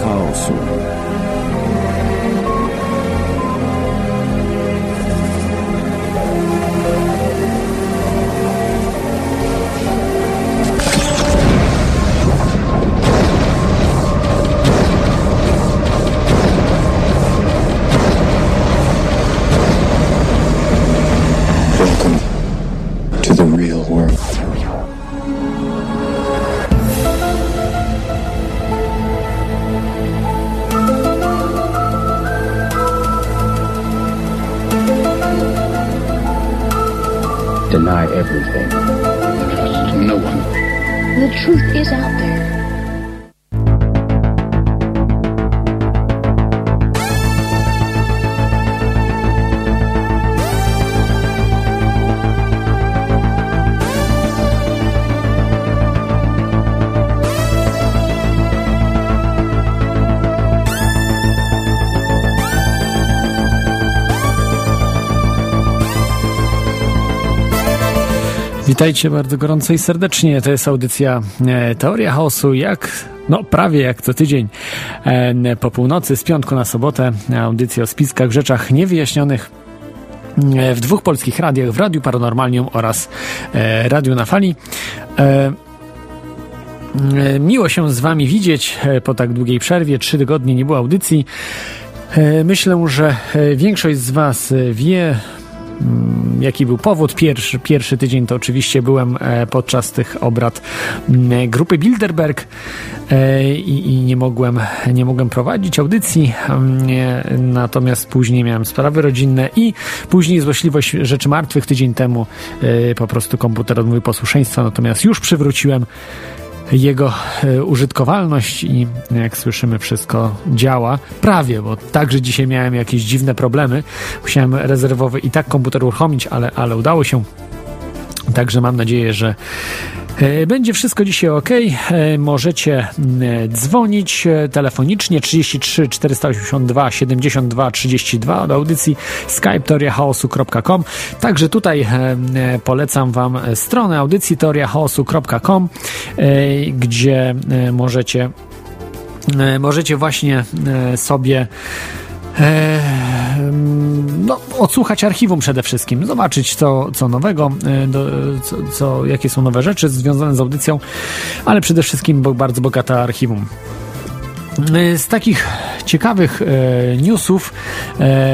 chaosu. Truth is out there. Witajcie bardzo gorąco i serdecznie. To jest audycja e, Teoria Chaosu, jak, no prawie jak co tydzień e, po północy, z piątku na sobotę. Audycja o spiskach, rzeczach niewyjaśnionych e, w dwóch polskich radiach, w Radiu Paranormalium oraz Radiu na Fali. Miło się z Wami widzieć po tak długiej przerwie. Trzy tygodnie nie było audycji. Myślę, że większość z Was wie, Mm, jaki był powód. Pierwszy, pierwszy tydzień to oczywiście byłem e, podczas tych obrad mm, grupy Bilderberg e, i, i nie, mogłem, nie mogłem prowadzić audycji, natomiast później miałem sprawy rodzinne i później złośliwość rzeczy martwych tydzień temu e, po prostu komputer odmówił posłuszeństwa, natomiast już przywróciłem jego e, użytkowalność i jak słyszymy wszystko działa. Prawie, bo także dzisiaj miałem jakieś dziwne problemy. Musiałem rezerwowy i tak komputer uruchomić, ale, ale udało się. Także mam nadzieję, że będzie wszystko dzisiaj ok. E, Możecie mm, dzwonić e, telefonicznie 33 482 72 32 do audycji skype teoriachaosu.com. Także tutaj e, e, polecam Wam stronę audycji teoriachaosu.com, e, gdzie e, możecie e, możecie właśnie e, sobie e, no, odsłuchać archiwum przede wszystkim, zobaczyć co, co nowego, e, co, co, jakie są nowe rzeczy związane z audycją, ale przede wszystkim bardzo bogata archiwum. E, Z takich ciekawych e, newsów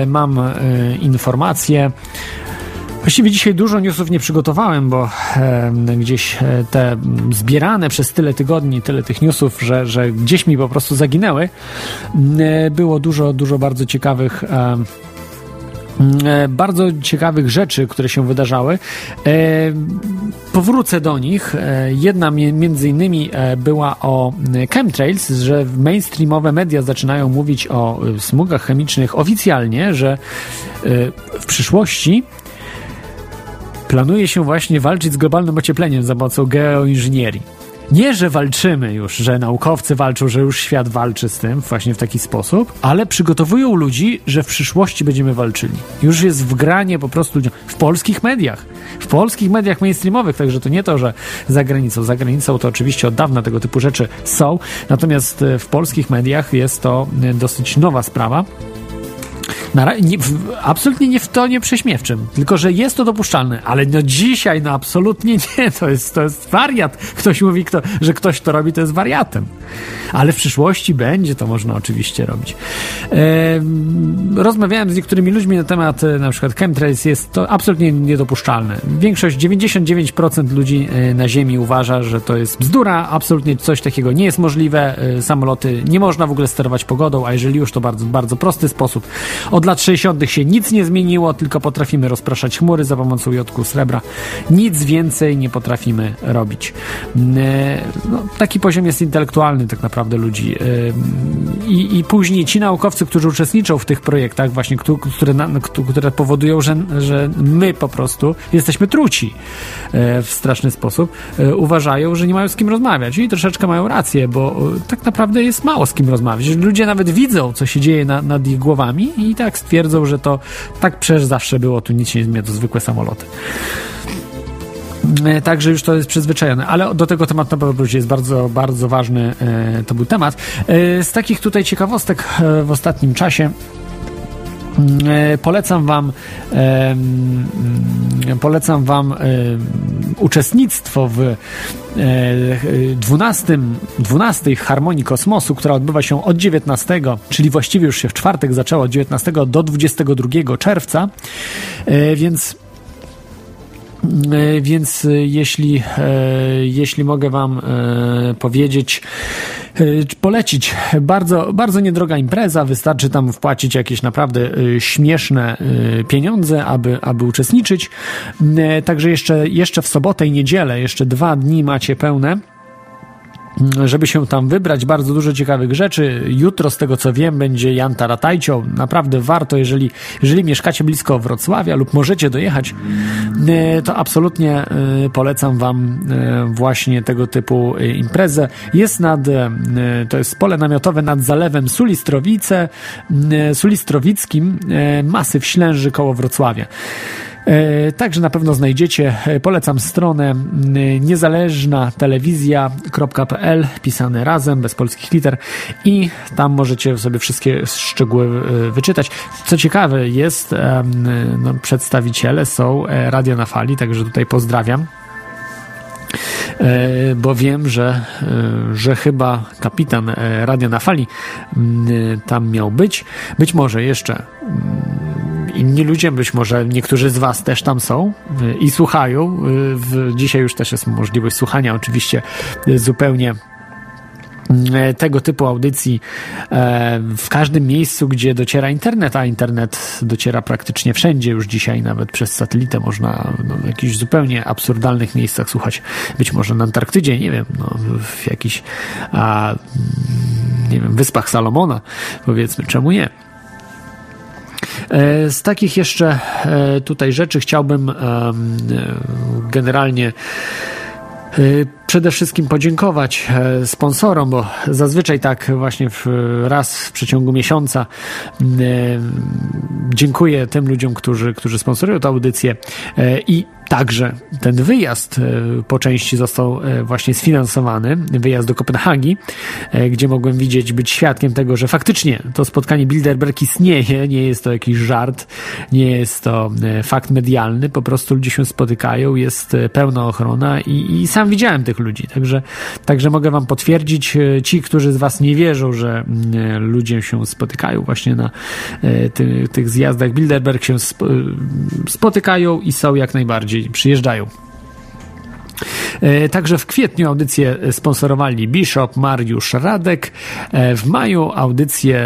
mam informacje. Właściwie dzisiaj dużo newsów nie przygotowałem, bo e, gdzieś te zbierane przez tyle tygodni, tyle tych newsów, że, że gdzieś mi po prostu zaginęły. M, e, Było dużo, dużo bardzo ciekawych. E, e, bardzo ciekawych rzeczy, które się wydarzały. E, powrócę do nich. E, jedna mi- między innymi była o e, chemtrails, że mainstreamowe media zaczynają mówić o e, smugach chemicznych oficjalnie, że e, w przyszłości planuje się właśnie walczyć z globalnym ociepleniem za pomocą geoinżynierii. Nie, że walczymy już, że naukowcy walczą, że już świat walczy z tym właśnie w taki sposób, ale przygotowują ludzi, że w przyszłości będziemy walczyli. Już jest wgranie po prostu ludziom w polskich mediach, w polskich mediach mainstreamowych, także to nie to, że za granicą. Za granicą to oczywiście od dawna tego typu rzeczy są, natomiast e, w polskich mediach jest to e, dosyć nowa sprawa. Na, nie, w, absolutnie nie w tonie prześmiewczym, tylko że jest to dopuszczalne, ale no dzisiaj no absolutnie nie, to jest, to jest wariat. Ktoś mówi, kto, że ktoś to robi, to jest wariatem. Ale w przyszłości będzie to można oczywiście robić. Em, rozmawiałem z niektórymi ludźmi na temat e, na przykład chemtrails, jest to absolutnie niedopuszczalne. Większość, 99% ludzi e, na Ziemi uważa, że to jest bzdura, absolutnie coś takiego nie jest możliwe. E, Samoloty nie można w ogóle sterować pogodą, a jeżeli już to bardzo, bardzo prosty sposób. Od lat 60. się nic nie zmieniło, tylko potrafimy rozpraszać chmury za pomocą jodku srebra. Nic więcej nie potrafimy robić. E, No, taki poziom jest intelektualny tak naprawdę ludzi. E, I, I później ci naukowcy, którzy uczestniczą w tych projektach, właśnie, któ- które, które powodują, że, że my po prostu jesteśmy truci e, w straszny sposób, uważają, że nie mają z kim rozmawiać. I troszeczkę mają rację, bo tak naprawdę jest mało z kim rozmawiać. Ludzie nawet widzą, co się dzieje na, nad ich głowami i tak stwierdzą, że to tak przecież zawsze było, tu nic się nie zmienia, to zwykłe samoloty. E, także już to jest przyzwyczajone, ale do tego tematu na pewno jest bardzo, bardzo ważny e, to był temat. E, z takich tutaj ciekawostek w ostatnim czasie polecam wam polecam wam uczestnictwo w 12, 12 Harmonii Kosmosu, która odbywa się od 19, czyli właściwie już się w czwartek zaczęła od 19 do 22 czerwca, więc E, więc e, jeśli, e, jeśli mogę Wam powiedzieć, polecić, bardzo, bardzo niedroga impreza, wystarczy tam wpłacić jakieś naprawdę śmieszne pieniądze, aby, aby uczestniczyć. Także jeszcze, jeszcze w sobotę i niedzielę, jeszcze dwa dni macie pełne żeby się tam wybrać. Bardzo dużo ciekawych rzeczy. Jutro, z tego co wiem, będzie Jan Taratajcio. Naprawdę warto, jeżeli, jeżeli mieszkacie blisko Wrocławia lub możecie dojechać, e, to absolutnie e, polecam Wam e, właśnie tego typu imprezę. Jest nad, to jest pole namiotowe nad zalewem Sulistrowice, Sulistrowickim, masyw Ślęży koło Wrocławia. E, także na pewno znajdziecie. E, polecam stronę niezależna telewizja.pl pisane razem, bez polskich liter i tam możecie sobie wszystkie szczegóły e, wyczytać. Co ciekawe jest, no, przedstawiciele są Radio na Fali, także tutaj pozdrawiam bo wiem, że, że chyba kapitan Radia na Fali tam miał być. Być może jeszcze inni ludzie, być może niektórzy z Was też tam są y, i słuchają. Y, dzisiaj już też jest możliwość słuchania, oczywiście y, zupełnie tego typu audycji e, w każdym miejscu, gdzie dociera internet, a internet dociera praktycznie wszędzie już dzisiaj, nawet przez satelitę można no, w jakichś zupełnie absurdalnych miejscach słuchać, być może na Antarktydzie, nie wiem, no, w jakichś a, nie wiem, wyspach Salomona, powiedzmy, czemu nie? E, z takich jeszcze e, tutaj rzeczy chciałbym e, generalnie przede wszystkim podziękować sponsorom, bo zazwyczaj tak właśnie w, raz w przeciągu miesiąca dziękuję tym ludziom, którzy, którzy sponsorują tę audycję i Także ten wyjazd e, po części został e, właśnie sfinansowany, wyjazd do Kopenhagi, e, gdzie mogłem widzieć, być świadkiem tego, że faktycznie to spotkanie Bilderberg istnieje, nie jest to jakiś żart, nie jest to fakt medialny, po prostu ludzie się spotykają, jest pełna ochrona i, i sam widziałem tych ludzi, także, także mogę wam potwierdzić, ci, którzy z was nie wierzą, że ludzie się spotykają właśnie na ty, tych zjazdach. Bilderberg się spotykają i są jak najbardziej przyjeżdżają. E, także w kwietniu audycję sponsorowali Bishop Mariusz Radek. E, w maju audycję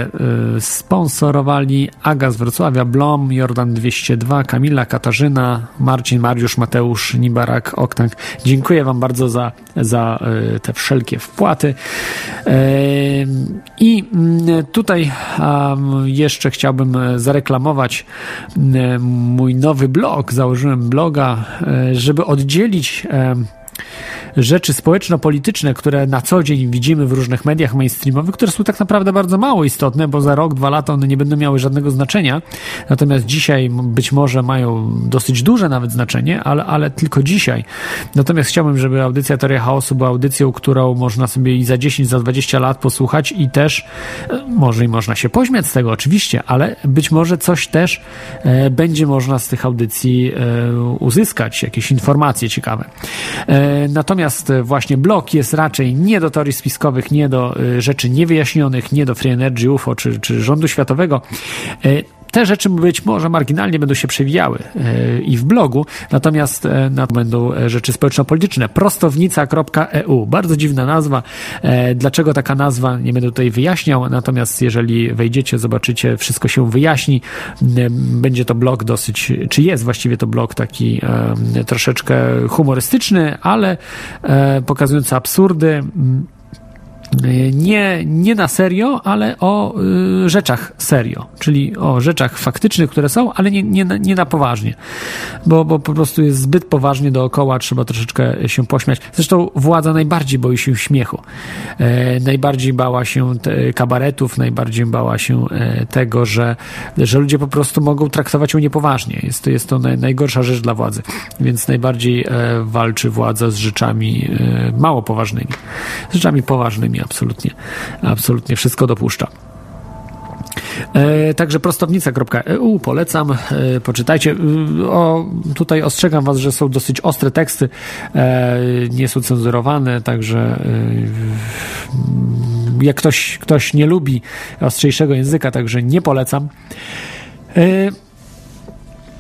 e, sponsorowali Aga z Wrocławia, Blom, Jordan 202, Kamila, Katarzyna, Marcin, Mariusz, Mateusz, Nibarak, Oktank. Dziękuję Wam bardzo za, za te wszelkie wpłaty. I mm, tutaj jeszcze chciałbym zareklamować mój nowy blog. Założyłem bloga, żeby oddzielić rzeczy społeczno-polityczne, które na co dzień widzimy w różnych mediach mainstreamowych, które są tak naprawdę bardzo mało istotne, bo za rok, dwa lata one nie będą miały żadnego znaczenia. Natomiast dzisiaj być może mają dosyć duże nawet znaczenie, ale, ale tylko dzisiaj. Natomiast chciałbym, żeby audycja Teoria Chaosu była audycją, którą można sobie i za 10, za 20 lat posłuchać i też e, może i można się pośmiać z tego oczywiście, ale być może coś też e, będzie można z tych audycji e, uzyskać, jakieś informacje ciekawe. E, natomiast Natomiast e, właśnie blok jest raczej nie do teorii spiskowych, nie do e, rzeczy niewyjaśnionych, nie do Free Energy UFO czy, czy rządu światowego. E, te rzeczy być może marginalnie będą się przewijały i w blogu, natomiast na to będą rzeczy społeczno-polityczne. Prostownica.eu. Bardzo dziwna nazwa. Dlaczego taka nazwa? Nie będę tutaj wyjaśniał, natomiast jeżeli wejdziecie, zobaczycie, wszystko się wyjaśni. Będzie to blog dosyć, czy jest właściwie to blog taki troszeczkę humorystyczny, ale pokazujący absurdy nie, nie na serio, ale o y, rzeczach serio, czyli o rzeczach faktycznych, które są, ale nie, nie, nie na poważnie, bo, bo po prostu jest zbyt poważnie dookoła, trzeba troszeczkę się pośmiać. Zresztą władza najbardziej boi się śmiechu, e, najbardziej bała się kabaretów, najbardziej bała się e, tego, że, że ludzie po prostu mogą traktować ją niepoważnie. Jest to, jest to naj, najgorsza rzecz dla władzy, więc najbardziej e, walczy władza z rzeczami e, mało poważnymi, z rzeczami poważnymi absolutnie, absolutnie wszystko dopuszcza. E, także prostownica.eu polecam, e, poczytajcie. E, o, tutaj ostrzegam Was, że są dosyć ostre teksty, e, nie są cenzurowane, także e, jak ktoś, ktoś nie lubi ostrzejszego języka, także nie polecam.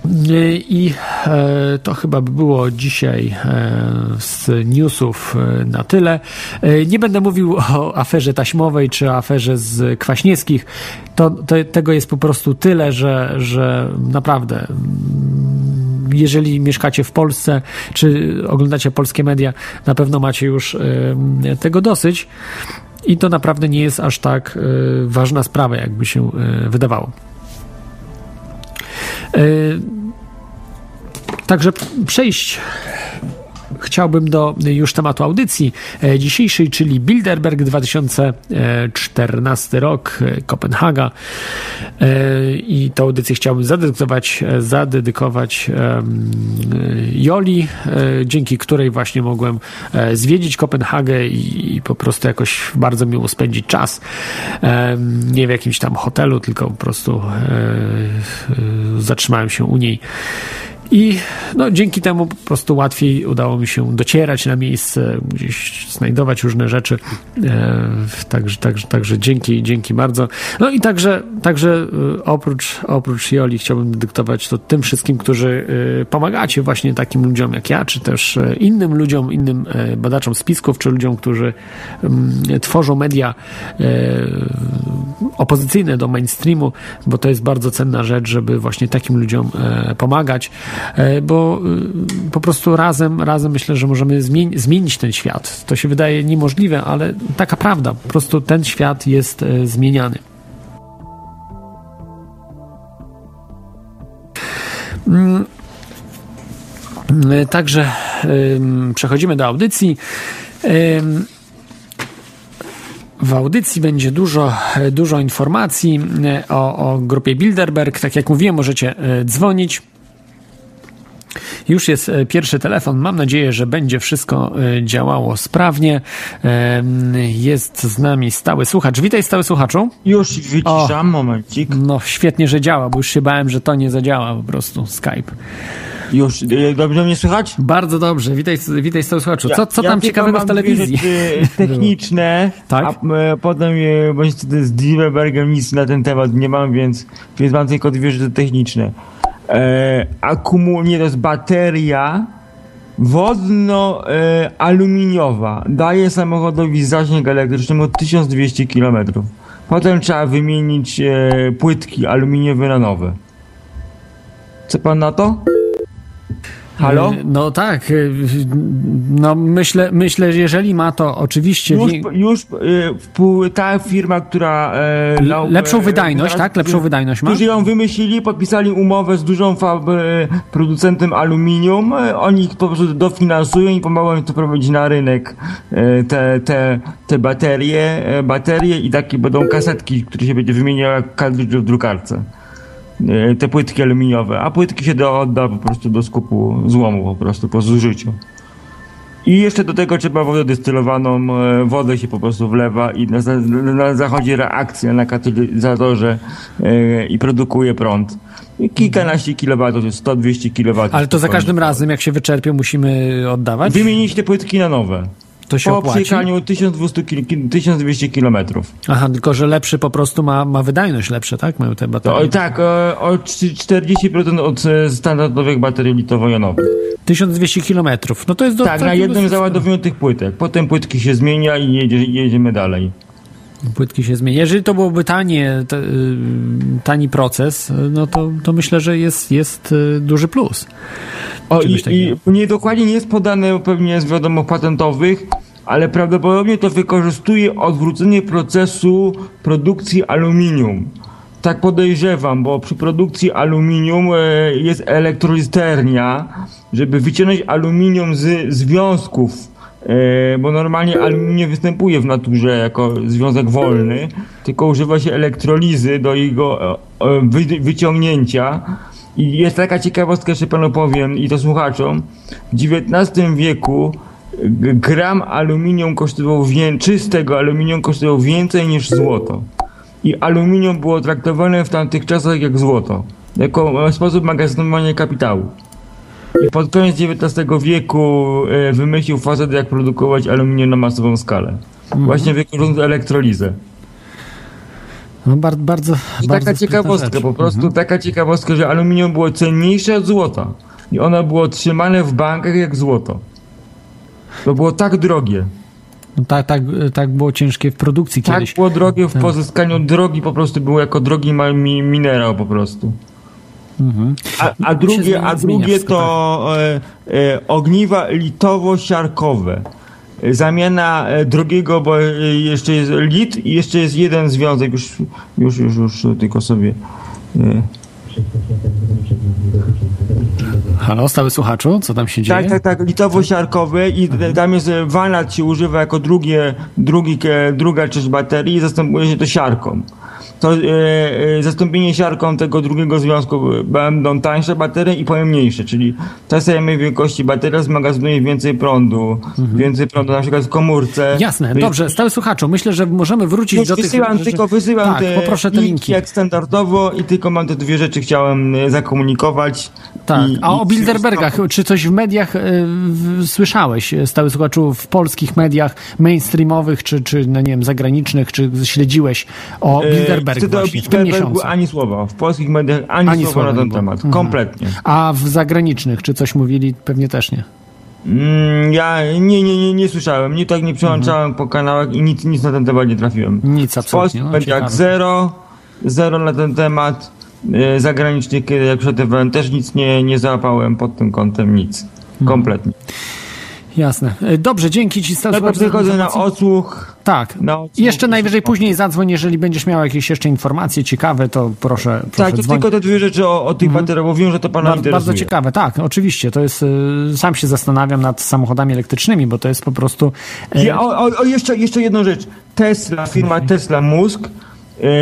E, i e, to chyba by było dzisiaj e, z newsów e, na tyle. Nie będę mówił o aferze taśmowej czy aferze z Kwaśniewskich. To, to, tego jest po prostu tyle, że, że naprawdę mm, jeżeli mieszkacie w Polsce, czy oglądacie polskie media, na pewno macie już tego dosyć. I to naprawdę nie jest aż tak ważna sprawa, jakby się wydawało. Także przejść chciałbym do już tematu audycji dzisiejszej, czyli Bilderberg 2014 rok, Kopenhaga. I tę audycję chciałbym zadedykować, zadedykować Joli, dzięki której właśnie mogłem zwiedzić Kopenhagę i po prostu jakoś bardzo miło spędzić czas. Nie w jakimś tam hotelu, tylko po prostu zatrzymałem się u niej. I no, dzięki temu po prostu łatwiej udało mi się docierać na miejsce, gdzieś znajdować różne rzeczy. E, także, także, także dzięki, dzięki bardzo. No i także, także e, oprócz, oprócz Joli chciałbym dyktować to tym wszystkim, którzy e, pomagacie właśnie takim ludziom jak ja, czy też e, innym ludziom, innym badaczom spisków, czy ludziom, którzy m, tworzą media opozycyjne do mainstreamu, bo to jest bardzo cenna rzecz, żeby właśnie takim ludziom pomagać. E, bo e, po prostu razem, razem myślę, że możemy zmieni zmienić ten świat. To się wydaje niemożliwe, ale taka prawda. Po prostu ten świat jest e, zmieniany. Mm. Także przechodzimy do audycji. W audycji będzie dużo, dużo informacji o, o grupie Bilderberg. Tak jak mówiłem, możecie dzwonić już jest e, pierwszy telefon. Mam nadzieję, że będzie wszystko e, działało sprawnie. Jest z nami stały słuchacz. Witaj, stały słuchaczu. Już wyciszam, momencik. No świetnie, że działa, bo już się bałem, że to nie zadziała po prostu Skype. Już, e, dobrze mnie słychać? Bardzo dobrze, witaj, witaj stały słuchaczu. Co, co ja, tam ciekawego w telewizji? Techniczne, tak? a potem bo z Dilberbergem nic na ten temat nie mam, więc, więc mam tylko dwie rzeczy techniczne e, akumul, nie, to bateria wodno-aluminiowa. E, daje samochodowi zasięg elektryczny o 1200 km. Potem trzeba wymienić e, płytki aluminiowe na nowe. Co pan na to? Halo? Y, no tak. Y, no myślę, myślę, że jeżeli ma to oczywiście. Już, już y, ta firma, która. E, lepszą wydajność, tak? Lepszą wydajność ma. Którzy ją wymyślili, podpisali umowę z dużą producentem aluminium. Oni po prostu dofinansują i pomogą to prowadzić na rynek te, te, te baterie, baterie i takie będą kasetki, które się będzie wymieniały jak kartridż w drukarce. E, te płytki aluminiowe, a płytki się do, odda po prostu do skupu złomu po prostu po zużyciu. I jeszcze do tego trzeba wodę dystylowaną, e, wodę się po prostu wlewa i na, na, zachodzi reakcja na katalizatorze e, i produkuje prąd. I kilkanaście kilowatów, to jest 100-200 kilowatów. Ale to za każdym razem, jak się wyczerpie, musimy oddawać? Wymienić te płytki na nowe. To się po opłaci? przejechaniu 1200 1200 km. Aha, tylko że lepszy po prostu ma, ma wydajność lepsze, tak? Mają te baterie. O, tak, o, o 40% od e, standardowych baterii litowo-jonowych. 1200 km. No to jest do Tak, na jednym załadowaniu tych płytek. Potem płytki się zmienia i jedzie, jedziemy dalej. Płytki się zmienia. Jeżeli to byłoby tanie, to, y, tani proces, no to, to myślę, że jest, jest y, duży plus. O, i, i nie dokładnie nie jest podane pewnie z wiadomo patentowych, ale prawdopodobnie to wykorzystuje odwrócenie procesu produkcji aluminium. Tak podejrzewam, bo przy produkcji aluminium e, jest elektrolisternia, żeby wyciągnąć aluminium z związków, bo normalnie aluminium nie występuje w naturze jako związek wolny, tylko używa się elektrolizy do jego e, e, wy, wyciągnięcia. I jest taka ciekawostka, jeszcze panu powiem i to słuchaczom. W XIX wieku gram aluminium kosztował wię- czystego aluminium kosztował więcej niż złoto. I aluminium było traktowane w tamtych czasach jak złoto. Jako e, sposób magazynowania kapitału. I pod koniec XIX wieku e, wymyślił facet, jak produkować aluminium na masową skalę. Właśnie wykorzystując elektrolizę. No, bar, bardzo, I bardzo taka ciekawostka, rzecz. po prostu taka ciekawostka, że aluminium było cenniejsze od złota. I ono było trzymane w bankach jak złoto. To było tak drogie. No, tak, tak, tak było ciężkie w produkcji Tak kiedyś. było drogie w pozyskaniu drogi, po prostu było jako drogi minerał po prostu. A, a się drugie, a drugie to e, e, ogniwa litowo-siarkowe. Zamiana e, drugiego, bo e, jeszcze jest lit i jeszcze jest jeden związek, już, już, już, już tylko sobie. E, Halo, stały słuchaczu, co tam się dzieje? Tak, tak, tak, litowo-siarkowy i Mhm. tam jest e, wanat się używa jako drugie, drugi, druga część baterii i zastępuje się to siarką. To e, zastąpienie siarką tego drugiego związku e, będą tańsze baterie i pojemniejsze, czyli ta samej wielkości bateria zmagazynuje więcej prądu, więcej prądu na przykład w komórce. Mhm. Jasne, jest- dobrze, stały słuchaczu, myślę, że możemy wrócić Już do tych... wysyłam, tylko wysyłam tak, te poproszę te linki. jak standardowo i tylko mam te dwie rzeczy chciałem zakomunikować. Tak, I- a o i- Bilderbergach, czy coś w mediach e, w, słyszałeś, stały słuchaczu, w polskich mediach mainstreamowych, czy, czy no nie wiem, zagranicznych, czy śledziłeś o E, Bilderberg wtedy o właśnie, w Bilderbergu miesiącu? ani słowa. W polskich mediach ani, Ani słowa na ten temat. Mhm. Kompletnie. A w zagranicznych, czy coś mówili? Pewnie też nie. Mm, ja nie, nie, nie, nie słyszałem. Nie tak nie przełączałem po kanałach i nic, nic na ten temat nie trafiłem. Nic W absolutnie. polskich No, mediach ciekawe. zero, zero na ten temat. E, Zagranicznych, kiedy jak przetywałem, też nic nie, nie załapałem pod tym kątem, nic. Mhm. Kompletnie. Jasne. E, Dobrze, dzięki ci słuchaczu. za przychodzę na odsłuch. Tak. na odsłuch. Jeszcze najwyżej później zadzwoń, jeżeli będziesz miał jakieś jeszcze informacje ciekawe, to proszę, proszę Tak, to dzwoń. tylko te dwie rzeczy o, o tych bateriach, bo wiem, że to pana Bardzo, interesuje. bardzo ciekawe, tak, oczywiście. To jest, y, sam się zastanawiam nad samochodami elektrycznymi, bo to jest po prostu. e, Ja, o, o, jeszcze, jeszcze jedną rzecz. Tesla, firma Tesla Musk e,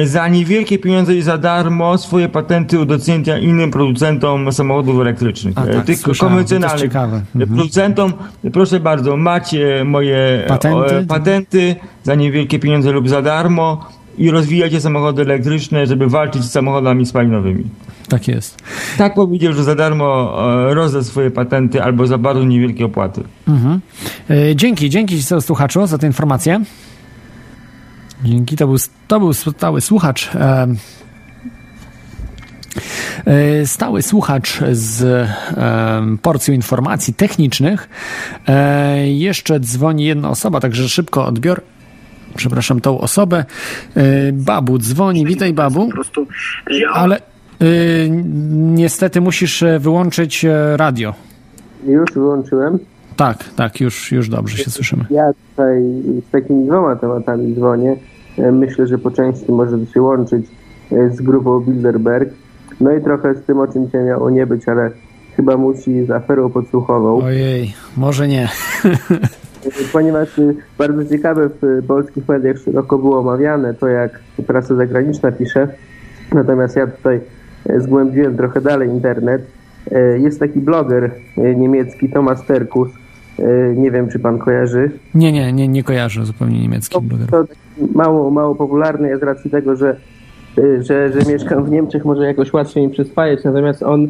za niewielkie pieniądze i za darmo swoje patenty udostępnia innym producentom samochodów elektrycznych. A, E, tak, tych konwencjonalnych e, producentom. Proszę bardzo, macie moje Patenty? E, patenty za niewielkie pieniądze lub za darmo i rozwijacie samochody elektryczne, żeby walczyć z samochodami spalinowymi. Tak jest. Tak powiedział, że za darmo e, rozda swoje patenty albo za bardzo niewielkie opłaty. Mhm. E, Dzięki, dzięki słuchaczu za tę informację. Dzięki, to był, to był stały słuchacz. e, Stały słuchacz z e, porcją informacji technicznych. E, Jeszcze dzwoni jedna osoba, także szybko odbior. Przepraszam tą osobę. E, Babu dzwoni. Witaj, Babu. Ale e, niestety musisz e, wyłączyć e, radio. Już wyłączyłem. Tak, tak, już, już dobrze się słyszymy. Ja tutaj z takimi dwoma tematami dzwonię. E, Myślę, że po części może się łączyć e, z grupą Bilderberg. No i trochę z tym, o czym dzisiaj miało nie być, ale chyba musi z aferą podsłuchową. Ojej, może nie. Ponieważ y, bardzo ciekawe w polskich mediach szeroko było omawiane to, jak prasa zagraniczna pisze. Natomiast ja tutaj e, zgłębiłem trochę dalej internet. E, Jest taki bloger e, niemiecki, Thomas Terkus. E, Nie wiem, czy pan kojarzy. Nie, nie, nie, nie kojarzę zupełnie niemieckim blogerem. To mało, mało popularny jest z racji tego, że, y, że, że mieszkam w Niemczech, może jakoś łatwiej mi przyswajać. Natomiast on,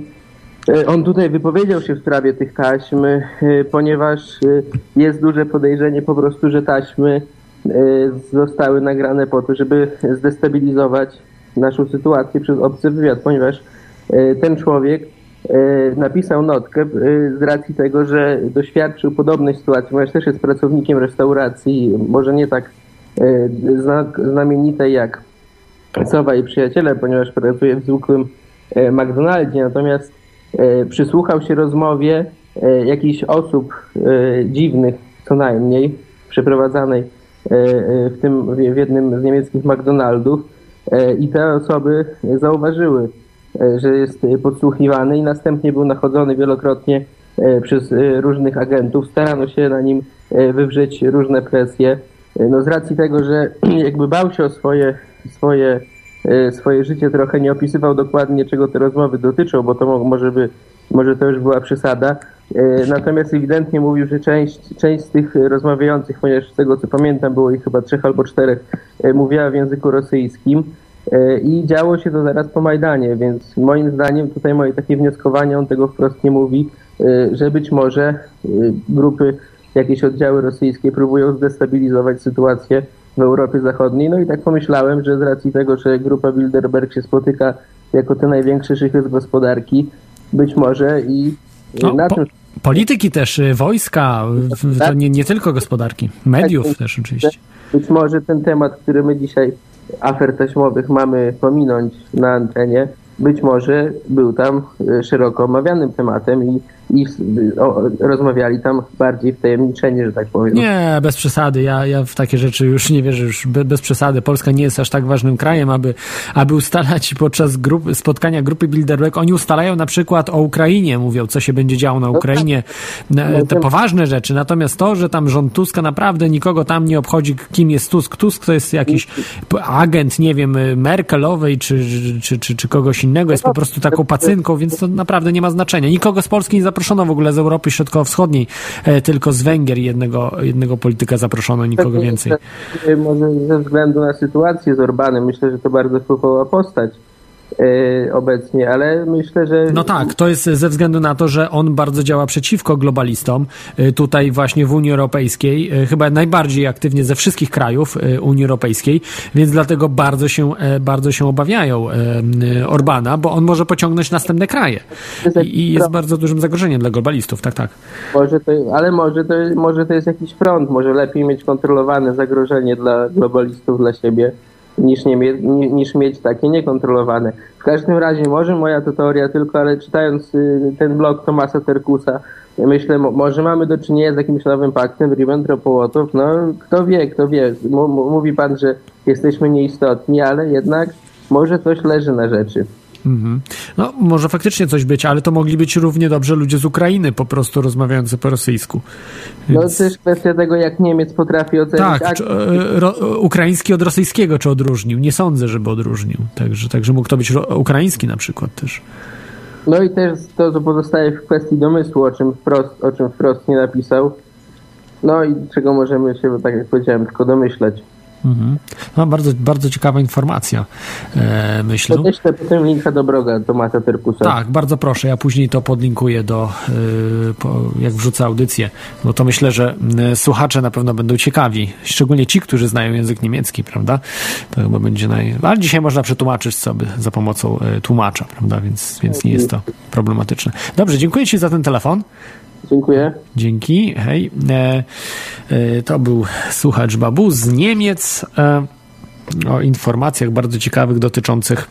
y, on tutaj wypowiedział się w sprawie tych taśm, y, ponieważ y, jest duże podejrzenie po prostu, że taśmy y, zostały nagrane po to, żeby zdestabilizować naszą sytuację przez obcy wywiad, ponieważ y, ten człowiek y, napisał notkę y, z racji tego, że doświadczył podobnej sytuacji, ponieważ też jest pracownikiem restauracji, może nie tak zna, znamienitej jak Sowa i przyjaciele, ponieważ pracuje w zwykłym e, McDonaldzie, natomiast e, przysłuchał się rozmowie e, jakichś osób e, dziwnych co najmniej, przeprowadzanej e, e, w tym w jednym z niemieckich McDonaldów E, i te osoby zauważyły, e, że jest e, podsłuchiwany i następnie był nachodzony wielokrotnie e, przez e, różnych agentów. Starano się na nim e, wywrzeć różne presje. E, No z racji tego, że jakby bał się o swoje, swoje, e, swoje życie, trochę nie opisywał dokładnie, czego te rozmowy dotyczą, bo to mo- może by może to już była przesada. E, Natomiast ewidentnie mówił, że część, część z tych rozmawiających, ponieważ z tego co pamiętam było ich chyba trzech albo czterech, e, mówiła w języku rosyjskim E, i działo się to zaraz po Majdanie, więc moim zdaniem tutaj moje takie wnioskowanie, on tego wprost nie mówi, e, że być może e, grupy, jakieś oddziały rosyjskie próbują zdestabilizować sytuację w Europie Zachodniej. No i tak pomyślałem, że z racji tego, że grupa Bilderberg się spotyka jako te największe szychy z gospodarki, być może i e, No, na po, tym polityki też, wojska, nie, nie tylko gospodarki, mediów też oczywiście. Być może ten temat, który my dzisiaj afer taśmowych mamy pominąć na antenie, być może był tam e, szeroko omawianym tematem i, i s- o, rozmawiali tam bardziej wtajemniczeni, że tak powiem. Nie, bez przesady. Ja, ja w takie rzeczy już nie wierzę, już be, bez przesady. Polska nie jest aż tak ważnym krajem, aby, aby ustalać podczas grup, spotkania grupy Bilderberg. Oni ustalają na przykład o Ukrainie, mówią, co się będzie działo na Ukrainie, e, te poważne rzeczy. Natomiast to, że tam rząd Tuska naprawdę nikogo tam nie obchodzi, kim jest Tusk. Tusk to jest jakiś agent, nie wiem, y, Merkelowej czy, czy, czy, czy kogoś innego, jest po prostu taką pacynką, więc to naprawdę nie ma znaczenia. Nikogo z Polski nie zaproszono w ogóle z Europy Środkowo-Wschodniej, e, tylko z Węgier jednego, jednego polityka zaproszono, nikogo więcej. Może ze względu na sytuację z Orbanem, myślę, że to bardzo wpływowa postać obecnie, ale myślę, że... No tak, to jest ze względu na to, że on bardzo działa przeciwko globalistom. Y, Tutaj właśnie w Unii Europejskiej, y, chyba najbardziej aktywnie ze wszystkich krajów y, Unii Europejskiej, więc dlatego bardzo się, e, bardzo się obawiają e, y, Orbana, bo on może pociągnąć następne kraje. I, I jest bardzo dużym zagrożeniem dla globalistów, tak, tak. Może to, ale może to, może to jest jakiś front, może lepiej mieć kontrolowane zagrożenie dla globalistów dla siebie, niż, nie niż mieć takie niekontrolowane. W każdym razie, może moja to teoria tylko, ale czytając y, ten blog Tomasa Terkusa, myślę, mo, może mamy do czynienia z jakimś nowym paktem Ribbentrop-Mołotow, no kto wie, kto wie. Mówi pan, że jesteśmy nieistotni, ale jednak może coś leży na rzeczy. Mhm. No, może faktycznie coś być, ale to mogli być równie dobrze ludzie z Ukrainy, po prostu rozmawiający po rosyjsku. No to jest kwestia tego, jak Niemiec potrafi ocenić Tak, e, ro, ukraiński od rosyjskiego, czy odróżnił? Nie sądzę, żeby odróżnił. Także, także mógł to być ro, ukraiński na przykład też. No i też to, co pozostaje w kwestii domysłu, o czym wprost, o czym wprost nie napisał. No i czego możemy się, tak jak powiedziałem, tylko domyślać. Mhm. No, bardzo, bardzo ciekawa informacja, e, myślę. Podeślę potem linka do bloga Tomasa Terkusa. Tak, bardzo proszę. Ja później to podlinkuję do, y, po, jak wrzucę audycję, bo to myślę, że y, słuchacze na pewno będą ciekawi, szczególnie ci, którzy znają język niemiecki, prawda? To chyba będzie naj... Ale dzisiaj można przetłumaczyć sobie za pomocą y, tłumacza, prawda? Więc, więc nie jest to problematyczne. Dobrze, dziękuję Ci za ten telefon. Dziękuję. Dzięki, hej. E, e, to był słuchacz Babu z Niemiec e, o informacjach bardzo ciekawych dotyczących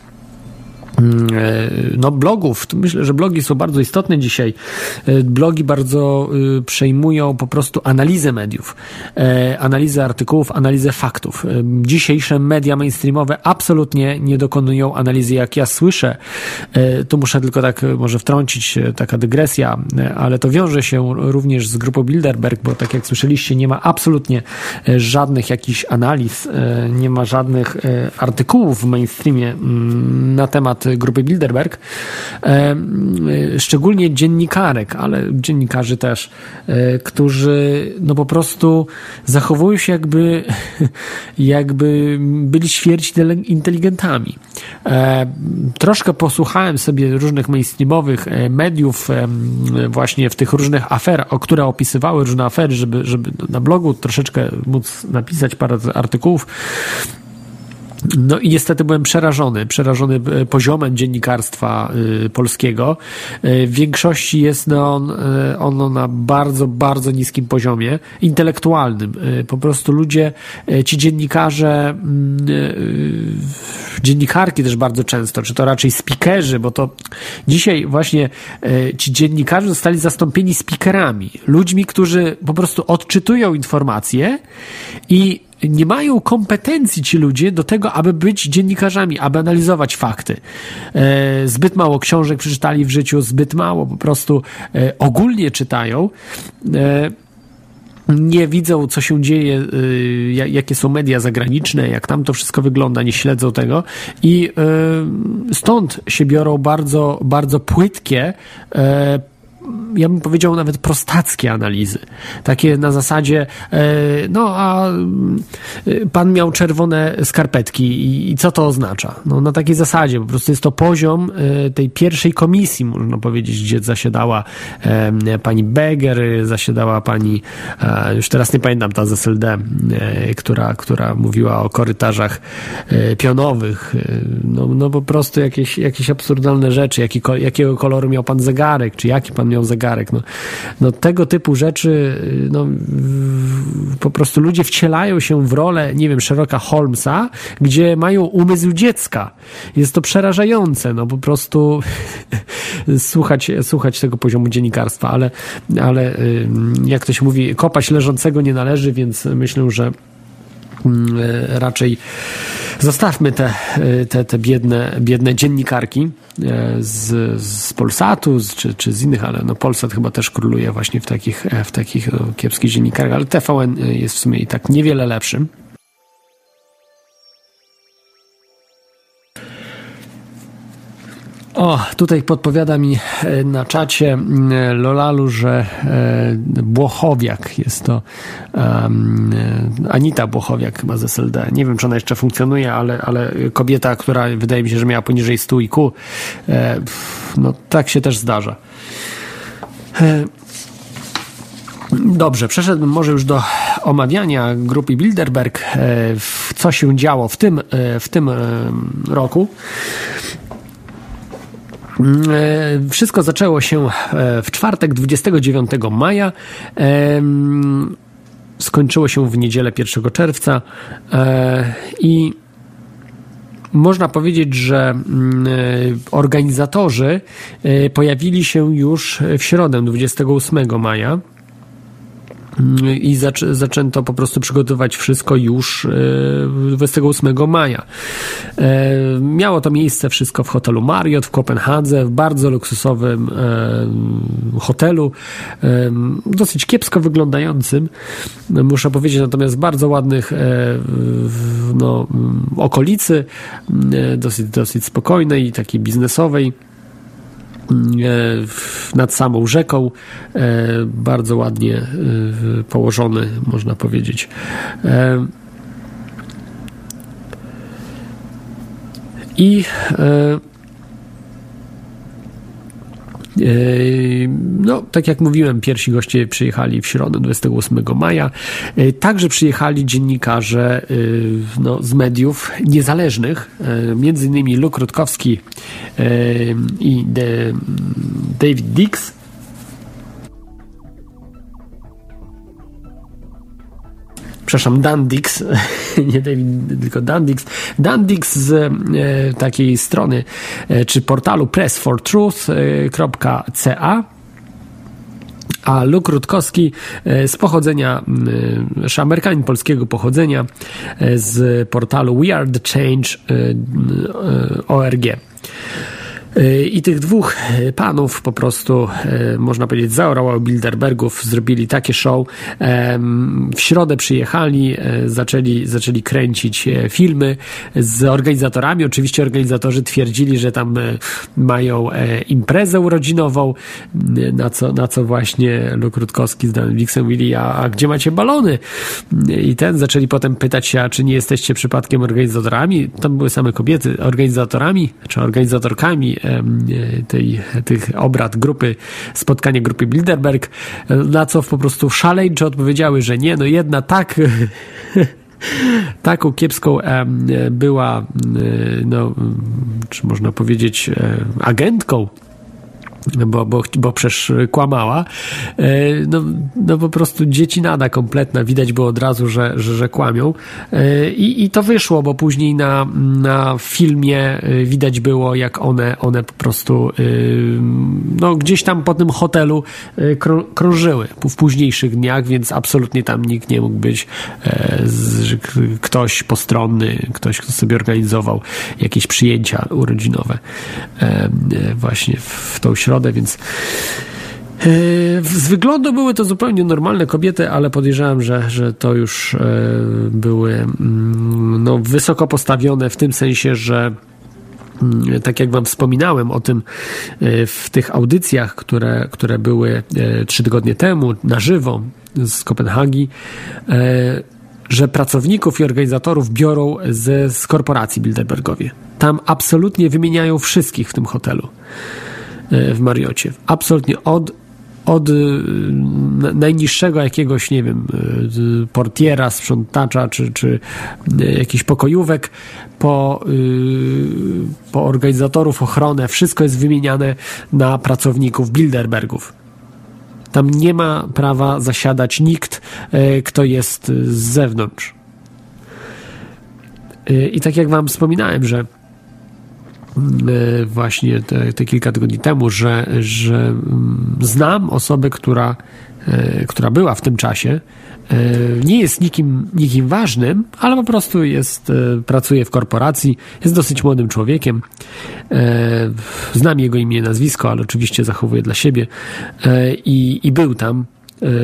no, blogów. Myślę, że blogi są bardzo istotne dzisiaj. E, Blogi bardzo y, przejmują po prostu analizę mediów, e, analizę artykułów, analizę faktów. E, Dzisiejsze media mainstreamowe absolutnie nie dokonują analizy, jak ja słyszę. E, Tu muszę tylko tak e, może wtrącić e, taka dygresja, e, ale to wiąże się również z grupą Bilderberg, bo tak jak słyszeliście, nie ma absolutnie e, żadnych jakichś analiz, e, nie ma żadnych e, artykułów w mainstreamie mm, na temat grupy Bilderberg, e, e, szczególnie dziennikarek, ale dziennikarzy też, e, którzy no po prostu zachowują się jakby, jakby byli ćwierć inteligentami. Troszkę posłuchałem sobie różnych mainstreamowych mediów właśnie w tych różnych aferach, które opisywały różne afery, żeby, żeby na blogu troszeczkę móc napisać parę artykułów. No i niestety byłem przerażony, przerażony e, poziomem dziennikarstwa y, polskiego. Y, w większości jest on, ono na bardzo, bardzo niskim poziomie intelektualnym. Po prostu ludzie, ci dziennikarze, mm, dziennikarki też bardzo często, czy to raczej speakerzy, bo to dzisiaj właśnie ci dziennikarze zostali zastąpieni speakerami, ludźmi, którzy po prostu odczytują informacje i nie mają kompetencji ci ludzie do tego, aby być dziennikarzami, aby analizować fakty. E, zbyt mało książek przeczytali w życiu, zbyt mało po prostu e, ogólnie czytają. E, nie widzą, co się dzieje, y, ja- jakie są media zagraniczne, jak tam to wszystko wygląda, nie śledzą tego i y, stąd się biorą bardzo, bardzo płytkie e, ja bym powiedział nawet prostackie analizy. Takie na zasadzie, e, no a e, pan miał czerwone skarpetki i, i co to oznacza? No na takiej zasadzie, po prostu jest to poziom e, tej pierwszej komisji, można powiedzieć, gdzie zasiadała pani Beger, zasiadała pani, już teraz nie pamiętam, ta z SLD, która, która mówiła o korytarzach pionowych. No, no po prostu jakieś, jakieś absurdalne rzeczy, jaki, jakiego koloru miał pan zegarek, czy jaki pan miał zegarek. No, no tego typu rzeczy, no, po prostu ludzie wcielają się w rolę, nie wiem, Sherlocka Holmesa, gdzie mają umysł dziecka. Jest to przerażające, no po prostu słuchać, słuchać tego poziomu dziennikarstwa, ale, ale jak to się mówi, kopać leżącego nie należy, więc myślę, że raczej zostawmy te, e, te, te biedne, biedne dziennikarki e, z, z Polsatu z, czy, czy z innych, ale no Polsat chyba też króluje właśnie w takich, e, w takich kiepskich dziennikarkach, ale TVN jest w sumie i tak niewiele lepszym. O, tutaj podpowiada mi e, na czacie Lolalu, że e, Błochowiak jest to um, Anita Błochowiak chyba z SLD. Nie wiem, czy ona jeszcze funkcjonuje, ale, ale kobieta, która wydaje mi się, że miała poniżej 100 IQ, no tak się też zdarza. Dobrze, przeszedłbym może już do omawiania grupy Bilderberg, co się działo w tym, w tym roku. E, Wszystko zaczęło się e, w czwartek 29 maja. Skończyło się w niedzielę 1 czerwca e, i można powiedzieć, że mm, organizatorzy pojawili się już w środę 28 maja i zaczę, zaczęto po prostu przygotowywać wszystko już e, 28 maja. E, miało to miejsce wszystko w hotelu Marriott w Kopenhadze, w bardzo luksusowym e, hotelu, e, dosyć kiepsko wyglądającym, muszę powiedzieć, natomiast bardzo ładnych e, no, okolicy, e, dosyć, dosyć spokojnej takiej biznesowej e, nad samą rzeką, e, bardzo ładnie e, położony, można powiedzieć. E, I e, e, no, tak jak mówiłem, pierwsi goście przyjechali w środę 28 maja. E, Także przyjechali dziennikarze e, no, z mediów niezależnych, między innymi Luke Rutkowski i David Dix. Przepraszam, Dan Dix, nie David, tylko Dan Dix. Dan Dix z e, takiej strony, e, czy portalu pressfortruth.ca a Luke Rutkowski e, z pochodzenia, e, Amerykanin polskiego pochodzenia e, z portalu We Are The. E, I tych dwóch e, panów po prostu, e, można powiedzieć, zaorało Bilderbergów, zrobili takie show. W środę przyjechali, zaczęli, zaczęli kręcić filmy z organizatorami. Oczywiście organizatorzy twierdzili, że tam mają imprezę urodzinową, na co, na co właśnie Luke Rutkowski z Danem Dixem mówili, a, a gdzie macie balony? I ten zaczęli potem pytać się, a czy nie jesteście przypadkiem organizatorami? Tam były same kobiety, organizatorami, czy organizatorkami tej, tych obrad grupy, spotkania grupy Bilderberg, na co po prostu szaleńczo odpowiedziały, że nie, no jedna tak taką kiepską była, no, czy można powiedzieć, agentką bo, bo, bo przecież kłamała, e, no, no po prostu dzieci nada kompletna, widać było od razu, że, że, że kłamią. E, I, i to wyszło, bo później na, na filmie e, widać było, jak one, one po prostu no, gdzieś tam po tym hotelu krą, krążyły w późniejszych dniach, więc absolutnie tam nikt nie mógł być ktoś postronny, ktoś, kto sobie organizował jakieś przyjęcia urodzinowe właśnie w tą środę, więc e, z wyglądu były to zupełnie normalne kobiety, ale podejrzewam, że, że to już e, były mm, no, wysoko postawione w tym sensie, że Mm, tak jak Wam wspominałem o tym e, w tych audycjach, które, które były trzy tygodnie temu na żywo z Kopenhagi, że pracowników i organizatorów biorą z, z korporacji Bilderbergowie. Tam absolutnie wymieniają wszystkich w tym hotelu w Mariocie. Absolutnie od od y, na- najniższego jakiegoś, nie wiem, y, portiera, sprzątacza, czy, czy y, jakichś pokojówek, po, y, po organizatorów, ochronę, wszystko jest wymieniane na pracowników Bilderbergów. Tam nie ma prawa zasiadać nikt, kto jest z zewnątrz. I tak jak Wam wspominałem, że e, właśnie te, te kilka tygodni temu, że, że mm, znam osobę, która, e, która była w tym czasie. E, Nie jest nikim, nikim ważnym, ale po prostu jest, e, pracuje w korporacji, jest dosyć młodym człowiekiem. E, Znam jego imię, nazwisko, ale oczywiście zachowuję dla siebie. E, I, i był tam e,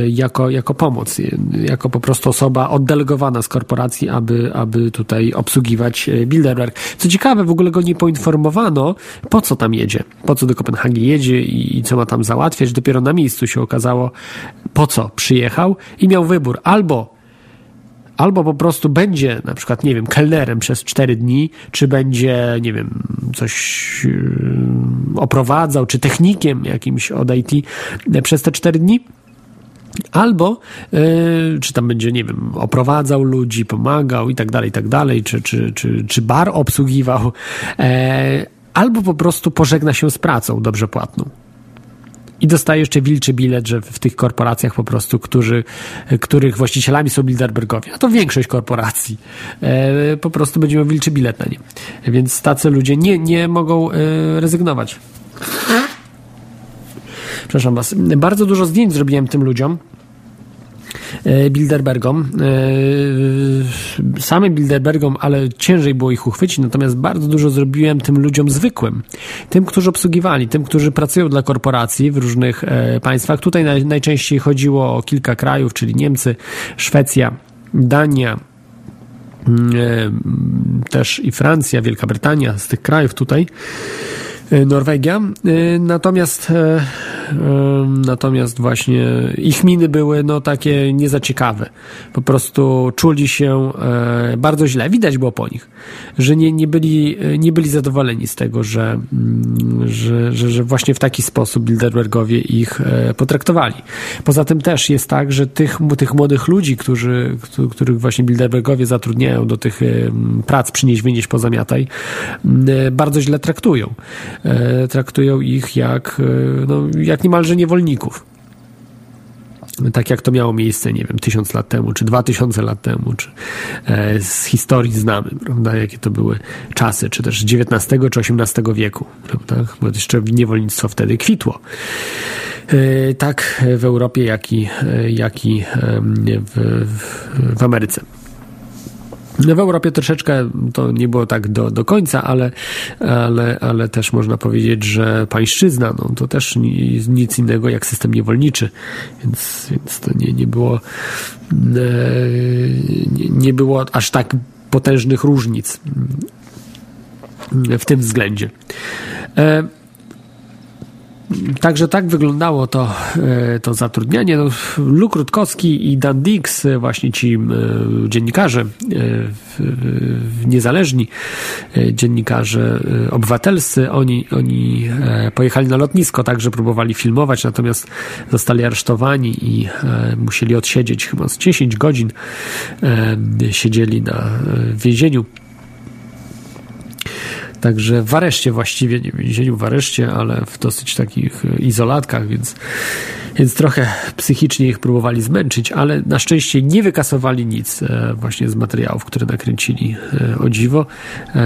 jako, jako pomoc, e, jako po prostu osoba oddelegowana z korporacji, aby, aby tutaj obsługiwać e, Bilderberg. Co ciekawe, w ogóle go nie poinformowano, po co tam jedzie, po co do Kopenhagi jedzie i, i co ma tam załatwiać. Dopiero na miejscu się okazało, po co przyjechał i miał wybór albo albo po prostu będzie na przykład, nie wiem, kelnerem przez 4 dni, czy będzie, nie wiem, coś oprowadzał, czy technikiem jakimś od IT przez te 4 dni. Albo, yy, czy tam będzie, nie wiem, oprowadzał ludzi, pomagał i tak dalej, i tak dalej, czy, czy, czy, czy bar obsługiwał, e, albo po prostu pożegna się z pracą dobrze płatną. I dostaje jeszcze wilczy bilet, że w tych korporacjach po prostu, którzy, których właścicielami są Bilderbergowie, a to większość korporacji, e, po prostu będzie miał wilczy bilet na nie. Więc tacy ludzie nie, nie mogą e, rezygnować. Przepraszam was. Bardzo dużo zdjęć zrobiłem tym ludziom. e, Bilderbergom. e, Samym Bilderbergom, ale ciężej było ich uchwycić, natomiast bardzo dużo zrobiłem tym ludziom zwykłym. Tym, którzy obsługiwali, tym, którzy pracują dla korporacji w różnych e, państwach. Tutaj naj, najczęściej chodziło o kilka krajów, czyli Niemcy, Szwecja, Dania, mm, też i Francja, Wielka Brytania, z tych krajów tutaj. E, Norwegia. E, Natomiast e, natomiast właśnie ich miny były no takie nie za ciekawe. Po prostu czuli się bardzo źle. Widać było po nich, że nie, nie, byli, nie byli zadowoleni z tego, że, mm, że, że, że właśnie w taki sposób Bilderbergowie ich potraktowali. Poza tym też jest tak, że tych, tych młodych ludzi, którzy, któ- których właśnie Bilderbergowie zatrudniają do tych prac przynieś, wynieś, pozamiataj, bardzo źle traktują. E, Traktują ich jak, e, no, jak niemalże niewolników. Tak jak to miało miejsce, nie wiem, tysiąc lat temu, czy dwa tysiące lat temu, czy e, z historii znamy, prawda, jakie to były czasy, czy też XIX czy XVIII wieku, prawda, bo jeszcze niewolnictwo wtedy kwitło. Tak w Europie, jak i, jak i w, w, w Ameryce. No w Europie troszeczkę to nie było tak do, do końca, ale, ale, ale też można powiedzieć, że pańszczyzna no, to też ni- nic innego jak system niewolniczy, więc, więc to nie, nie było e, nie, nie było aż tak potężnych różnic w tym względzie. Także tak wyglądało to, e, to zatrudnianie. No, Luke Rutkowski i Dan Dix, e, właśnie ci e, dziennikarze, niezależni dziennikarze obywatelscy, oni, oni pojechali na lotnisko, także próbowali filmować, natomiast zostali aresztowani i musieli odsiedzieć chyba z 10 godzin. Siedzieli na więzieniu. Także w areszcie właściwie, nie w więzieniu, w areszcie, ale w dosyć takich e, izolatkach, więc, więc trochę psychicznie ich próbowali zmęczyć, ale na szczęście nie wykasowali nic e, właśnie z materiałów, które nakręcili e, o dziwo. E, e,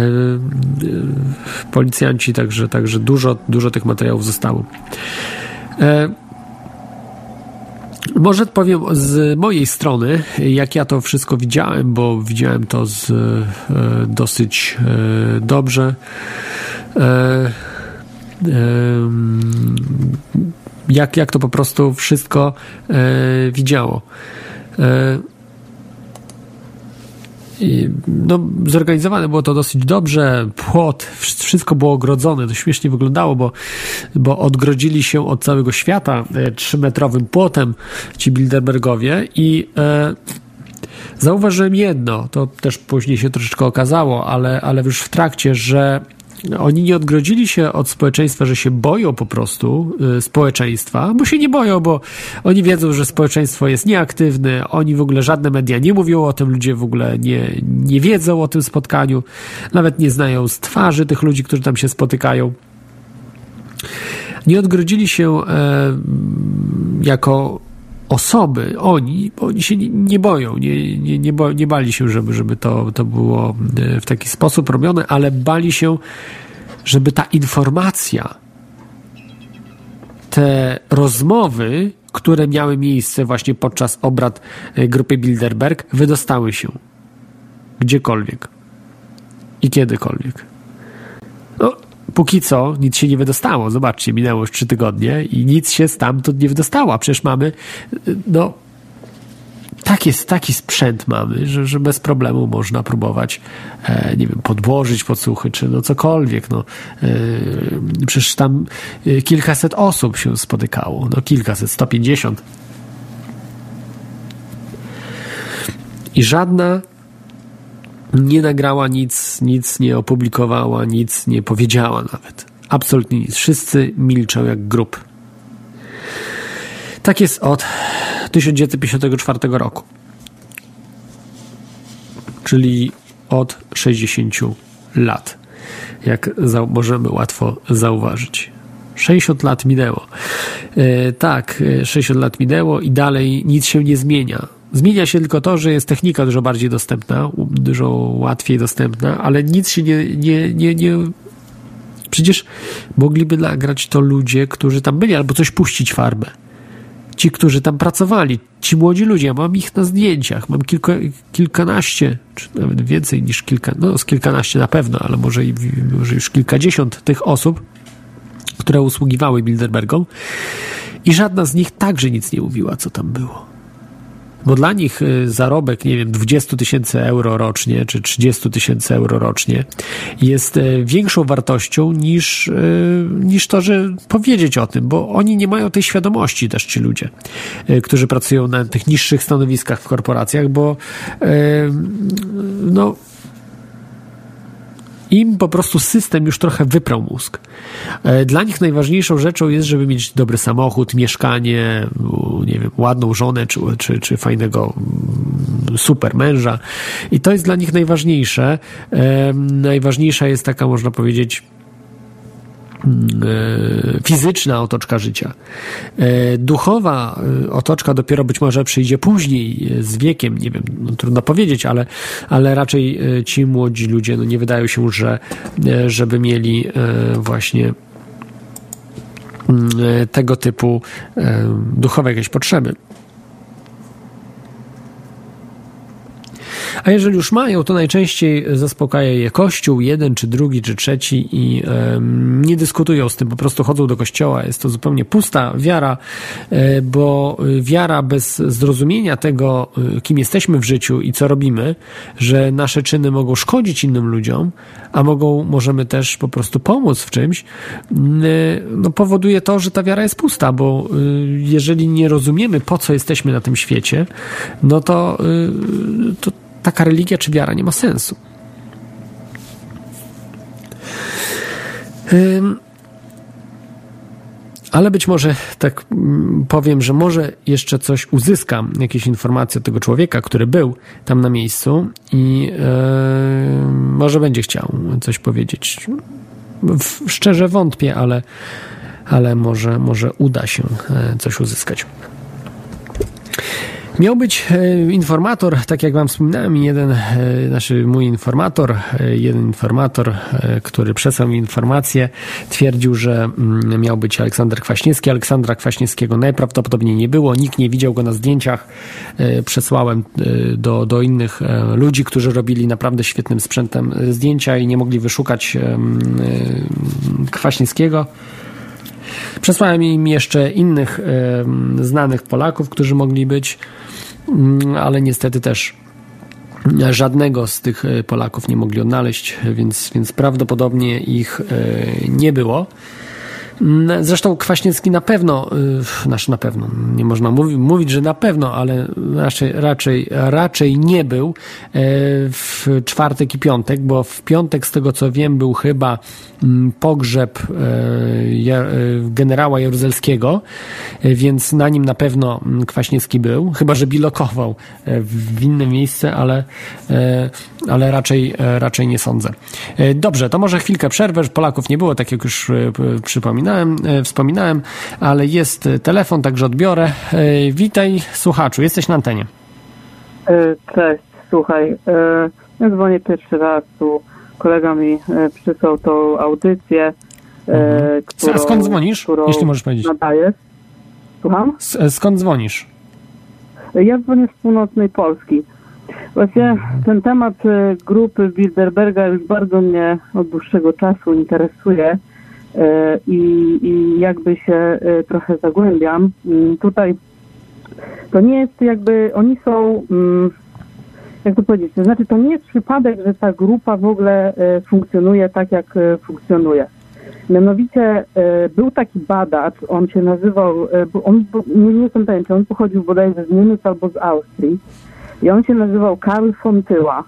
Policjanci, także, także dużo, dużo tych materiałów zostało. Może powiem z mojej strony, jak ja to wszystko widziałem, bo widziałem to z, e, dosyć e, dobrze. E, jak, jak to po prostu wszystko widziało. I, no, zorganizowane było to dosyć dobrze. Płot, wsz- wszystko było ogrodzone. To śmiesznie wyglądało, bo, bo odgrodzili się od całego świata e, trzymetrowym płotem ci Bilderbergowie i e, zauważyłem jedno, to też później się troszeczkę okazało, ale, ale już w trakcie, że oni nie odgrodzili się od społeczeństwa, że się boją po prostu y, społeczeństwa, bo się nie boją, bo oni wiedzą, że społeczeństwo jest nieaktywne, oni w ogóle żadne media nie mówią o tym, ludzie w ogóle nie, nie wiedzą o tym spotkaniu, nawet nie znają z twarzy tych ludzi, którzy tam się spotykają. Nie odgrodzili się e, jako osoby, oni, bo oni się nie, boją, nie, nie, nie, bo, nie bali się, żeby, żeby to, to było e, w taki sposób robione, ale bali się, żeby ta informacja, te rozmowy, które miały miejsce właśnie podczas obrad e, grupy Bilderberg, wydostały się gdziekolwiek i kiedykolwiek. Póki co nic się nie wydostało. Zobaczcie, minęło już trzy tygodnie i nic się stamtąd nie wydostało. A przecież mamy, no, tak jest, taki sprzęt mamy, że, że bez problemu można próbować, e, nie wiem, podłożyć podsłuchy, czy no cokolwiek. No, e, przecież tam e, kilkaset osób się spotykało. No kilkaset, 150. I żadna nie nagrała nic, nic nie opublikowała, nic nie powiedziała nawet. Absolutnie nic. Wszyscy milczą jak grób. Tak jest od 1954 roku. Czyli od 60 lat. Jak możemy łatwo zauważyć. 60 lat minęło. E, tak, e, 60 lat minęło i dalej nic się nie zmienia. Zmienia się tylko to, że jest technika dużo bardziej dostępna, dużo łatwiej dostępna, ale nic się nie, nie, nie, nie Przecież mogliby nagrać to ludzie, którzy tam byli, albo coś puścić farbę. Ci, którzy tam pracowali, ci młodzi ludzie, ja mam ich na zdjęciach, mam kilka, kilkanaście, czy nawet więcej niż kilka, no z kilkanaście na pewno, ale może, może już kilkadziesiąt tych osób, które usługiwały Bilderbergom i żadna z nich także nic nie mówiła, co tam było. Bo dla nich y, zarobek, nie wiem, 20 tysięcy euro rocznie, czy 30 tysięcy euro rocznie jest y, większą wartością niż, y, niż to, że powiedzieć o tym, bo oni nie mają tej świadomości też ci ludzie, którzy pracują na tych niższych stanowiskach w korporacjach, bo no im po prostu system już trochę wyprał mózg. E, Dla nich najważniejszą rzeczą jest, żeby mieć dobry samochód, mieszkanie, nie wiem, ładną żonę, czy, czy, czy fajnego mm, super męża. I to jest dla nich najważniejsze. E, Najważniejsza jest taka, można powiedzieć, fizyczna otoczka życia. E, Duchowa e, otoczka dopiero być może przyjdzie później, e, z wiekiem, nie wiem, no, trudno powiedzieć, ale, ale raczej e, ci młodzi ludzie no, nie wydają się, że e, żeby mieli e, właśnie mm, e, tego typu e, duchowe jakieś potrzeby. A jeżeli już mają, to najczęściej zaspokaja je kościół, jeden, czy drugi, czy trzeci i nie dyskutują z tym, po prostu chodzą do kościoła. Jest to zupełnie pusta wiara, e, bo wiara bez zrozumienia tego, y, kim jesteśmy w życiu i co robimy, że nasze czyny mogą szkodzić innym ludziom, a mogą, możemy też po prostu pomóc w czymś, y, no powoduje to, że ta wiara jest pusta, bo jeżeli nie rozumiemy, po co jesteśmy na tym świecie, no to, to taka religia czy wiara nie ma sensu. Ale być może tak mm, powiem, że może jeszcze coś uzyskam, jakieś informacje od tego człowieka, który był tam na miejscu i e, może będzie chciał coś powiedzieć. Szczerze wątpię, ale, ale może, może uda się e, coś uzyskać. Miał być e, informator, tak jak wam wspominałem, jeden, e, znaczy mój informator, e, jeden informator, który przesłał mi informację, twierdził, że mm, miał być Aleksander Kwaśniewski. Aleksandra Kwaśniewskiego najprawdopodobniej nie było, nikt nie widział go na zdjęciach. Przesłałem do, do innych ludzi, którzy robili naprawdę świetnym sprzętem zdjęcia i nie mogli wyszukać Kwaśniewskiego. Przesłałem im jeszcze innych znanych Polaków, którzy mogli być, mm, ale niestety też żadnego z tych e, Polaków nie mogli odnaleźć, więc, więc prawdopodobnie ich e, nie było. Mm, Zresztą Kwaśniewski na pewno, y, znaczy na pewno, nie można mówi, mówić, że na pewno, ale raczej, raczej, raczej nie był e, w czwartek i piątek, bo w piątek, z tego co wiem, był chyba mm, pogrzeb e, e, generała Jaruzelskiego, więc na nim na pewno mm, Kwaśniewski był, chyba że bilokował w inne miejsce, ale, ale raczej, raczej nie sądzę. Dobrze, to może chwilkę przerwę, Polaków nie było, tak jak już e, przypominałem, e, wspominałem, ale jest e, telefon, także odbiorę. E, Witaj, słuchaczu, jesteś na antenie. Cześć, słuchaj, ja dzwonię pierwszy raz, tu kolega mi przysłał tą audycję, którą, Mhm. A skąd dzwonisz, którą jeśli możesz powiedzieć? Nadajesz. Słucham? Skąd dzwonisz? Ja dzwonię z północnej Polski. Właśnie Mhm. ten temat grupy Bilderberga już bardzo mnie od dłuższego czasu interesuje i, i jakby się e, trochę zagłębiam. Mm, Tutaj to nie jest jakby, oni są, mm, jak to powiedzieć, to znaczy to nie jest przypadek, że ta grupa w ogóle e, funkcjonuje tak, jak e, funkcjonuje. Mianowicie e, był taki badacz, on się nazywał, e, on, nie jestem pewien, czy on pochodził bodajże z Niemiec albo z Austrii i on się nazywał Karl von Tyła.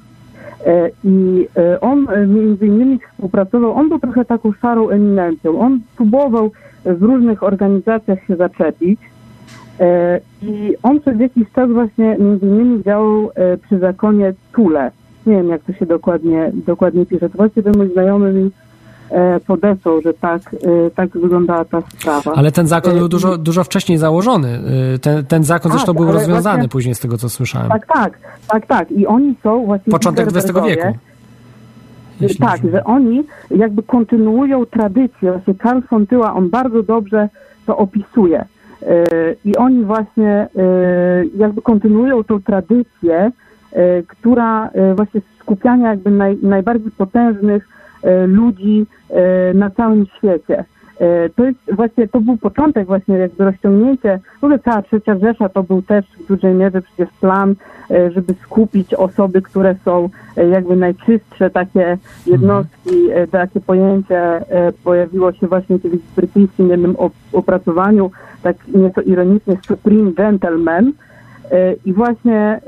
E, I e, on e, między innymi współpracował, on był trochę taką szarą eminencją. On próbował w różnych organizacjach się zaczepić i on przez jakiś czas właśnie między innymi działał przy zakonie Tule. Nie wiem, jak to się dokładnie, dokładnie pisze. To właśnie ten mój znajomy mi podesłał, że tak, e, tak wyglądała ta sprawa. Ale ten zakon E, był dużo, dużo wcześniej założony. E, Ten, ten zakon Tak, zresztą był rozwiązany właśnie- później z tego, co słyszałem. Tak, tak, tak, tak. I oni są właśnie... Początek XX wieku. Jeśli tak, że oni jakby kontynuują tradycję. Właśnie Karl von Tyła, on bardzo dobrze to opisuje. E, I oni właśnie e, jakby kontynuują tą tradycję, e, która e, właśnie skupiania jakby naj, najbardziej potężnych e, ludzi e, na całym świecie. E, To jest właśnie, to był początek właśnie jakby rozciągnięcie, w ogóle cała trzecia Rzesza to był też w dużej mierze przecież plan, e, żeby skupić osoby, które są e, jakby najczystsze, takie jednostki, e, takie pojęcie e, pojawiło się właśnie w brytyjskim jednym op- opracowaniu, tak nieco ironicznie Supreme Gentleman. E, i właśnie e,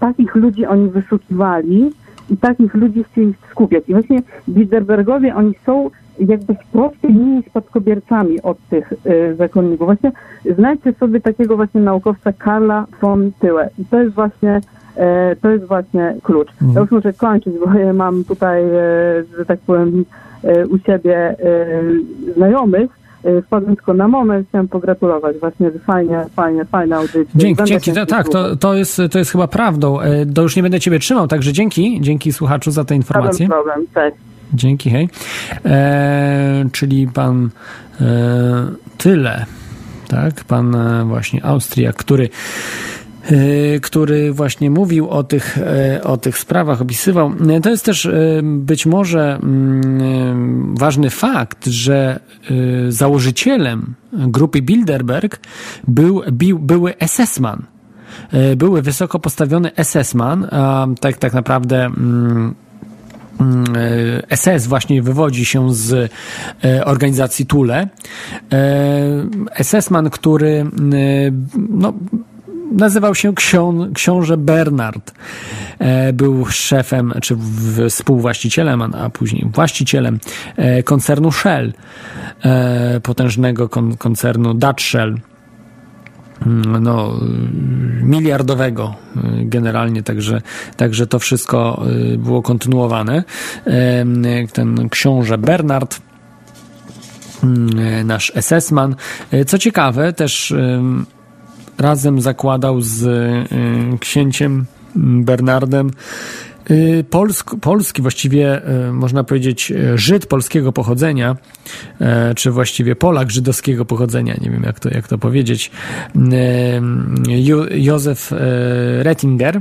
takich ludzi oni wyszukiwali i takich ludzi chcieli skupiać. I właśnie Bilderbergowie, oni są jakby w prostej linii spadkobiercami od tych y, zakonników. Właśnie znajdźcie sobie takiego właśnie naukowca Karla von Tyłę i to jest właśnie e, to jest właśnie klucz. Ja już muszę kończyć, bo ja mam tutaj, e, że tak powiem, e, u siebie znajomych. E, Wpadłem tylko na moment, chciałem pogratulować. Właśnie, fajnie, fajnie, fajna audycja. Dzięki, Będę dzięki. Tak, to, to, jest, to jest chyba prawdą. E, To już nie będę ciebie trzymał, także dzięki, dzięki słuchaczu za te informacje. Żaden problem, cześć. Dzięki, hej. E, czyli pan e, Tyle, tak? Pan e, właśnie Austriak, który y, który właśnie mówił o tych, y, o tych sprawach, opisywał. Y, To jest też y, być może mm, y, ważny fakt, że y, założycielem grupy Bilderberg był, były SS-man. Y, Były wysoko postawiony SS-man, tak, tak naprawdę mm, mm, SS właśnie wywodzi się z organizacji Tule. SS-man, który no, nazywał się ksią, książę Bernard. E, Był szefem, czy współwłaścicielem, a- później właścicielem e, koncernu Shell, e, potężnego kon, koncernu Dutch Shell mm, no, y, miliardowego y, generalnie, także, także to wszystko y, było kontynuowane. Ten książę Bernard, nasz SS-man. Co ciekawe, też razem zakładał z y, księciem Bernardem y, Polsk, polski, właściwie y, można powiedzieć Żyd polskiego pochodzenia, czy właściwie Polak żydowskiego pochodzenia, nie wiem jak to, jak to powiedzieć, Józef Rettinger,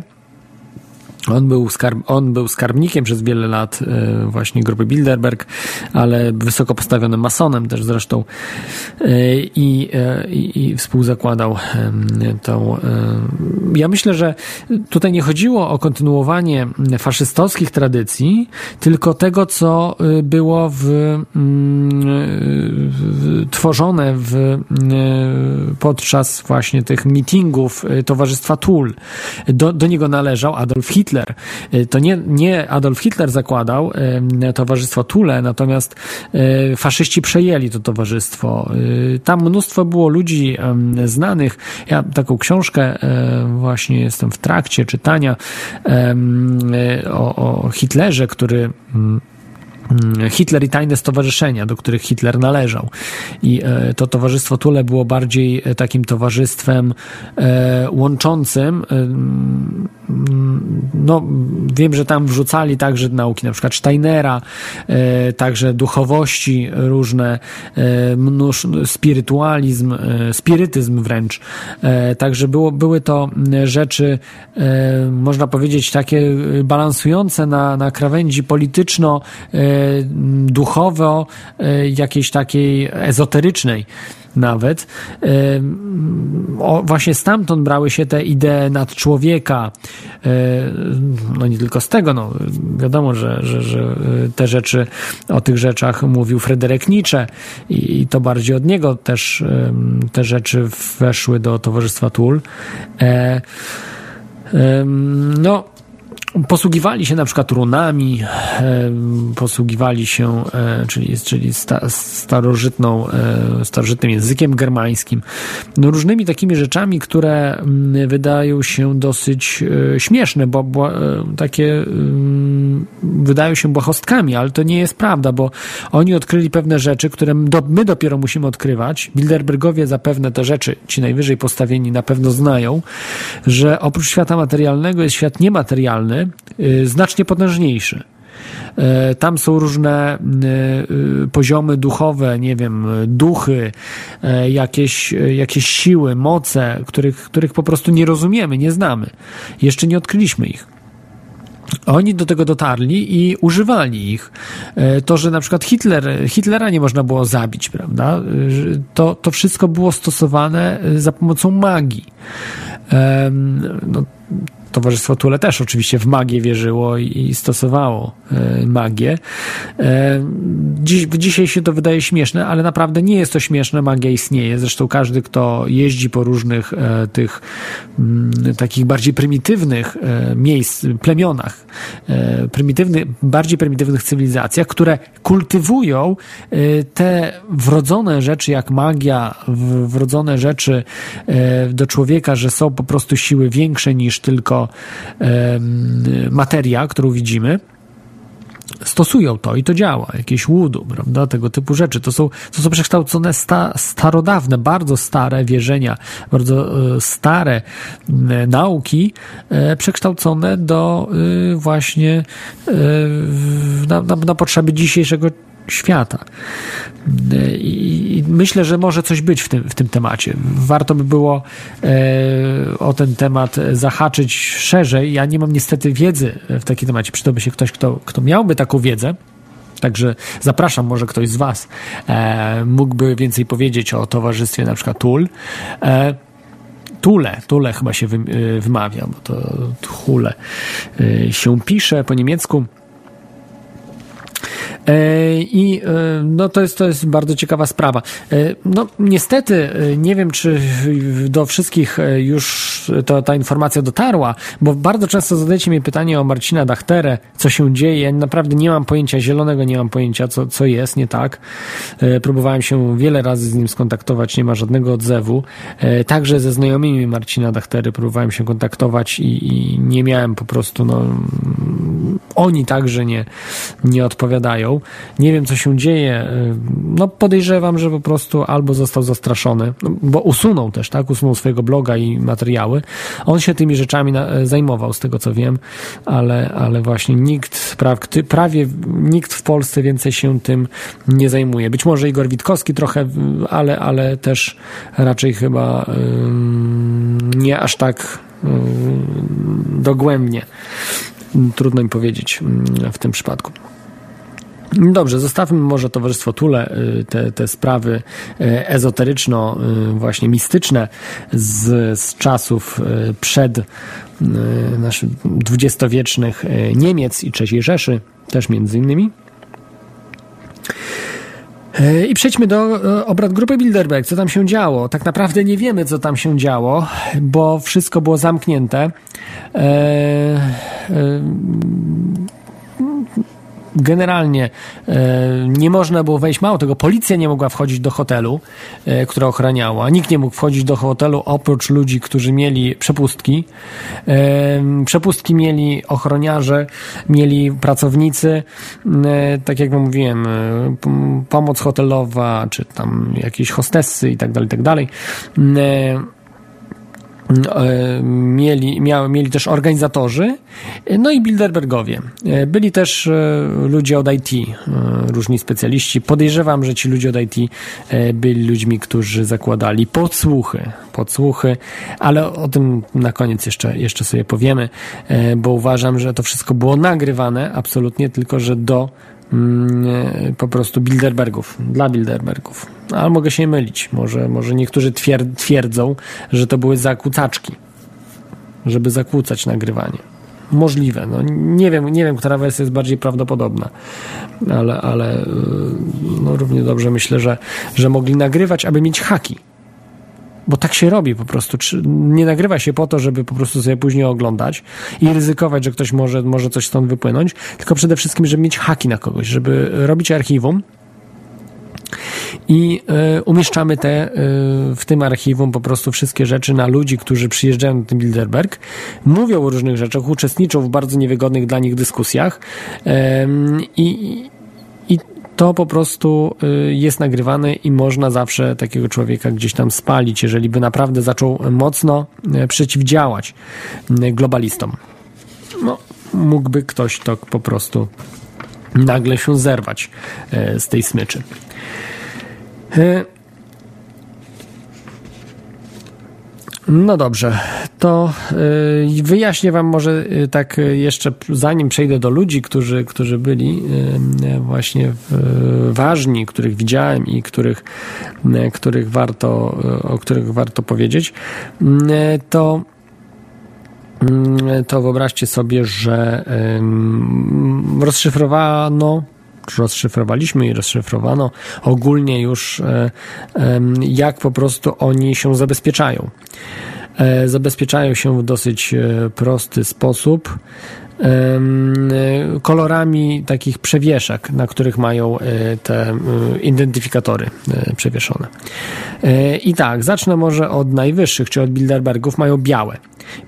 on był, skarb, on był skarbnikiem przez wiele lat e, właśnie grupy Bilderberg, ale wysoko postawionym masonem też zresztą e, i, e, i, i współzakładał tą. Ja myślę, że tutaj nie chodziło o kontynuowanie faszystowskich tradycji, tylko tego, co było w, mm, w, tworzone w, e, podczas właśnie tych meetingów Towarzystwa Tul. Do, do niego należał Adolf Hitler. E, To nie, nie Adolf Hitler zakładał e, Towarzystwo Tule, natomiast e, faszyści przejęli to towarzystwo. Tam mnóstwo było ludzi znanych. Ja taką książkę e, właśnie jestem w trakcie czytania o, o Hitlerze, który mm, Hitler i tajne stowarzyszenia, do których Hitler należał. I e, to towarzystwo Tule było bardziej e, takim towarzystwem łączącym. No, wiem, że tam wrzucali także nauki, na przykład Steinera, e, także duchowości różne, e, mnóż, spirytualizm, e, spirytyzm wręcz. Także było, były to rzeczy, można powiedzieć, takie balansujące na, na krawędzi polityczno, m, duchowo, e, jakiejś takiej ezoterycznej nawet. O, właśnie stamtąd brały się te idee nad człowieka. No nie tylko z tego, no wiadomo, że, że, że yy, te rzeczy, o tych rzeczach mówił Fryderyk Nietzsche i, i to bardziej od niego też te rzeczy weszły do Towarzystwa Tul. E, No, posługiwali się na przykład runami, em, posługiwali się, e, czyli, czyli sta, starożytną, e, starożytnym językiem germańskim, no różnymi takimi rzeczami, które mm, wydają się dosyć e, śmieszne, bo, bo e, takie mm, wydają się błahostkami, ale to nie jest prawda, bo oni odkryli pewne rzeczy, które do, my dopiero musimy odkrywać. Bilderbergowie zapewne te rzeczy, ci najwyżej postawieni na pewno znają, że oprócz świata materialnego jest świat niematerialny, y, znacznie potężniejszy. E, Tam są różne y, y, poziomy duchowe, nie wiem, duchy, jakieś, jakieś siły, moce, których, których po prostu nie rozumiemy, nie znamy. Jeszcze nie odkryliśmy ich. Oni do tego dotarli i używali ich. To, że na przykład Hitler, Hitlera nie można było zabić, prawda? To, to wszystko było stosowane za pomocą magii. No, Towarzystwo Tule też oczywiście w magię wierzyło i, stosowało e, magię. E, dziś, dzisiaj się to wydaje śmieszne, ale naprawdę nie jest to śmieszne, magia istnieje. Zresztą każdy, kto jeździ po różnych e, tych m, takich bardziej prymitywnych miejsc, plemionach, prymitywnych, bardziej prymitywnych cywilizacjach, które kultywują te wrodzone rzeczy jak magia, wrodzone rzeczy do człowieka, że są po prostu siły większe niż tylko materia, którą widzimy stosują to i to działa, jakieś łudu, prawda, tego typu rzeczy. To są, to są przekształcone sta, starodawne, bardzo stare wierzenia, bardzo e, stare nauki, e, przekształcone do e, właśnie e, na, na, na potrzeby dzisiejszego świata. I myślę, że może coś być w tym, w tym temacie. Warto by było e, o ten temat zahaczyć szerzej. Ja nie mam niestety wiedzy w takim temacie. Przydałby się ktoś, kto, kto miałby taką wiedzę. Także zapraszam, może ktoś z Was e, mógłby więcej powiedzieć o towarzystwie na przykład TUL. E, Tule, Tule chyba się e, wymawia, bo to Tule e, się pisze po niemiecku. E, I e, no, to, jest, to jest bardzo ciekawa sprawa. E, no, niestety, nie wiem, czy do wszystkich już to, ta informacja dotarła, bo bardzo często zadajecie mi pytanie o Marcina Dachterę, co się dzieje. Naprawdę nie mam pojęcia zielonego, nie mam pojęcia, co, co jest nie tak. Próbowałem się wiele razy z nim skontaktować, nie ma żadnego odzewu. Także ze znajomymi Marcina Dachtery próbowałem się kontaktować i, i nie miałem po prostu, no, oni także nie, nie odpowiadają. Nie wiem, co się dzieje. No podejrzewam, że po prostu albo został zastraszony, no, bo usunął też, tak? Usunął swojego bloga i materiały. On się tymi rzeczami zajmował, z tego co wiem, ale, ale właśnie nikt, prawie nikt w Polsce więcej się tym nie zajmuje. Być może Igor Witkowski trochę, ale, ale też raczej chyba nie aż tak dogłębnie. Trudno mi powiedzieć w tym przypadku. Dobrze, zostawmy może Towarzystwo Tule, y, te, te sprawy y, ezoteryczno, y, właśnie mistyczne z, z czasów przed naszych dwudziestowiecznych Niemiec i III Rzeszy, też między innymi. I przejdźmy do obrad grupy Bilderberg. Co tam się działo? Tak naprawdę nie wiemy, co tam się działo, bo wszystko było zamknięte. E, e, generalnie e, nie można było wejść, mało tego, policja nie mogła wchodzić do hotelu, e, która ochraniała. Nikt nie mógł wchodzić do hotelu oprócz ludzi, którzy mieli przepustki. E, przepustki mieli ochroniarze, mieli pracownicy, tak jak mówiłem, pomoc hotelowa, czy tam jakieś hostessy i tak dalej, i tak dalej mieli, miał, mieli też organizatorzy, no i Bilderbergowie. E, byli też e, ludzie od IT, różni specjaliści. Podejrzewam, że ci ludzie od IT byli ludźmi, którzy zakładali podsłuchy, podsłuchy, ale o tym na koniec jeszcze, jeszcze sobie powiemy, bo uważam, że to wszystko było nagrywane absolutnie, tylko że do po prostu Bilderbergów, dla Bilderbergów. Ale mogę się mylić. Może, może niektórzy twierdzą, że to były zakłócaczki, żeby zakłócać nagrywanie. Możliwe. No, nie, wiem, nie wiem, która wersja jest bardziej prawdopodobna, ale, ale y, no, równie dobrze myślę, że, że mogli nagrywać, aby mieć haki bo tak się robi po prostu. Nie nagrywa się po to, żeby po prostu sobie później oglądać i ryzykować, że ktoś może, może coś stąd wypłynąć, tylko przede wszystkim, żeby mieć haki na kogoś, żeby robić archiwum i y, umieszczamy te y, w tym archiwum po prostu wszystkie rzeczy na ludzi, którzy przyjeżdżają do Bilderberg, mówią o różnych rzeczach, uczestniczą w bardzo niewygodnych dla nich dyskusjach y, i to po prostu y, jest nagrywane i można zawsze takiego człowieka gdzieś tam spalić, jeżeli by naprawdę zaczął mocno y, przeciwdziałać y, globalistom. No, mógłby ktoś to po prostu nagle się zerwać z tej smyczy. No dobrze, to yy, wyjaśnię Wam może yy, tak yy, jeszcze, zanim przejdę do ludzi, którzy, którzy byli y, właśnie ważni, których widziałem i których, y, których warto, y, o których warto powiedzieć, to to wyobraźcie sobie, że rozszyfrowano rozszyfrowaliśmy i rozszyfrowano ogólnie już, e, jak po prostu oni się zabezpieczają. E, zabezpieczają się w dosyć e, prosty sposób kolorami takich przewieszek, na których mają te identyfikatory przewieszone. I tak, zacznę może od najwyższych, czyli od Bilderbergów, mają białe.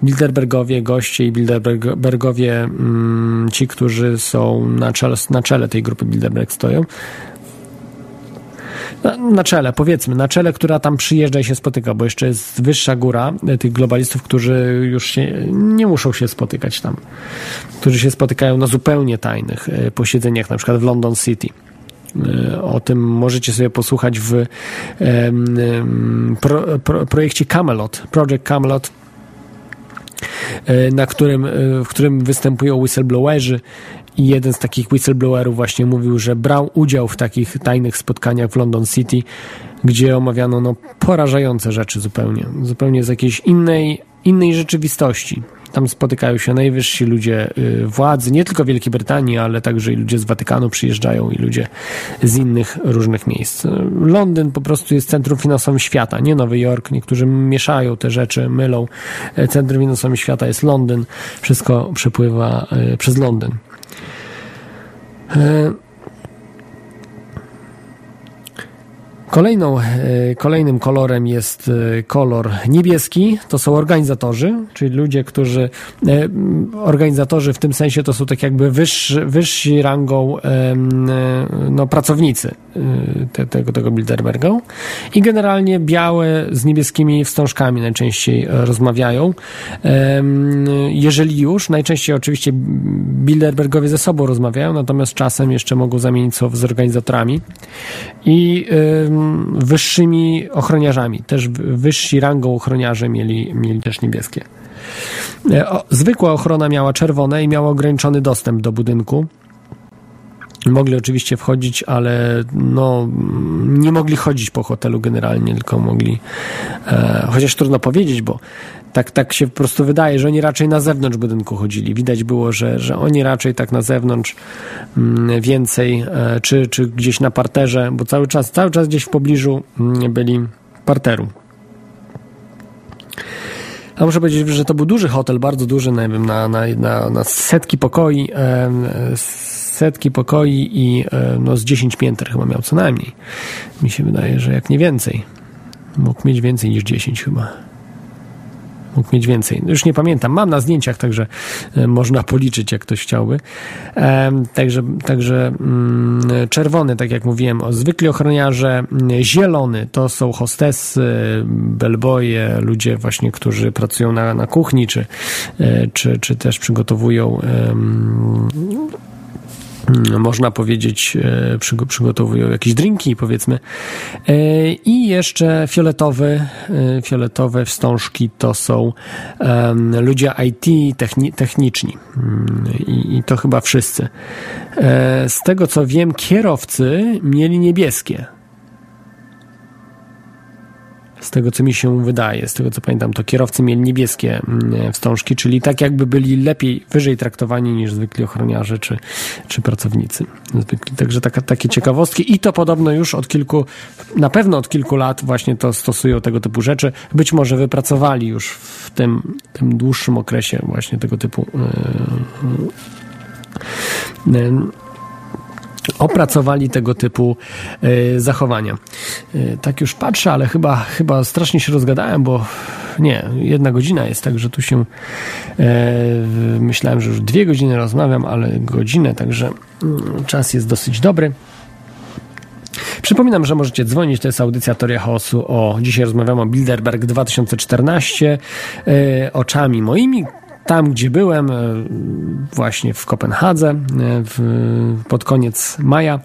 Bilderbergowie, goście i Bilderbergowie, mm, ci, którzy są na czele, na czele tej grupy Bilderberg stoją, na czele, powiedzmy, na czele, która tam przyjeżdża i się spotyka, bo jeszcze jest wyższa góra tych globalistów, którzy już się, nie muszą się spotykać tam, którzy się spotykają na zupełnie tajnych e, posiedzeniach, na przykład w London City. E, O tym możecie sobie posłuchać w pro, pro, projekcie Camelot, Project Camelot, na którym, e, w którym występują whistleblowerzy i jeden z takich whistleblowerów właśnie mówił, że brał udział w takich tajnych spotkaniach w London City, gdzie omawiano no, porażające rzeczy zupełnie, zupełnie z jakiejś innej, innej rzeczywistości. Tam spotykają się najwyżsi ludzie y, władzy, nie tylko Wielkiej Brytanii, ale także i ludzie z Watykanu przyjeżdżają i ludzie z innych różnych miejsc. Londyn po prostu jest centrum finansowym świata, nie Nowy Jork. Niektórzy mieszają te rzeczy, mylą. E, Centrum finansowym świata jest Londyn. Wszystko przepływa y, przez Londyn. Kolejną, e, kolejnym kolorem jest e, kolor niebieski. To są organizatorzy, czyli ludzie, którzy. e, Organizatorzy w tym sensie to są tak jakby wyższy, wyżsi rangą no, pracownicy te, tego, tego Bilderberga. I generalnie białe z niebieskimi wstążkami najczęściej rozmawiają. Jeżeli już, najczęściej oczywiście Bilderbergowie ze sobą rozmawiają, natomiast czasem jeszcze mogą zamienić słowo z organizatorami i wyższymi ochroniarzami. Też wyżsi rangą ochroniarze mieli, mieli też niebieskie. E, zwykła ochrona miała czerwone i miała ograniczony dostęp do budynku. Mogli oczywiście wchodzić, ale no, nie mogli chodzić po hotelu generalnie, tylko mogli, e, chociaż trudno powiedzieć, bo tak, tak się po prostu wydaje, że oni raczej na zewnątrz budynku chodzili. Widać było, że, że oni raczej tak na zewnątrz mm, więcej, e, czy, czy gdzieś na parterze, bo cały czas, cały czas gdzieś w pobliżu mm, byli parteru. A muszę powiedzieć, że to był duży hotel, bardzo duży, nie wiem, na, na, na, na setki pokoi, em, setki pokoi i em, no, z 10 pięter chyba miał co najmniej. Mi się wydaje, że jak nie więcej. Mógł mieć więcej niż 10 chyba. Mógł mieć więcej. Już nie pamiętam. Mam na zdjęciach, także e, można policzyć, jak ktoś chciałby. Em, Także, także mm, czerwony, tak jak mówiłem, o zwykli ochroniarze. Mm, Zielony to są hostessy, bellboye, ludzie właśnie, którzy pracują na, na kuchni, czy, e, czy, czy też przygotowują można powiedzieć, e, przygo- przygotowują jakieś drinki, powiedzmy. E, I jeszcze fioletowy, e, fioletowe wstążki to są ludzie IT, techni- techniczni. Mm, I, to chyba wszyscy. Z tego co wiem, kierowcy mieli niebieskie. Z tego, co mi się wydaje, z tego, co pamiętam, to kierowcy mieli niebieskie mm, wstążki, czyli tak jakby byli lepiej, wyżej traktowani niż zwykli ochroniarze czy, czy pracownicy. Zwykli. Także taka, takie ciekawostki i to podobno już od kilku, na pewno od kilku lat właśnie to stosują tego typu rzeczy. Być może wypracowali już w tym, tym dłuższym okresie właśnie tego typu yy, yy, opracowali tego typu e, zachowania. E, tak już patrzę, ale chyba, chyba strasznie się rozgadałem, bo nie, jedna godzina jest, także tu się e, myślałem, że już dwie godziny rozmawiam, ale godzinę, także mm, czas jest dosyć dobry. Przypominam, że możecie dzwonić, to jest audycja Teoria Chaosu. O, dzisiaj rozmawiam o Bilderberg 2014 e, oczami moimi. Tam, gdzie byłem, e, właśnie w Kopenhadze, e, w, pod koniec maja.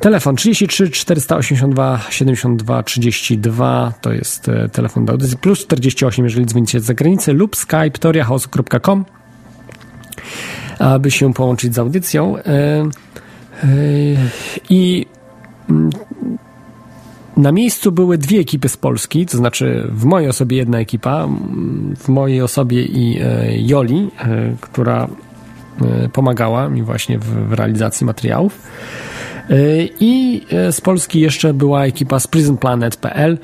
Telefon 33 482 72 32 to jest e, telefon do audycji, plus 48, jeżeli dzwonicie z zagranicy, lub skype toriachaosu.com aby się połączyć z audycją. I mm, na miejscu były dwie ekipy z Polski, to znaczy w mojej osobie jedna ekipa, w mojej osobie i e, Joli, e, która e, pomagała mi właśnie w, realizacji materiałów. I z Polski jeszcze była ekipa z prisonplanet.pl.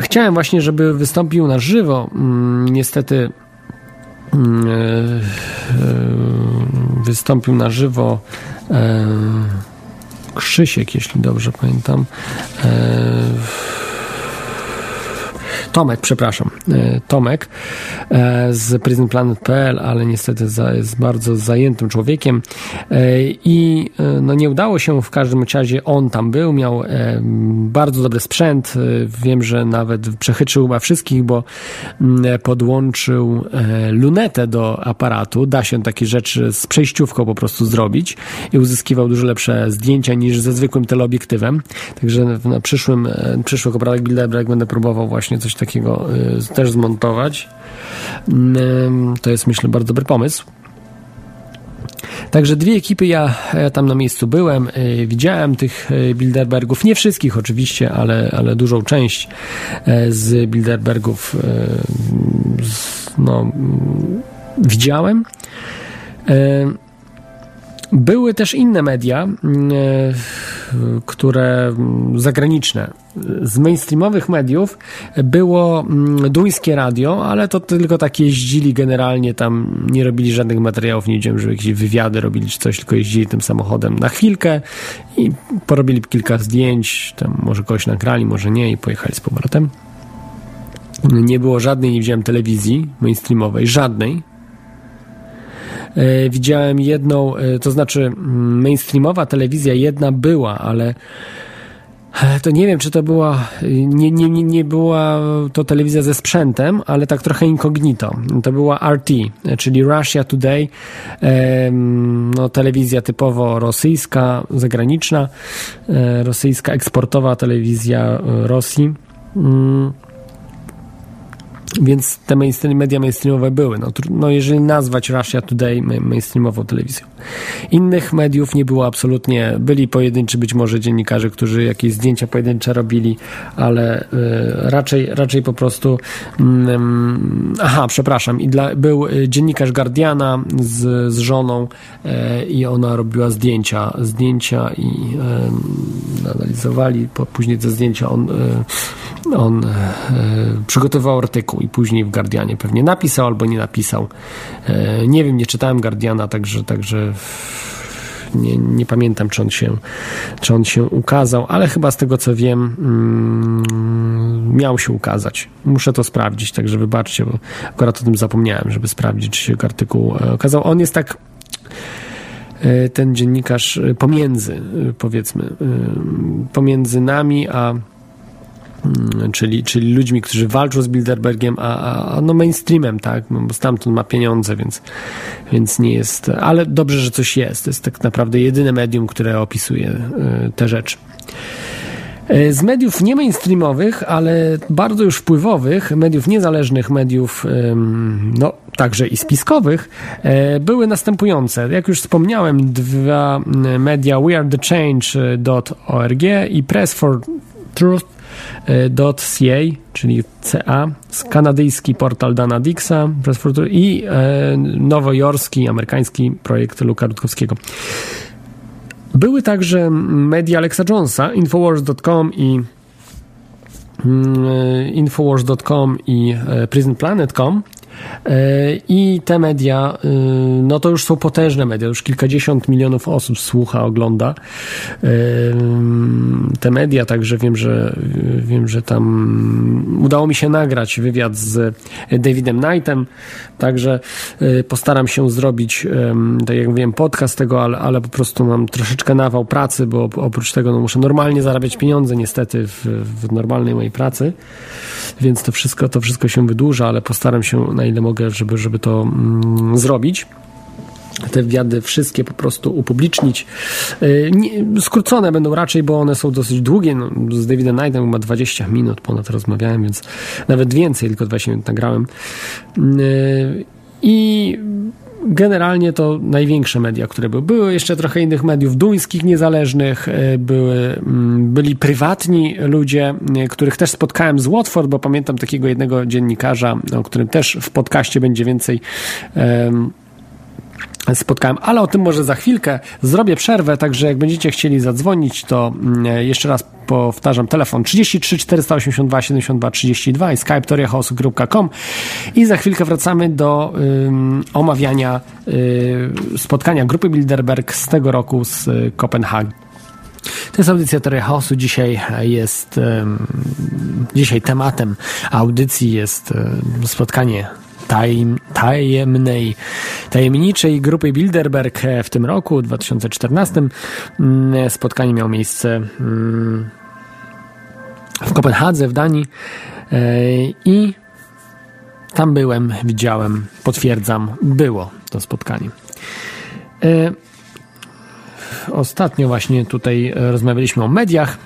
Chciałem właśnie, żeby wystąpił na żywo. Niestety wystąpił na żywo Krzysiek, jeśli dobrze pamiętam. E, Tomek, przepraszam. e, Tomek e, z PrisonPlanet.pl, ale niestety jest bardzo zajętym człowiekiem e, i no, nie udało się w każdym razie. On tam był, miał bardzo dobry sprzęt. Wiem, że nawet przechytrzył chyba wszystkich, bo podłączył lunetę do aparatu. Da się takie rzeczy z przejściówką po prostu zrobić i uzyskiwał dużo lepsze zdjęcia niż ze zwykłym teleobiektywem. Także na przyszłym, przyszłych obradach Bilderberg będę próbował właśnie coś takiego e, też zmontować. Mm, To jest myślę bardzo dobry pomysł. Także dwie ekipy, ja, tam na miejscu byłem, y, widziałem tych y, Bilderbergów, nie wszystkich oczywiście, ale, ale dużą część y, z Bilderbergów y, no, mm, widziałem. Były też inne media, e, które zagraniczne. Z mainstreamowych mediów było duńskie radio, ale to tylko tak jeździli generalnie, tam nie robili żadnych materiałów, nie widziałem, żeby jakieś wywiady robili czy coś, tylko jeździli tym samochodem na chwilkę i porobili kilka zdjęć, tam może kogoś nagrali, może nie i pojechali z powrotem. Nie było żadnej, nie widziałem telewizji mainstreamowej, żadnej, widziałem jedną, e, to znaczy mm, mainstreamowa telewizja jedna była, ale e, to nie wiem, czy to była, nie, nie, nie, była to telewizja ze sprzętem, ale tak trochę incognito. To była RT, czyli Russia Today, no, telewizja typowo rosyjska, zagraniczna, rosyjska eksportowa telewizja Rosji. Mm. Więc te mainstream, media mainstreamowe były. No, no, jeżeli nazwać Russia Today mainstreamową telewizją. Innych mediów nie było absolutnie. Byli pojedynczy być może dziennikarze, którzy jakieś zdjęcia pojedyncze robili, ale y, raczej, raczej po prostu. Mm, aha, przepraszam. I dla, był dziennikarz Guardiana z, z żoną y, i ona robiła zdjęcia, zdjęcia i y, analizowali. Po, później te zdjęcia on, on przygotowywał artykuł i później w Guardianie pewnie napisał albo nie napisał. Nie wiem, nie czytałem Guardiana, także, także nie, nie pamiętam, czy on, się, czy on się ukazał, ale chyba z tego co wiem, mm, miał się ukazać. Muszę to sprawdzić, także wybaczcie, bo akurat o tym zapomniałem, żeby sprawdzić, czy się artykuł okazał. On jest tak ten dziennikarz pomiędzy, powiedzmy, pomiędzy nami a czyli, czyli ludźmi, którzy walczą z Bilderbergiem, a, a no mainstreamem, tak, no, bo stamtąd ma pieniądze, więc, więc nie jest, ale dobrze, że coś jest. To jest tak naprawdę jedyne medium, które opisuje te rzeczy. Z mediów nie mainstreamowych, ale bardzo już wpływowych, mediów niezależnych, mediów no, także i spiskowych, były następujące. Jak już wspomniałem, dwa media wearethechange.org i Press for Truth .ca, czyli CA, kanadyjski portal Dana Dixa i e, nowojorski, amerykański projekt Luka Rutkowskiego. Były także media Alexa Jonesa, Infowars.com i Infowars.com i PrisonPlanet.com i te media, no to już są potężne media, już kilkadziesiąt milionów osób słucha, ogląda. Te media, także wiem, że wiem, że tam udało mi się nagrać wywiad z Davidem Knightem, także postaram się zrobić, tak jak wiem, podcast tego, ale, ale po prostu mam troszeczkę nawał pracy, bo oprócz tego no, muszę normalnie zarabiać pieniądze niestety w, w normalnej mojej pracy, więc to wszystko, to wszystko się wydłuża, ale postaram się na ile mogę, żeby, żeby to mm, zrobić te wywiady wszystkie po prostu upublicznić. Nie, skrócone będą raczej, bo one są dosyć długie. No, z Davidem Knightem ma 20 minut ponad rozmawiałem, więc nawet więcej, tylko 20 minut nagrałem. I generalnie to największe media, które były. Były jeszcze trochę innych mediów duńskich, niezależnych, były, byli prywatni ludzie, których też spotkałem z Watford, bo pamiętam takiego jednego dziennikarza, o którym też w podcaście będzie więcej um, spotkałem, ale o tym może za chwilkę. Zrobię przerwę, także jak będziecie chcieli zadzwonić, to jeszcze raz powtarzam telefon 33 482 72 32 i skype toriachaosu.com i za chwilkę wracamy do um, omawiania um, spotkania grupy Bilderberg z tego roku z Kopenhagi. To jest audycja Teoria Chaosu. Dzisiaj jest um, dzisiaj tematem audycji jest e, spotkanie tajem, tajemnej, tajemniczej grupy Bilderberg e, w tym roku, 2014. Mm, Spotkanie miało miejsce mm, w Kopenhadze, w Danii e, i tam byłem, widziałem, potwierdzam, było to spotkanie. E, Ostatnio właśnie tutaj rozmawialiśmy o mediach.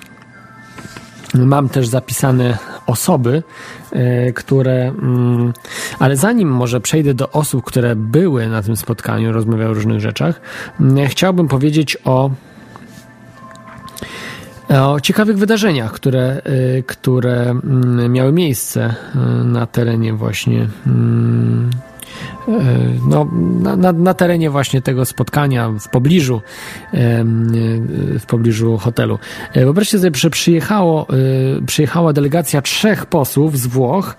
Mam też zapisane osoby, e, które. mm, Ale zanim może przejdę do osób, które były na tym spotkaniu, rozmawiały o różnych rzeczach, mm, chciałbym powiedzieć o o ciekawych wydarzeniach, które, y, które mm, miały miejsce na terenie właśnie no, na, na, terenie właśnie tego spotkania w pobliżu y, w pobliżu hotelu. E, Wyobraźcie sobie, że przyjechało, przyjechała delegacja trzech posłów z Włoch,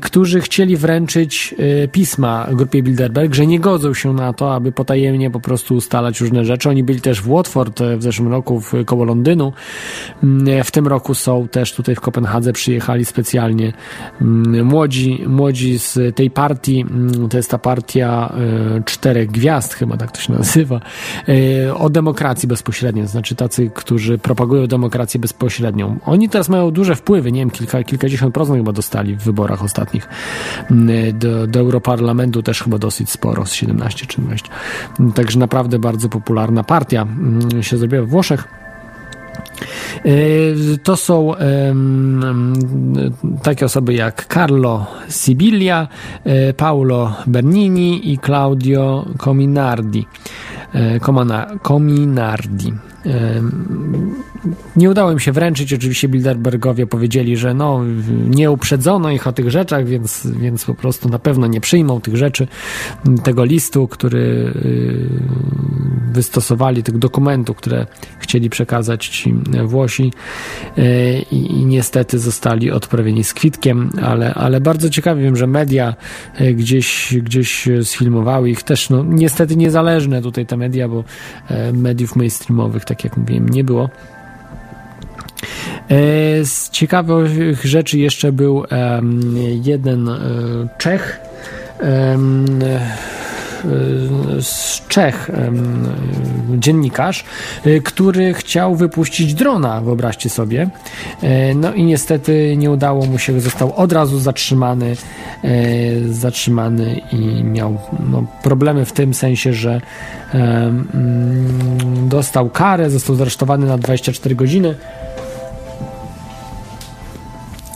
którzy chcieli wręczyć pisma grupie Bilderberg, że nie godzą się na to, aby potajemnie po prostu ustalać różne rzeczy. Oni byli też w Watford e, w zeszłym roku, w, koło Londynu. Mm, W tym roku są też tutaj w Kopenhadze, przyjechali specjalnie mm, młodzi, młodzi z tej partii, mm, to jest ta partia e, czterech gwiazd, chyba tak to się nazywa, e, o demokracji bezpośredniej, to znaczy tacy, którzy propagują demokrację bezpośrednią. Oni teraz mają duże wpływy, nie wiem, kilka, kilkadziesiąt procent chyba dostali w wyborach ostatnich. Do, do Europarlamentu też chyba dosyć sporo, z 17 czy 20. Także naprawdę bardzo popularna partia się zrobiła w Włoszech. E, To są takie osoby jak Carlo Sibilia, e, Paolo Bernini i Claudio Cominardi. E, Comana- Cominardi. Nie udało im się wręczyć. Oczywiście Bilderbergowie powiedzieli, że no, nie uprzedzono ich o tych rzeczach, więc, więc po prostu na pewno nie przyjmą tych rzeczy, tego listu, który y, wystosowali, tych dokumentów, które chcieli przekazać ci Włosi y, i, niestety zostali odprawieni z kwitkiem, ale, ale bardzo ciekawie wiem, że media y, gdzieś, gdzieś sfilmowały ich też, no niestety niezależne tutaj te media, bo e, mediów mainstreamowych, tak jak mówiłem, nie było. E, Z ciekawych rzeczy jeszcze był jeden e, Czech, z Czech em, dziennikarz, e, który chciał wypuścić drona, wyobraźcie sobie. No i niestety nie udało mu się, został od razu zatrzymany, zatrzymany i miał no, problemy w tym sensie, że mm, dostał karę, został zaresztowany na 24 godziny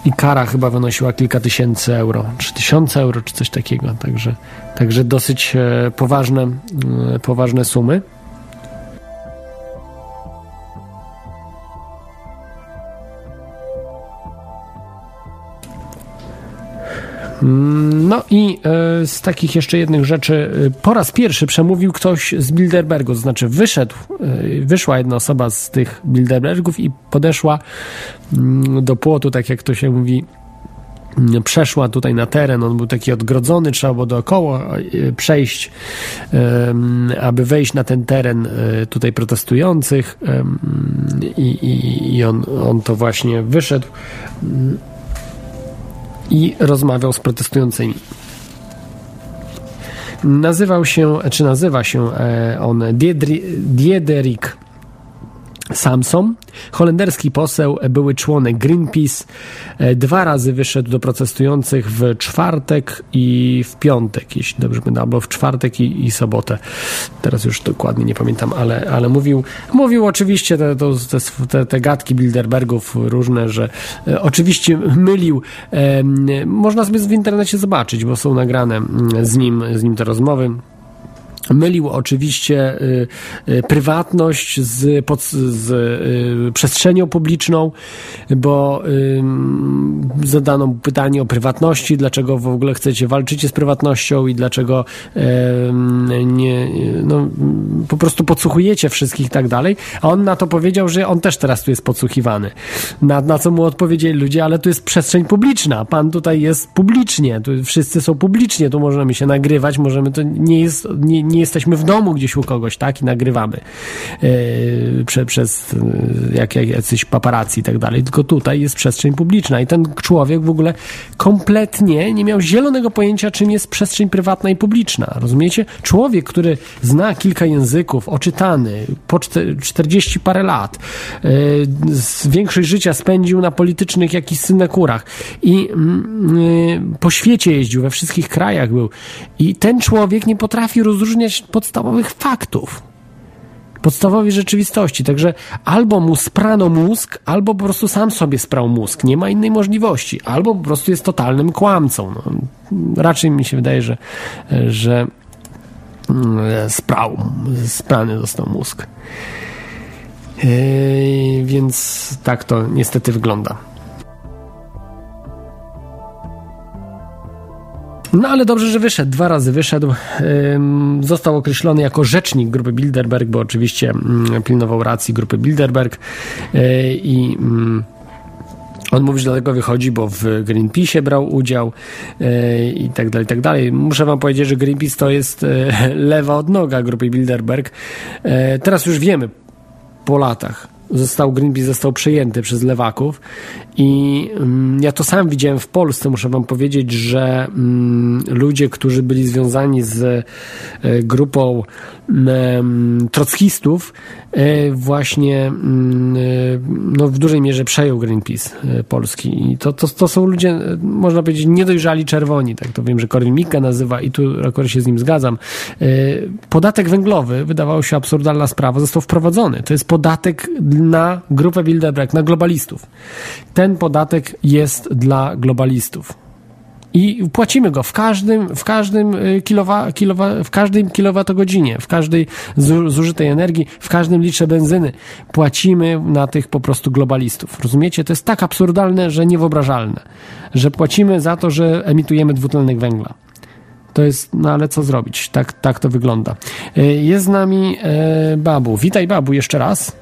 i kara chyba wynosiła kilka tysięcy euro, czy tysiące euro, czy coś takiego. Także, także dosyć e, poważne, e, poważne sumy. No i e, z takich jeszcze jednych rzeczy, e, po raz pierwszy przemówił ktoś z Bilderbergu, to znaczy wyszedł, e, wyszła jedna osoba z tych Bilderbergów i podeszła mm, do płotu, tak jak to się mówi, mm, przeszła tutaj na teren, on był taki odgrodzony, trzeba było dookoła e, przejść, aby wejść na ten teren tutaj protestujących i, i, i on, on to właśnie wyszedł. mm, i rozmawiał z protestującymi. Nazywał się, czy nazywa się e, on Diedri- Diederik Samson, holenderski poseł, były członek Greenpeace. E, Dwa razy wyszedł do protestujących w czwartek i w piątek, jeśli dobrze pamiętam, albo w czwartek i, i sobotę. Teraz już dokładnie nie pamiętam, ale, ale mówił, mówił oczywiście te, te, te, gadki Bilderbergów różne, że e, oczywiście mylił. można sobie w internecie zobaczyć, bo są nagrane mm, z nim, z nim te rozmowy. Mylił oczywiście y, y, prywatność z, pod, z y, przestrzenią publiczną, bo zadano mu pytanie o prywatności, dlaczego w ogóle chcecie walczycie z prywatnością i dlaczego nie, no, po prostu podsłuchujecie wszystkich i tak dalej. A on na to powiedział, że on też teraz tu jest podsłuchiwany. Na, na co mu odpowiedzieli ludzie, ale tu jest przestrzeń publiczna, pan tutaj jest publicznie, tu wszyscy są publicznie, tu możemy się nagrywać, możemy, to nie jest, nie, nie nie jesteśmy w domu gdzieś u kogoś, tak, i nagrywamy e, prze, przez e, jak, jak jacyś paparazzi i tak dalej, tylko tutaj jest przestrzeń publiczna i ten człowiek w ogóle kompletnie nie miał zielonego pojęcia, czym jest przestrzeń prywatna i publiczna, rozumiecie? Człowiek, który zna kilka języków, oczytany, po czte- 40 parę lat, z większość życia spędził na politycznych jakichś synekurach i mm, po świecie jeździł, we wszystkich krajach był. I ten człowiek nie potrafi rozróżniać podstawowych faktów. Podstawowej rzeczywistości. Także albo mu sprano mózg, albo po prostu sam sobie sprał mózg. Nie ma innej możliwości. Albo po prostu jest totalnym kłamcą. No, raczej mi się wydaje, że, że mm, sprał, sprany został mózg. Yy, więc tak to niestety wygląda. No ale dobrze, że wyszedł. Dwa razy wyszedł. Został określony jako rzecznik grupy Bilderberg, bo oczywiście mm, pilnował racji grupy Bilderberg yy, i. Yy, on mówi, że dlatego wychodzi, bo w Greenpeace brał udział yy, i tak dalej, i tak dalej. Muszę wam powiedzieć, że Greenpeace to jest yy, lewa odnoga grupy Bilderberg. Teraz już wiemy po latach. Został, Greenpeace został przejęty przez lewaków i mm, ja to sam widziałem w Polsce, muszę wam powiedzieć, że mm, ludzie, którzy byli związani z e, grupą mm, trockistów e, właśnie mm, e, no, w dużej mierze przejął Greenpeace polski i to, to, to są ludzie, można powiedzieć, niedojrzali czerwoni, tak to wiem, że Korwin Mikke nazywa i tu akurat się z nim zgadzam. Podatek węglowy, wydawało się absurdalna sprawa, został wprowadzony. To jest podatek na grupę Bilderberg, na globalistów. Ten podatek jest dla globalistów. I płacimy go w każdym, w każdym y, kilowa, kilowa, w każdym kilowatogodzinie, w każdej zu- zużytej energii, w każdym litrze benzyny. Płacimy na tych po prostu globalistów. Rozumiecie? To jest tak absurdalne, że niewyobrażalne. Że płacimy za to, że emitujemy dwutlenek węgla. To jest, no ale co zrobić? Tak, tak to wygląda. Y, Jest z nami e, Babu. Witaj Babu jeszcze raz.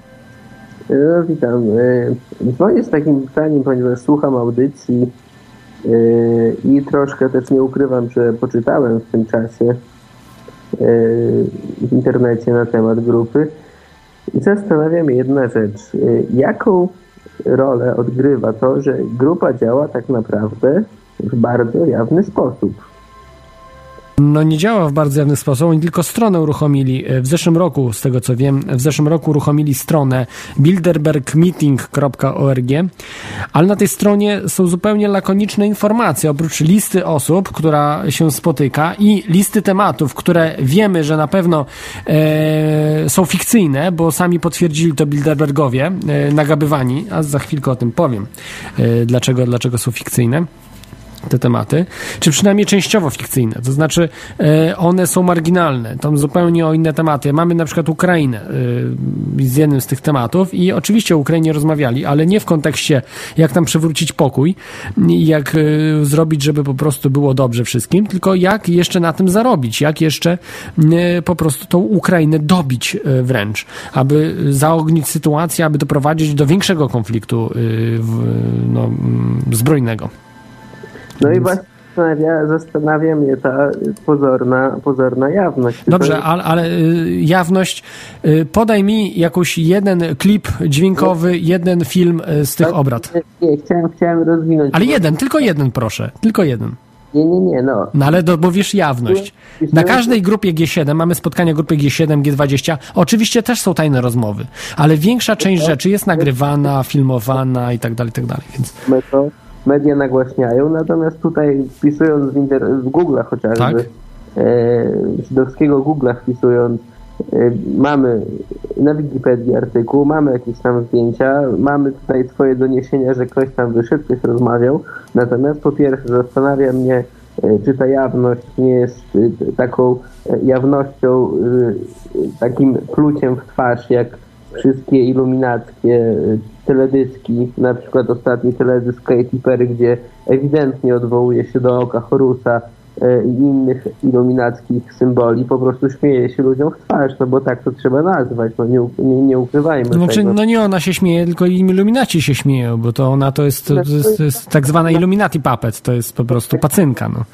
No, witam. E, Dzwonię z takim pytaniem, ponieważ słucham audycji e, i troszkę też nie ukrywam, że poczytałem w tym czasie w internecie na temat grupy i zastanawia mnie jedna rzecz. Jaką rolę odgrywa to, że grupa działa tak naprawdę w bardzo jawny sposób? No nie działa w bardzo jawny sposób, oni tylko stronę uruchomili. E, W zeszłym roku, z tego co wiem, w zeszłym roku uruchomili stronę bilderbergmeeting.org, ale na tej stronie są zupełnie lakoniczne informacje, oprócz listy osób, która się spotyka i listy tematów, które wiemy, że na pewno e, są fikcyjne, bo sami potwierdzili to Bilderbergowie, e, nagabywani, a za chwilkę o tym powiem, e, dlaczego, dlaczego są fikcyjne te tematy, czy przynajmniej częściowo fikcyjne, to znaczy e, one są marginalne, tam zupełnie o inne tematy. Mamy na przykład Ukrainę e, z jednym z tych tematów i oczywiście o Ukrainie rozmawiali, ale nie w kontekście jak tam przywrócić pokój jak e, zrobić, żeby po prostu było dobrze wszystkim, tylko jak jeszcze na tym zarobić, jak jeszcze po prostu tą Ukrainę dobić wręcz, aby zaognić sytuację, aby doprowadzić do większego konfliktu no, zbrojnego. No i Więc- właśnie zastanawia, zastanawia mnie ta pozorna, pozorna jawność. Dobrze, ale, ale y, jawność. y, Podaj mi jakoś jeden klip dźwiękowy, jeden film y, z tych obrad. Nie, nie, chciałem, chciałem rozwinąć. Ale jeden, tylko jeden, proszę. Tylko jeden. Nie, nie, nie, no. No ale do, mówisz jawność. Na każdej grupie G7 mamy spotkania grupy G7, G20. Oczywiście też są tajne rozmowy, ale większa część rzeczy jest nagrywana, filmowana i tak dalej, i tak dalej. Więc My to media nagłaśniają, natomiast tutaj wpisując w, inter- w Google chociażby, Tak. e, żydowskiego Google wpisując, e, mamy na Wikipedii artykuł, mamy jakieś tam zdjęcia, mamy tutaj twoje doniesienia, że ktoś tam wyszedł, ktoś rozmawiał, natomiast po pierwsze zastanawia mnie, e, czy ta jawność nie jest e, taką e, jawnością, takim pluciem w twarz, jak wszystkie iluminackie y, teledyski, na przykład ostatni teledysk Katy Perry, gdzie ewidentnie odwołuje się do oka Horusa e, i innych iluminackich symboli po prostu śmieje się ludziom w twarz, no bo tak to trzeba nazwać, no nie, nie, nie ukrywajmy Znaczy, tego. no nie ona się śmieje, tylko iluminaci się śmieją, bo to ona to jest, to jest, to jest tak zwana Illuminati puppet, to jest po prostu pacynka, no.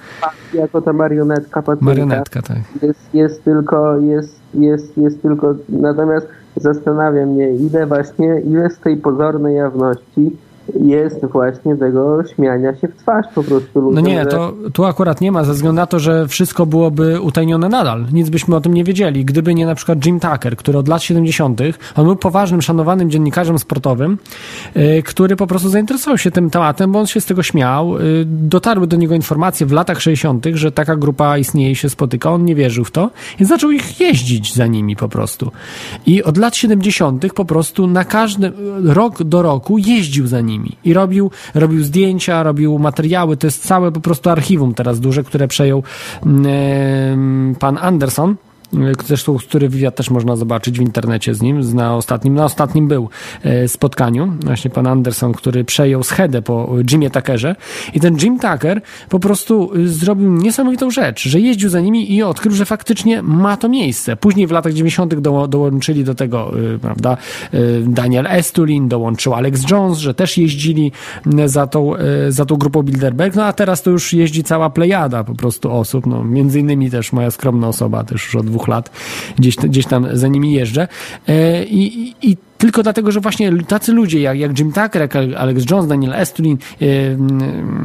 Jako ta marionetka pacynka Marionetka, tak. jest, jest tylko, jest, jest, jest tylko, natomiast zastanawia mnie, ile właśnie, ile z tej pozornej jawności jest właśnie tego śmiania się w twarz po prostu No ludziom, nie, że- to tu akurat nie ma, ze względu na to, że wszystko byłoby utajnione nadal. Nic byśmy o tym nie wiedzieli. Gdyby nie na przykład Jim Tucker, który od lat 70., on był poważnym, szanowanym dziennikarzem sportowym, y, który po prostu zainteresował się tym tematem, bo on się z tego śmiał. Y, dotarły do niego informacje w latach 60., że taka grupa istnieje i się spotyka. On nie wierzył w to i zaczął ich jeździć za nimi po prostu. I od lat 70. po prostu na każdy rok do roku jeździł za nimi i robił, robił zdjęcia, robił materiały. To jest całe po prostu archiwum teraz duże, które przejął mm, pan Anderson. Y, Zresztą, który wywiad też można zobaczyć w internecie z nim. Na ostatnim, na ostatnim był e, spotkaniu. Właśnie pan Anderson, który przejął schedę po Jimie Tuckerze. I ten Jim Tucker po prostu y, zrobił niesamowitą rzecz, że jeździł za nimi i odkrył, że faktycznie ma to miejsce. Później w latach 90. Do, dołączyli do tego, y, prawda, y, Daniel Estulin, dołączył Alex Jones, że też jeździli za tą, za tą grupą Bilderberg. No a teraz to już jeździ cała plejada po prostu osób. No, między innymi też moja skromna osoba, też już od dwóch lat gdzieś, gdzieś tam za nimi jeżdżę. E, I, i, tylko dlatego, że właśnie tacy ludzie jak, jak Jim Tucker, jak Alex Jones, Daniel Estulin, e,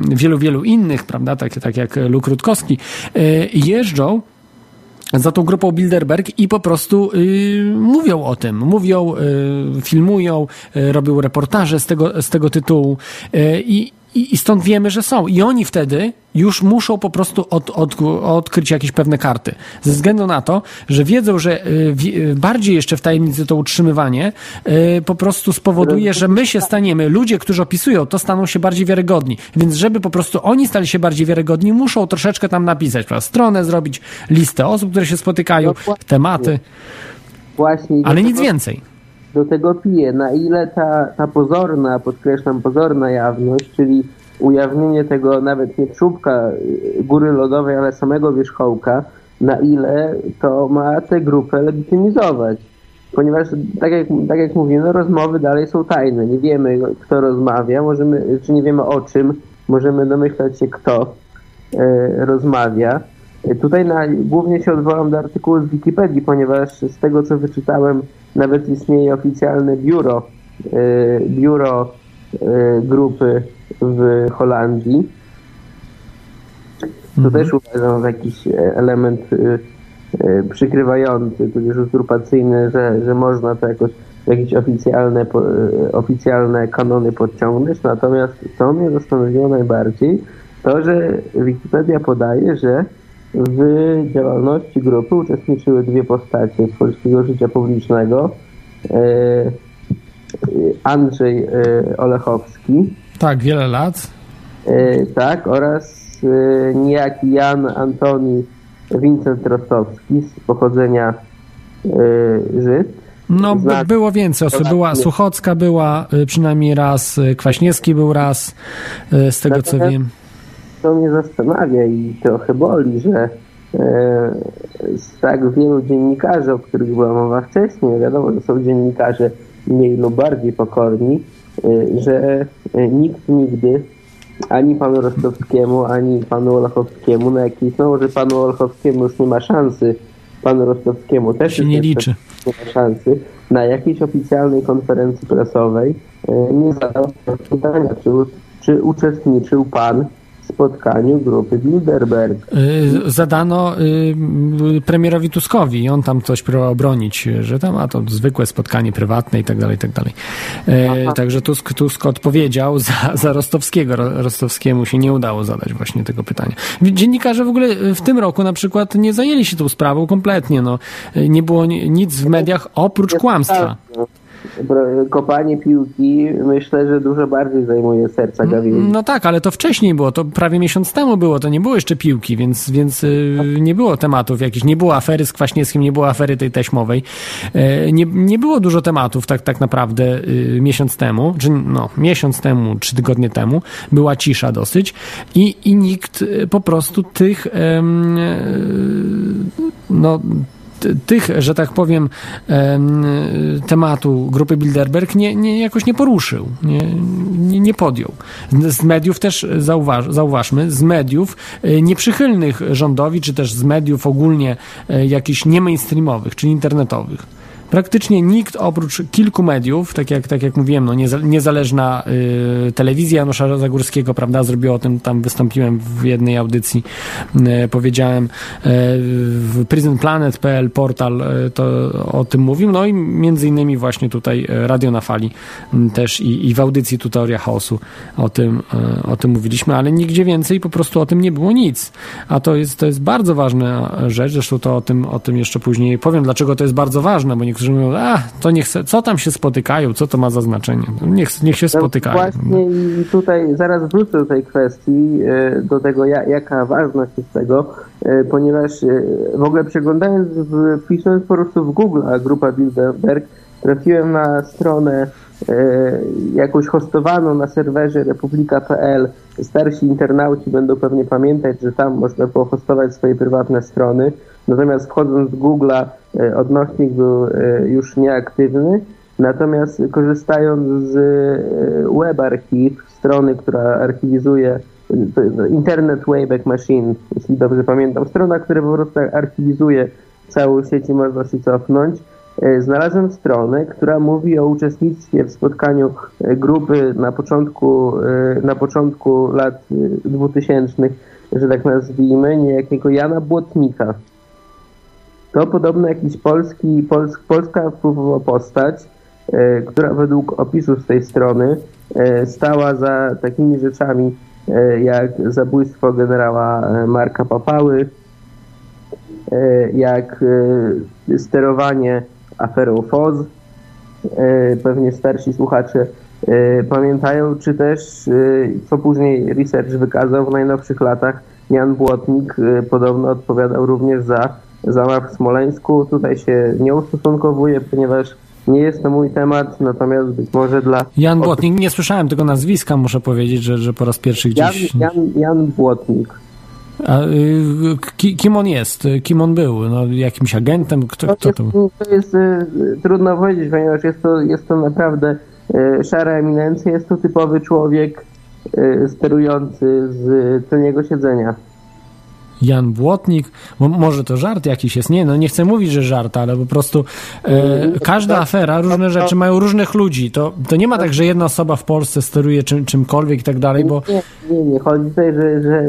wielu, wielu innych, prawda, tak, tak jak Luke Rutkowski, e, jeżdżą za tą grupą Bilderberg i po prostu y, mówią o tym. Mówią, y, filmują, y, robią reportaże z tego, z tego tytułu i, i i stąd wiemy, że są. I oni wtedy już muszą po prostu od, od, odkryć jakieś pewne karty. Ze względu na to, że wiedzą, że y, y, bardziej jeszcze w tajemnicy to utrzymywanie y, po prostu spowoduje, że my się staniemy, ludzie, którzy opisują, to staną się bardziej wiarygodni. Więc żeby po prostu oni stali się bardziej wiarygodni, muszą troszeczkę tam napisać, prawda? stronę zrobić, listę osób, które się spotykają, Dokładnie. tematy, Właśnie ale nic więcej. Do tego pije, na ile ta, ta pozorna, podkreślam, pozorna jawność, czyli ujawnienie tego nawet nie czubka y, góry lodowej, ale samego wierzchołka, na ile to ma tę grupę legitymizować. Ponieważ, tak jak, tak jak mówię, no rozmowy dalej są tajne. Nie wiemy, kto rozmawia, możemy, czy nie wiemy o czym, możemy domyślać się, kto e, rozmawia. E, Tutaj na, głównie się odwołam do artykułu z Wikipedii, ponieważ z tego co wyczytałem, nawet istnieje oficjalne biuro, e, biuro e, grupy w Holandii. To też uważam za jakiś e, element przykrywający, tudzież uzurpacyjny, że, że można to jakoś jakieś oficjalne, oficjalne kanony podciągnąć. Natomiast co mnie zastanowiło najbardziej, to, że Wikipedia podaje, że w działalności grupy uczestniczyły dwie postacie z polskiego życia publicznego. E, Andrzej e, Olechowski, Tak, wiele lat. E, tak, oraz niejaki Jan Antoni Wincent Rostowski z pochodzenia Żyd. No, Znak- było więcej osób. Była Suchocka, była przynajmniej raz, Kwaśniewski był raz, z tego co wiem. To mnie zastanawia i trochę boli, że e, z tak wielu dziennikarzy, o których była mowa wcześniej, wiadomo, że są dziennikarze mniej lub bardziej pokorni, e, że e, nikt nigdy ani panu Rostowskiemu, ani panu Olechowskiemu, na jakiejś, no że panu Olechowskiemu już nie ma szansy, panu Rostowskiemu też Się nie liczy. nie ma szansy, na jakiejś oficjalnej konferencji prasowej e, nie zadał pytania, czy, czy uczestniczył pan spotkaniu grupy Bilderberg. Y, Zadano y, premierowi Tuskowi i on tam coś próbował obronić, że tam a to zwykłe spotkanie prywatne i tak dalej, i tak dalej. Y, Także Tusk, Tusk odpowiedział za, za Rostowskiego. Ro- Rostowskiemu się nie udało zadać właśnie tego pytania. Dziennikarze w ogóle w tym roku na przykład nie zajęli się tą sprawą kompletnie. No. Nie było ni- nic w mediach oprócz kłamstwa. Kopanie piłki myślę, że dużo bardziej zajmuje serca Gawieli. No tak, ale to wcześniej było, to prawie miesiąc temu było, to nie było jeszcze piłki, więc, więc y, nie było tematów jakichś, nie było afery z Kwaśniewskim, nie było afery tej taśmowej. E, Nie, nie było dużo tematów tak, tak naprawdę y, miesiąc temu, czy no, miesiąc temu, trzy tygodnie temu, była cisza dosyć i, i nikt y, po prostu tych no tych, że tak powiem, em, tematu grupy Bilderberg nie, nie, jakoś nie poruszył, nie, nie, nie podjął. Z mediów też zauważ, zauważmy, z mediów e, nieprzychylnych rządowi, czy też z mediów ogólnie e, jakichś nie mainstreamowych, czy internetowych. Praktycznie nikt oprócz kilku mediów, tak jak, tak jak mówiłem, no nieza, niezależna y, telewizja Janusza Zagórskiego, prawda, zrobiła o tym, tam wystąpiłem w jednej audycji, y, powiedziałem, y, prisonplanet.pl portal y, to o tym mówił, no i między innymi właśnie tutaj y, Radio na Fali y, też i, i w audycji tu Teoria Chaosu o tym, o tym mówiliśmy, ale nigdzie więcej po prostu o tym nie było nic. A to jest, to jest bardzo ważna rzecz, zresztą to o tym, o tym jeszcze później powiem, dlaczego to jest bardzo ważne, bo niektórzy mówią, a, to niech, se- co tam się spotykają, co to ma za znaczenie? Niech, niech się No spotykają. Właśnie i tutaj zaraz wrócę do tej kwestii, e, do tego ja, jaka ważność jest tego, e, ponieważ e, w ogóle przeglądając, wpisując po prostu w Google grupa Bilderberg, trafiłem na stronę jakąś hostowaną na serwerze republika.pl. Starsi internauci będą pewnie pamiętać, że tam można było hostować swoje prywatne strony. Natomiast wchodząc z Google'a e, odnośnik był e, już nieaktywny. Natomiast korzystając z e, WebArchive, strony, która archiwizuje Internet Wayback Machine, jeśli dobrze pamiętam, strona, która po prostu archiwizuje całą sieć i można się cofnąć, znalazłem stronę, która mówi o uczestnictwie w spotkaniu grupy na początku, na początku lat e, 2000, że tak nazwijmy, niejakiego Jana Błotnika. To podobno jakiś polski, pols, polska wpływowa postać, e, która według opisu z tej strony e, stała za takimi rzeczami e, jak zabójstwo generała e, Marka Papały, e, jak e, sterowanie aferą FOZ. Pewnie starsi słuchacze pamiętają, czy też, co później research wykazał w najnowszych latach, Jan Błotnik podobno odpowiadał również za zamach w Smoleńsku. Tutaj się nie ustosunkowuję, ponieważ nie jest to mój temat, natomiast być może dla... Jan Błotnik, nie słyszałem tego nazwiska, muszę powiedzieć, że, że po raz pierwszy Jan, gdzieś... Jan, Jan Błotnik. A, y, ki, kim on jest? Kim on był? No, jakimś agentem? Kto, To kto jest, to był? to jest y, trudno powiedzieć, ponieważ jest to, jest to naprawdę y, szara eminencja, jest to typowy człowiek y, sterujący z tylniego siedzenia. Jan Błotnik? Mo, może to żart jakiś jest? Nie, no nie chcę mówić, że żart, ale po prostu e, każda afera, różne rzeczy mają różnych ludzi. To, to nie ma tak, że jedna osoba w Polsce steruje czym, czymkolwiek i tak dalej, bo Nie, nie, nie. Chodzi tutaj, że, że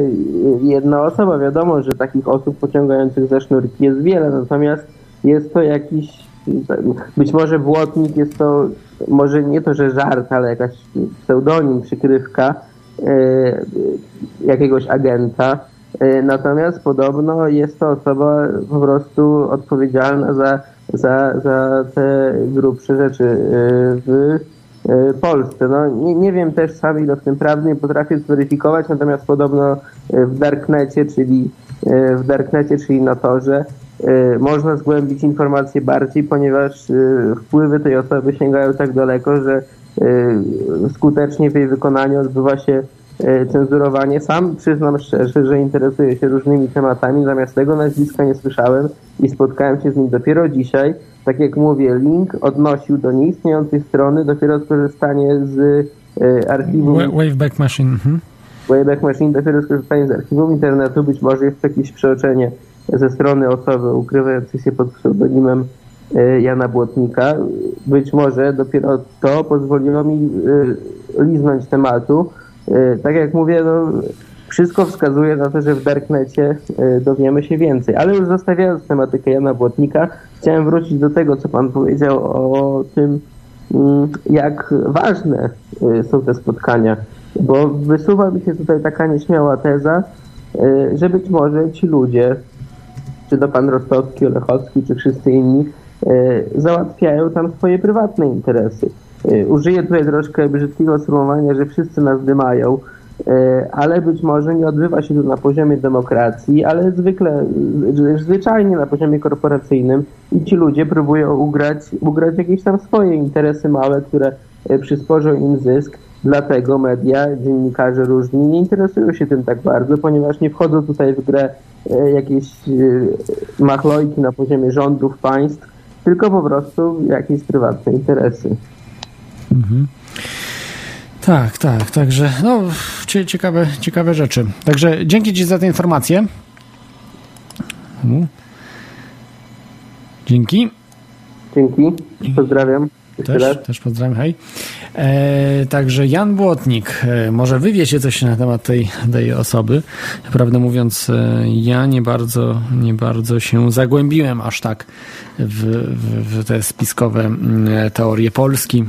jedna osoba, wiadomo, że takich osób pociągających za sznurki jest wiele, natomiast jest to jakiś, być może błotnik jest to, może nie to, że żart, ale jakaś pseudonim, przykrywka e, jakiegoś agenta. E, Natomiast podobno jest to osoba po prostu odpowiedzialna za, za, za te grubsze rzeczy e, w e, Polsce. No, nie, nie wiem też sam ile w tym prawdy, nie potrafię zweryfikować, natomiast podobno w Darknecie, czyli w Darknecie, czyli na torze, można zgłębić informacje bardziej, ponieważ wpływy tej osoby sięgają tak daleko, że skutecznie w jej wykonaniu odbywa się cenzurowanie. Sam przyznam szczerze, że interesuję się różnymi tematami, natomiast tego nazwiska nie słyszałem i spotkałem się z nim dopiero dzisiaj. Tak jak mówię, link odnosił do nieistniejącej strony, dopiero skorzystanie z e, archiwum Wa- Waveback Machine. Mhm. Wayback Machine, dopiero skorzystanie z archiwum internetu, być może jest jakieś przeoczenie ze strony osoby ukrywającej się pod pseudonimem e, Jana Błotnika. Być może dopiero to pozwoliło mi e, liznąć tematu. E, Tak jak mówię, no, wszystko wskazuje na to, że w Darknecie e, dowiemy się więcej. Ale już zostawiając tematykę Jana Błotnika, chciałem wrócić do tego, co pan powiedział o tym, mm, jak ważne e, są te spotkania. Bo wysuwa mi się tutaj taka nieśmiała teza, że być może ci ludzie, czy to pan Rostowski, Olechowski, czy wszyscy inni, załatwiają tam swoje prywatne interesy. Użyję tutaj troszkę brzydkiego sformułowania, że wszyscy nas dymają, ale być może nie odbywa się to na poziomie demokracji, ale zwykle, zwyczajnie na poziomie korporacyjnym i ci ludzie próbują ugrać, ugrać jakieś tam swoje interesy małe, które przysporzą im zysk. Dlatego media, dziennikarze różni nie interesują się tym tak bardzo, ponieważ nie wchodzą tutaj w grę jakieś machlojki na poziomie rządów, państw, tylko po prostu jakieś prywatne interesy. Mhm. Tak, tak, także no, ciekawe, ciekawe rzeczy. Także dzięki Ci za tę informację. Dzięki. Dzięki. Pozdrawiam. Też, też pozdrawiam, hej. E, także Jan Błotnik, e, może wy wiecie coś na temat tej, tej osoby. Prawdę mówiąc, e, ja nie bardzo, nie bardzo się zagłębiłem aż tak w, w, w te spiskowe mm, teorie Polski.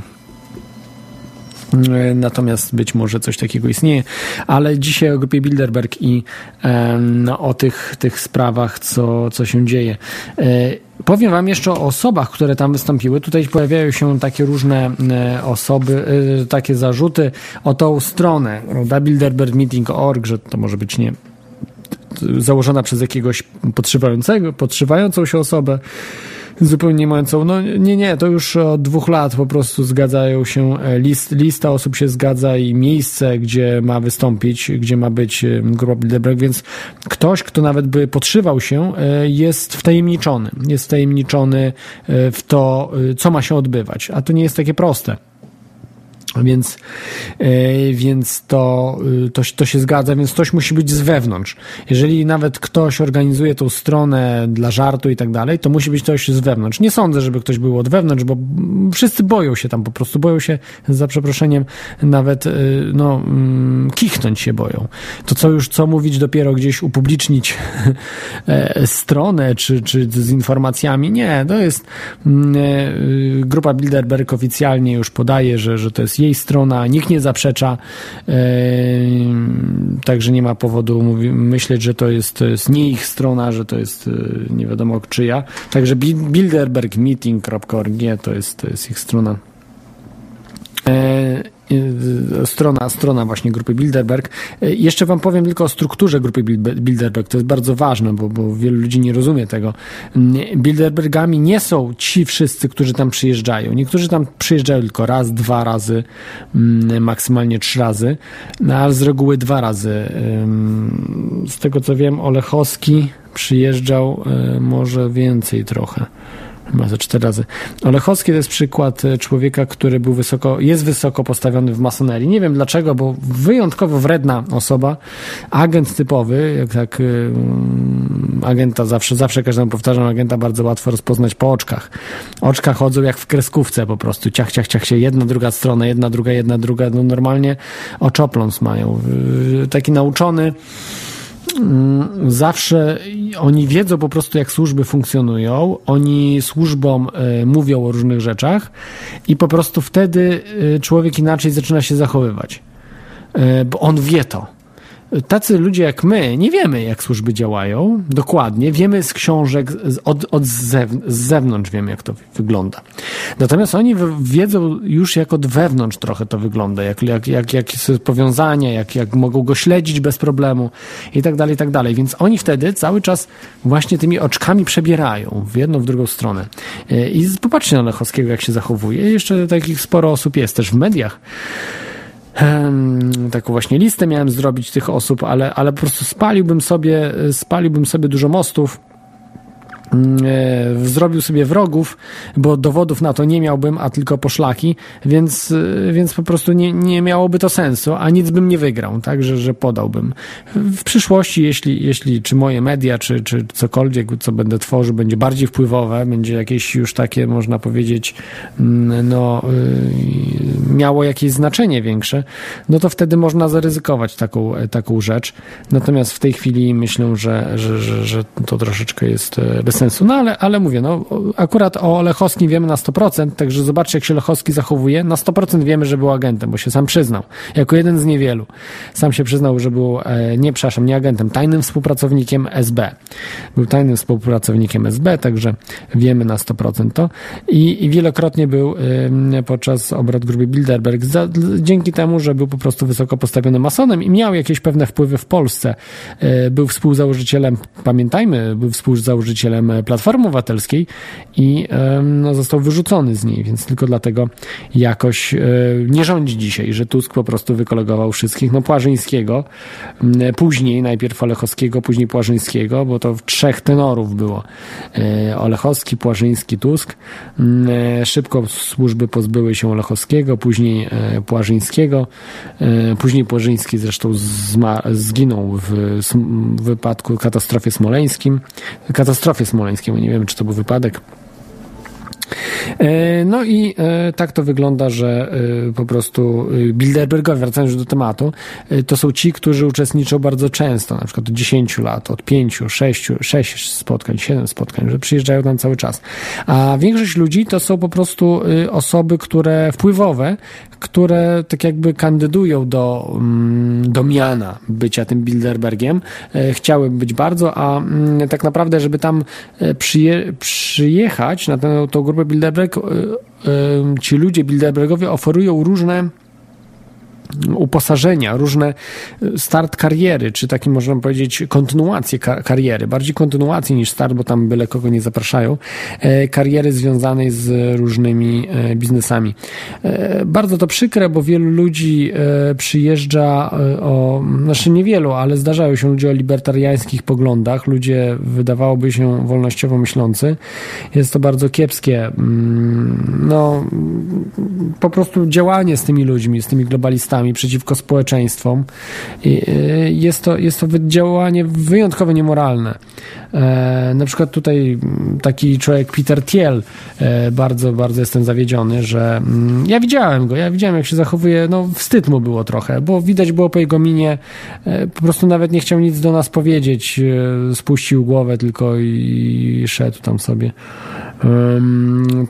Natomiast być może coś takiego istnieje, ale dzisiaj o grupie Bilderberg i no, o tych, tych sprawach, co, co się dzieje. E, powiem Wam jeszcze o osobach, które tam wystąpiły. Tutaj pojawiają się takie różne e, osoby, e, takie zarzuty o tą stronę, bilderbergmeeting.org, że to może być nie założona przez jakiegoś podszywającego, podszywającą się osobę zupełnie mającą, no nie, nie, to już od dwóch lat po prostu zgadzają się, e, list, lista osób się zgadza i miejsce, gdzie ma wystąpić, gdzie ma być e, grupa Bilderberg, więc ktoś, kto nawet by podszywał się, e, jest wtajemniczony, jest wtajemniczony w to, co ma się odbywać, a to nie jest takie proste. Więc, e, więc to, y, to, to się zgadza, więc ktoś musi być z wewnątrz. Jeżeli nawet ktoś organizuje tą stronę dla żartu i tak dalej, to musi być ktoś z wewnątrz. Nie sądzę, żeby ktoś był od wewnątrz, bo wszyscy boją się tam po prostu, boją się, za przeproszeniem, nawet y, no, mm, kichnąć się boją. To co już, co mówić dopiero gdzieś upublicznić e, stronę, czy, czy z informacjami. Nie, to jest mm, e, y, grupa Bilderberg oficjalnie już podaje, że, że to jej strona, nikt nie zaprzecza, także nie ma powodu myśleć, że to jest, to jest nie ich strona, że to jest e, nie wiadomo czyja. Także bilderbergmeeting.org to jest, to jest ich strona. Y, strona, strona właśnie grupy Bilderberg. Y, jeszcze wam powiem tylko o strukturze grupy Bilderberg. To jest bardzo ważne, bo, bo wielu ludzi nie rozumie tego. Y, Bilderbergami nie są ci wszyscy, którzy tam przyjeżdżają. Niektórzy tam przyjeżdżają tylko raz, dwa razy, mm, maksymalnie trzy razy, no, ale z reguły dwa razy. Z tego co wiem, Olechowski przyjeżdżał może więcej trochę chyba ze cztery razy. Olechowski to jest przykład e, człowieka, który był wysoko, jest wysoko postawiony w masonerii. Nie wiem dlaczego, bo wyjątkowo wredna osoba, agent typowy, jak tak agenta zawsze, zawsze każdemu powtarzam, agenta bardzo łatwo rozpoznać po oczkach. Oczka chodzą jak w kreskówce po prostu, ciach, ciach, ciach się, jedna, druga strona, jedna, druga, jedna, druga, no normalnie oczopląs mają. Y, taki nauczony, zawsze oni wiedzą po prostu, jak służby funkcjonują, oni służbom e, mówią o różnych rzeczach i po prostu wtedy e, człowiek inaczej zaczyna się zachowywać, e, bo on wie to tacy ludzie jak my nie wiemy, jak służby działają dokładnie. Wiemy z książek, od, od zew z zewnątrz wiemy, jak to wygląda. Natomiast oni wiedzą już, jak od wewnątrz trochę to wygląda, jak, jak, jak, jak są powiązania, jak, jak mogą go śledzić bez problemu i tak dalej, i tak dalej. Więc oni wtedy cały czas właśnie tymi oczkami przebierają w jedną, w drugą stronę. E, I popatrzcie na Lechowskiego, jak się zachowuje. Jeszcze takich sporo osób jest też w mediach taką właśnie listę miałem zrobić tych osób, ale, ale po prostu spaliłbym sobie, spaliłbym sobie dużo mostów zrobił sobie wrogów, bo dowodów na to nie miałbym, a tylko poszlaki, więc, e, więc po prostu nie, nie miałoby to sensu, a nic bym nie wygrał, także że podałbym. W przyszłości, jeśli, jeśli czy moje media, czy, czy cokolwiek, co będę tworzył, będzie bardziej wpływowe, będzie jakieś już takie, można powiedzieć, mm, no, y, miało jakieś znaczenie większe, no to wtedy można zaryzykować taką, taką rzecz. Natomiast w tej chwili myślę, że, że, że, że to troszeczkę jest e, bez sensu. No ale, ale mówię, no akurat o Lechowskim wiemy na 100%, także zobaczcie, jak się Lechowski zachowuje. Na 100% wiemy, że był agentem, bo się sam przyznał. Jako jeden z niewielu. Sam się przyznał, że był, e, nie, przepraszam, nie agentem, tajnym współpracownikiem SB. Był tajnym współpracownikiem SB, także wiemy na 100% to. I, i wielokrotnie był podczas obrad grupy Bilderberg, za, dzięki temu, że był po prostu wysoko postawionym masonem i miał jakieś pewne wpływy w Polsce. E, był współzałożycielem, pamiętajmy, był współzałożycielem Platformy Obywatelskiej i no, został wyrzucony z niej, więc tylko dlatego jakoś e, nie rządzi dzisiaj, że Tusk po prostu wykolegował wszystkich. No Płażyńskiego, później najpierw Olechowskiego, później Płażyńskiego, bo to w trzech tenorów było. E, Olechowski, Płażyński, Tusk. E, Szybko służby pozbyły się Olechowskiego, później Płażyńskiego. Później Płażyński zresztą zginął w, wypadku katastrofie smoleńskim. Katastrofie smoleńskiej, bo nie wiem, czy to był wypadek. E, No i e, tak to wygląda, że e, po prostu Bilderbergowie, wracając już do tematu, to są ci, którzy uczestniczą bardzo często, na przykład od 10 lat, od 5, 6, 6 spotkań, 7 spotkań, że przyjeżdżają tam cały czas. A większość ludzi to są po prostu osoby, które wpływowe, które tak jakby kandydują do, mm, do miana bycia tym Bilderbergiem, e, chciały być bardzo, a mm, tak naprawdę, żeby tam e, przyje, przyjechać na tę tą grupę Bilderberg, e, ci ludzie Bilderbergowie oferują różne uposażenia, różne e, start kariery, czy taki można powiedzieć kontynuację ka- kariery, bardziej kontynuację niż start, bo tam byle kogo nie zapraszają, e, kariery związanej z różnymi e, biznesami. E, Bardzo to przykre, bo wielu ludzi e, przyjeżdża e, o, znaczy niewielu, ale zdarzają się ludzie o libertariańskich poglądach, ludzie wydawałoby się wolnościowo myślący. Jest to bardzo kiepskie, mm, no po prostu działanie z tymi ludźmi, z tymi globalistami przeciwko społeczeństwom. Y, Jest to, jest to działanie wyjątkowo niemoralne. E, na przykład tutaj taki człowiek Peter Thiel, e, bardzo, bardzo jestem zawiedziony, że mm, ja widziałem go, ja widziałem jak się zachowuje, no wstyd mu było trochę, bo widać było po jego minie, e, po prostu nawet nie chciał nic do nas powiedzieć, spuścił głowę tylko i szedł tam sobie.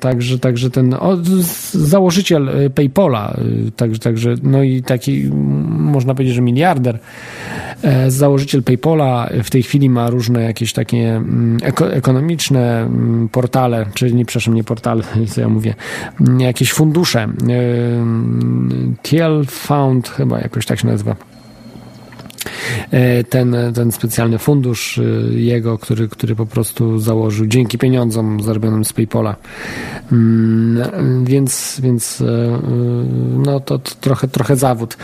Także, także ten o, założyciel y, PayPola, y, także, także, no i taki, można powiedzieć, że miliarder, e, założyciel PayPola w tej chwili ma różne jakieś takie mm, eko, ekonomiczne mm, portale, czy nie, przepraszam, nie portale, co ja mówię, mm, jakieś fundusze. Ym, Thiel Fund chyba jakoś tak się nazywa ten, ten specjalny fundusz e, jego, który, który po prostu założył dzięki pieniądzom zarobionym z PayPola. Mm, Więc, więc e, e, no to, to trochę, trochę zawód.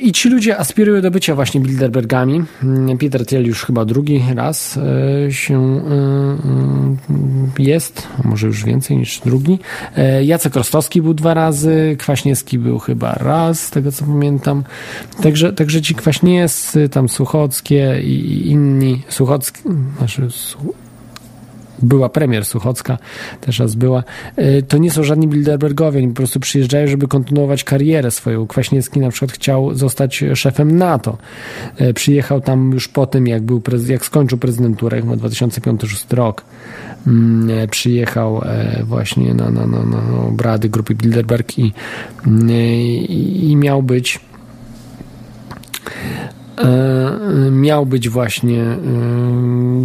I ci ludzie aspirują do bycia właśnie Bilderbergami. Mm, Peter Thiel już chyba drugi raz e, się e, e, jest, może już więcej niż drugi. Jacek Rostowski był dwa razy, Kwaśniewski był chyba raz, z tego co pamiętam. Także, także ci Kwaśniewscy, tam Suchockie i inni, Suchocki, znaczy była premier Suchocka, też raz była, y, to nie są żadni Bilderbergowie, oni po prostu przyjeżdżają, żeby kontynuować karierę swoją. Kwaśniewski na przykład chciał zostać szefem NATO. Y, Przyjechał tam już po tym, jak, był, jak skończył prezydenturę, chyba 2005-2006 rok. Mm, e, Przyjechał właśnie na, na, na, na obrady grupy Bilderberg i, i, i miał być miał być właśnie e,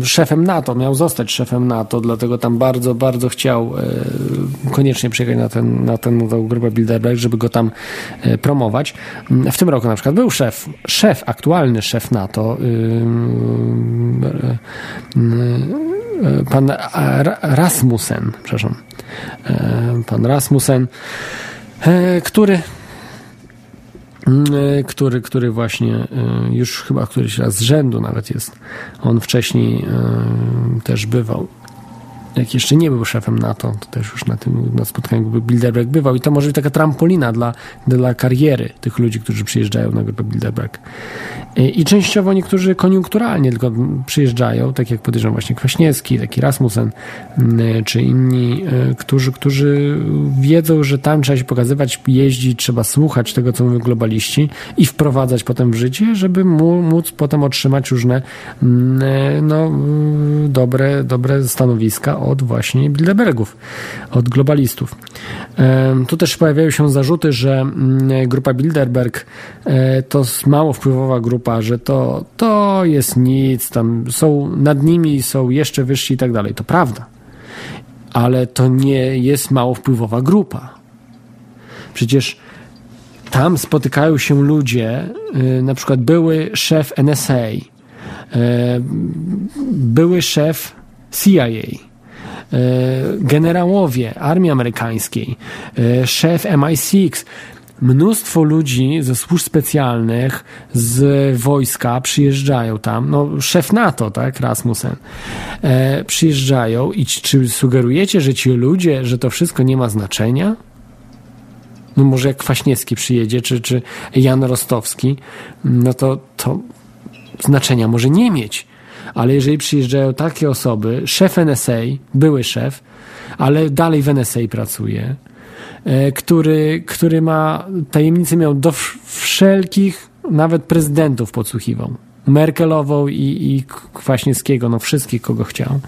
szefem NATO, miał zostać szefem NATO, dlatego tam bardzo, bardzo chciał e, koniecznie przyjechać na, ten, na nową grupę Bilderberg, żeby go tam e, promować. W tym roku na przykład był szef, szef, aktualny szef NATO, e, e, pan Ra- Rasmussen, przepraszam, e, pan Rasmussen, e, który który, który właśnie y, już chyba któryś raz z rzędu nawet jest. On wcześniej y, też bywał jak jeszcze nie był szefem NATO, to też już na tym na spotkaniu Bilderberg bywał i to może być taka trampolina dla, dla kariery tych ludzi, którzy przyjeżdżają na grupę Bilderberg. I, I częściowo niektórzy koniunkturalnie tylko przyjeżdżają, tak jak podejrzewam właśnie Kwaśniewski, taki Rasmussen, mm, czy inni, y, którzy, którzy wiedzą, że tam trzeba się pokazywać, jeździć, trzeba słuchać tego, co mówią globaliści i wprowadzać potem w życie, żeby móc potem otrzymać różne mm, no, dobre, dobre stanowiska od właśnie Bilderbergów, od globalistów. Tu też pojawiają się zarzuty, że mm, grupa Bilderberg e, to mało wpływowa grupa, że to, to jest nic, tam są nad nimi są jeszcze wyżsi i tak dalej. To prawda. Ale to nie jest mało wpływowa grupa. Przecież tam spotykają się ludzie, y, na przykład były szef NSA, y, były szef CIA, generałowie armii amerykańskiej, y, szef MI6, mnóstwo ludzi ze służb specjalnych, z wojska przyjeżdżają tam, no szef NATO, tak, Rasmussen, e, przyjeżdżają i czy sugerujecie, że ci ludzie, że to wszystko nie ma znaczenia? No może jak Kwaśniewski przyjedzie, czy, czy Jan Rostowski, no to, to znaczenia może nie mieć. Ale jeżeli przyjeżdżają takie osoby, szef NSA, były szef, ale dalej w NSA pracuje, E, który, który ma tajemnicę miał do wszelkich, nawet prezydentów podsłuchiwał. Merkelową i, i Kwaśniewskiego, no wszystkich, kogo chciał.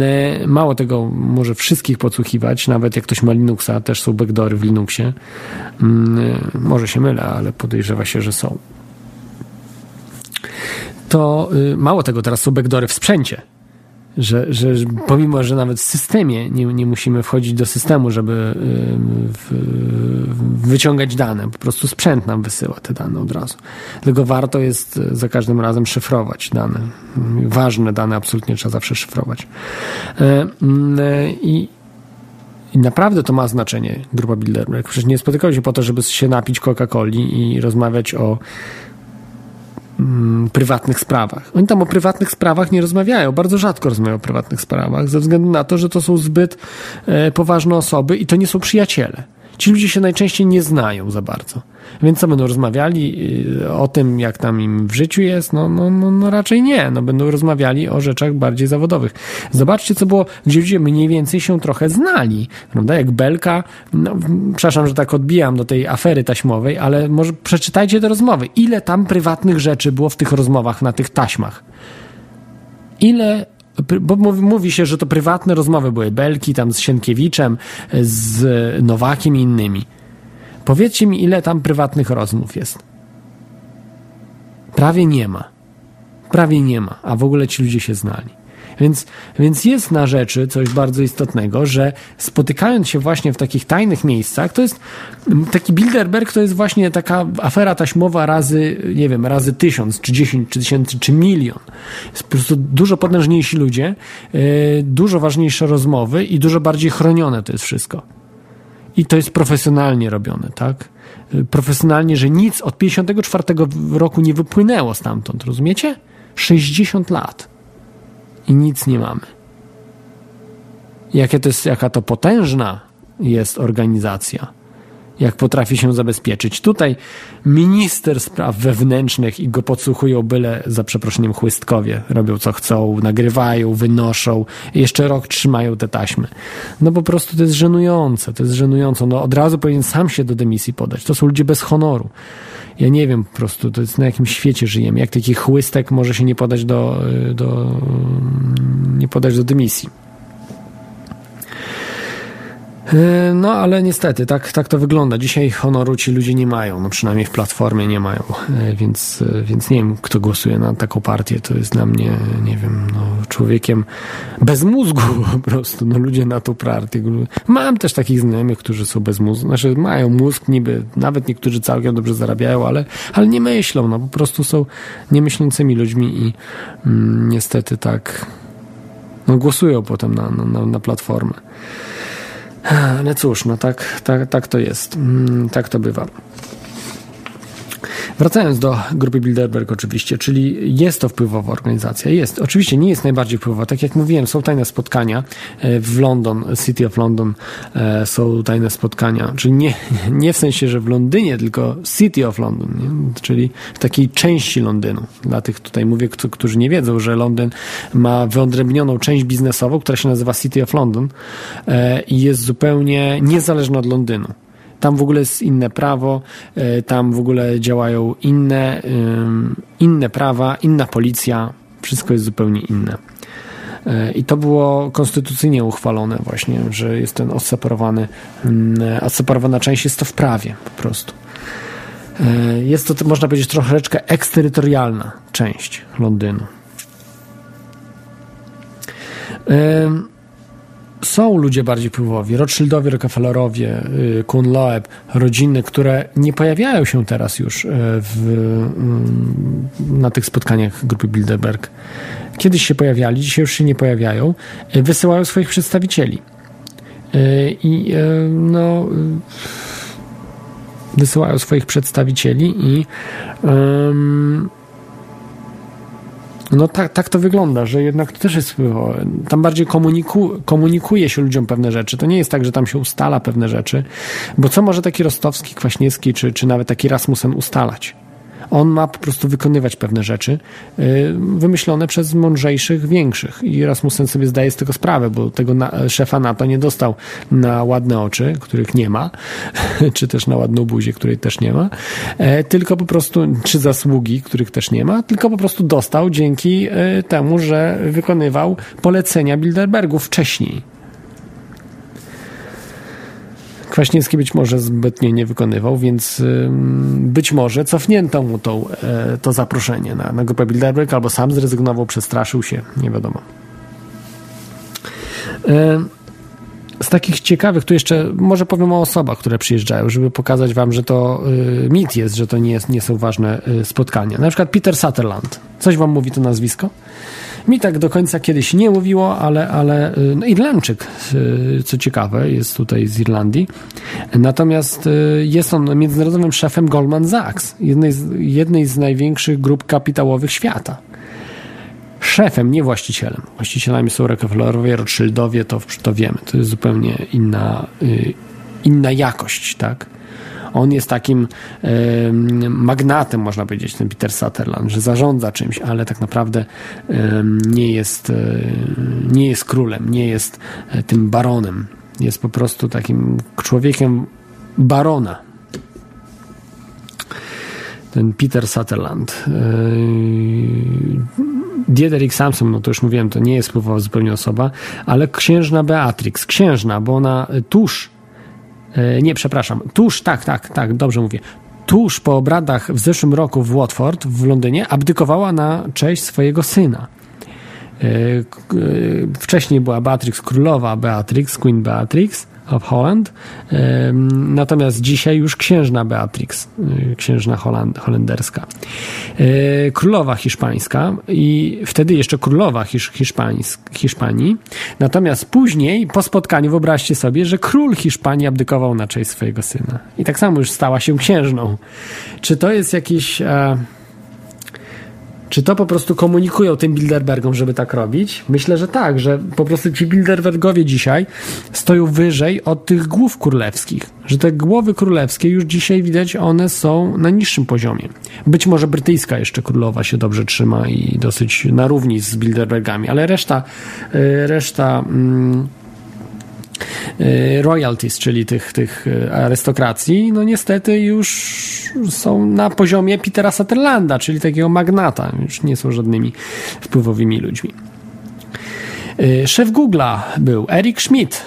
E, mało tego, może wszystkich podsłuchiwać, nawet jak ktoś ma Linuxa, też są backdory w Linuxie. Mm, e, może się mylę, ale podejrzewa się, że są. To y, mało tego, teraz są backdory w sprzęcie że, że pomimo, że nawet w systemie nie, nie musimy wchodzić do systemu, żeby w, wyciągać dane, po prostu sprzęt nam wysyła te dane od razu. Dlatego warto jest za każdym razem szyfrować dane. Ważne dane absolutnie trzeba zawsze szyfrować. E, I, i naprawdę to ma znaczenie, grupa Bilderberg. Przecież nie spotykają się po to, żeby się napić Coca-Coli i rozmawiać o mm, prywatnych sprawach. Oni tam o prywatnych sprawach nie rozmawiają, bardzo rzadko rozmawiają o prywatnych sprawach, ze względu na to, że to są zbyt e, poważne osoby i to nie są przyjaciele. Ci ludzie się najczęściej nie znają za bardzo. Więc co będą rozmawiali y, o tym, jak tam im w życiu jest? No, no, no, no raczej nie. No, będą rozmawiali o rzeczach bardziej zawodowych. Zobaczcie, co było, gdzie ludzie mniej więcej się trochę znali. Prawda? Jak Belka, no, przepraszam, że tak odbijam do tej afery taśmowej, ale może przeczytajcie te rozmowy. Ile tam prywatnych rzeczy było w tych rozmowach, na tych taśmach? Ile bo mówi się, że to prywatne rozmowy były Belki tam z Sienkiewiczem, z Nowakiem i innymi. Powiedzcie mi, ile tam prywatnych rozmów jest. Prawie nie ma. Prawie nie ma, a w ogóle ci ludzie się znali. Więc, więc jest na rzeczy coś bardzo istotnego, że spotykając się właśnie w takich tajnych miejscach, to jest taki Bilderberg to jest właśnie taka afera taśmowa razy, nie wiem, razy tysiąc, czy dziesięć, czy tysięcy, czy milion. Jest po prostu dużo potężniejsi ludzie, yy, dużo ważniejsze rozmowy i dużo bardziej chronione to jest wszystko. I to jest profesjonalnie robione, tak? Yy, profesjonalnie, że nic od 54 roku nie wypłynęło stamtąd, rozumiecie? 60 lat i nic nie mamy. Jakie to jest, jaka to potężna jest organizacja, jak potrafi się zabezpieczyć. Tutaj minister spraw wewnętrznych i go podsłuchują byle, za przeproszeniem, chłystkowie. Robią co chcą, nagrywają, wynoszą, jeszcze rok trzymają te taśmy. No po prostu to jest żenujące, to jest żenujące. No od razu powinien sam się do dymisji podać. To są ludzie bez honoru ja nie wiem po prostu, to jest na jakim świecie żyjemy. Jak taki chłystek może się nie podać do, do nie podać do dymisji. E, no, ale niestety, tak, tak to wygląda. Dzisiaj honoru ci ludzie nie mają, no przynajmniej w platformie nie mają, e, więc, e, więc nie wiem, kto głosuje na taką partię. To jest dla mnie, nie wiem, no, człowiekiem bez mózgu po prostu. No, ludzie na tą partię. Mam też takich znajomych, którzy są bez mózgu, znaczy mają mózg niby, nawet niektórzy całkiem dobrze zarabiają, ale, ale nie myślą, no po prostu są niemyślącymi ludźmi i mm, niestety tak, no głosują potem na, na, na platformę. Ale cóż, no tak, tak, tak to jest. Mm, tak to bywa. Wracając do grupy Bilderberg oczywiście, czyli jest to wpływowa organizacja, jest. Oczywiście nie jest najbardziej wpływowa, tak jak mówiłem, są tajne spotkania e, w London, City of London e, są tajne spotkania, czyli nie, nie w sensie, że w Londynie, tylko City of London, nie? czyli w takiej części Londynu. Dla tych tutaj mówię, któ- którzy nie wiedzą, że Londyn ma wyodrębnioną część biznesową, która się nazywa City of London e, i jest zupełnie niezależna od Londynu. Tam w ogóle jest inne prawo, e, tam w ogóle działają inne, inne prawa, inna policja, wszystko jest zupełnie inne. E, I to było konstytucyjnie uchwalone właśnie, że jest ten odseparowany, odseparowana część jest to w prawie po prostu. E, Jest to, można powiedzieć, troszeczkę eksterytorialna część Londynu. Są ludzie bardziej wpływowi, Rothschildowie, Rockefellerowie, y, Kuhn Loeb, rodziny, które nie pojawiają się teraz już y, w, y, na tych spotkaniach grupy Bilderberg. Kiedyś się pojawiali, dzisiaj już się nie pojawiają, y, wysyłają swoich przedstawicieli. I no, wysyłają swoich przedstawicieli i ym, no tak, tak to wygląda, że jednak to też jest. Tam bardziej komuniku, komunikuje się ludziom pewne rzeczy. To nie jest tak, że tam się ustala pewne rzeczy, bo co może taki Rostowski, Kwaśniewski, czy, czy nawet taki Rasmussen ustalać? On ma po prostu wykonywać pewne rzeczy y, wymyślone przez mądrzejszych, większych. I Rasmussen sobie zdaje z tego sprawę, bo tego na, szefa NATO nie dostał na ładne oczy, których nie ma, czy też na ładną buzię, której też nie ma, e, tylko po prostu, czy zasługi, których też nie ma, tylko po prostu dostał dzięki e, temu, że wykonywał polecenia Bilderbergów wcześniej. Kwaśniewski być może zbytnio nie wykonywał, więc być może cofnięto mu tą, e, to zaproszenie na, na grupę Bilderberg, albo sam zrezygnował, przestraszył się, nie wiadomo. Z takich ciekawych, tu jeszcze może powiem o osobach, które przyjeżdżają, żeby pokazać wam, że to y, mit jest, że to nie, jest, nie są ważne y, spotkania. Na przykład Peter Sutherland. Coś wam mówi to nazwisko? Mi tak do końca kiedyś nie mówiło, ale, ale y, no Irlandczyk, y, co ciekawe, jest tutaj z Irlandii. Natomiast y, jest on międzynarodowym szefem Goldman Sachs, jednej z, jednej z największych grup kapitałowych świata. Szefem, nie właścicielem. Właścicielami są Rockefellerowie, Rothschildowie, to, to wiemy. To jest zupełnie inna, y, inna jakość, tak? On jest takim em, magnatem, można powiedzieć, ten Peter Sutherland, że zarządza czymś, ale tak naprawdę em, nie jest, e, nie jest królem, nie jest e, tym baronem. Jest po prostu takim człowiekiem barona. Ten Peter Sutherland. Yy, Diederik Samson, no to już mówiłem, to nie jest wpływowa zupełnie osoba, ale księżna Beatrix, księżna, bo ona tuż E, Nie, przepraszam. Tuż, tak, tak, tak, dobrze mówię. Tuż po obradach w zeszłym roku w Watford w Londynie abdykowała na cześć swojego syna. E, e, Wcześniej była Beatrix Królowa Beatrix, Queen Beatrix of Holland, natomiast dzisiaj już księżna Beatrix, e, księżna holand, holenderska. E, Królowa hiszpańska i wtedy jeszcze królowa hisz, hiszpańsk, Hiszpanii. Natomiast później, po spotkaniu, wyobraźcie sobie, że król Hiszpanii abdykował na cześć swojego syna. I tak samo już stała się księżną. Czy to jest jakiś... E, czy to po prostu komunikują tym Bilderbergom, żeby tak robić? Myślę, że tak, że po prostu ci Bilderbergowie dzisiaj stoją wyżej od tych głów królewskich. Że te głowy królewskie już dzisiaj widać, one są na niższym poziomie. Być może brytyjska jeszcze królowa się dobrze trzyma i dosyć na równi z Bilderbergami, ale reszta, y, reszta mm, royalties, czyli tych, tych y, arystokracji, no niestety już są na poziomie Petera Sutherlanda, czyli takiego magnata. Już nie są żadnymi wpływowymi ludźmi. Y, Szef Google'a był Eric Schmidt.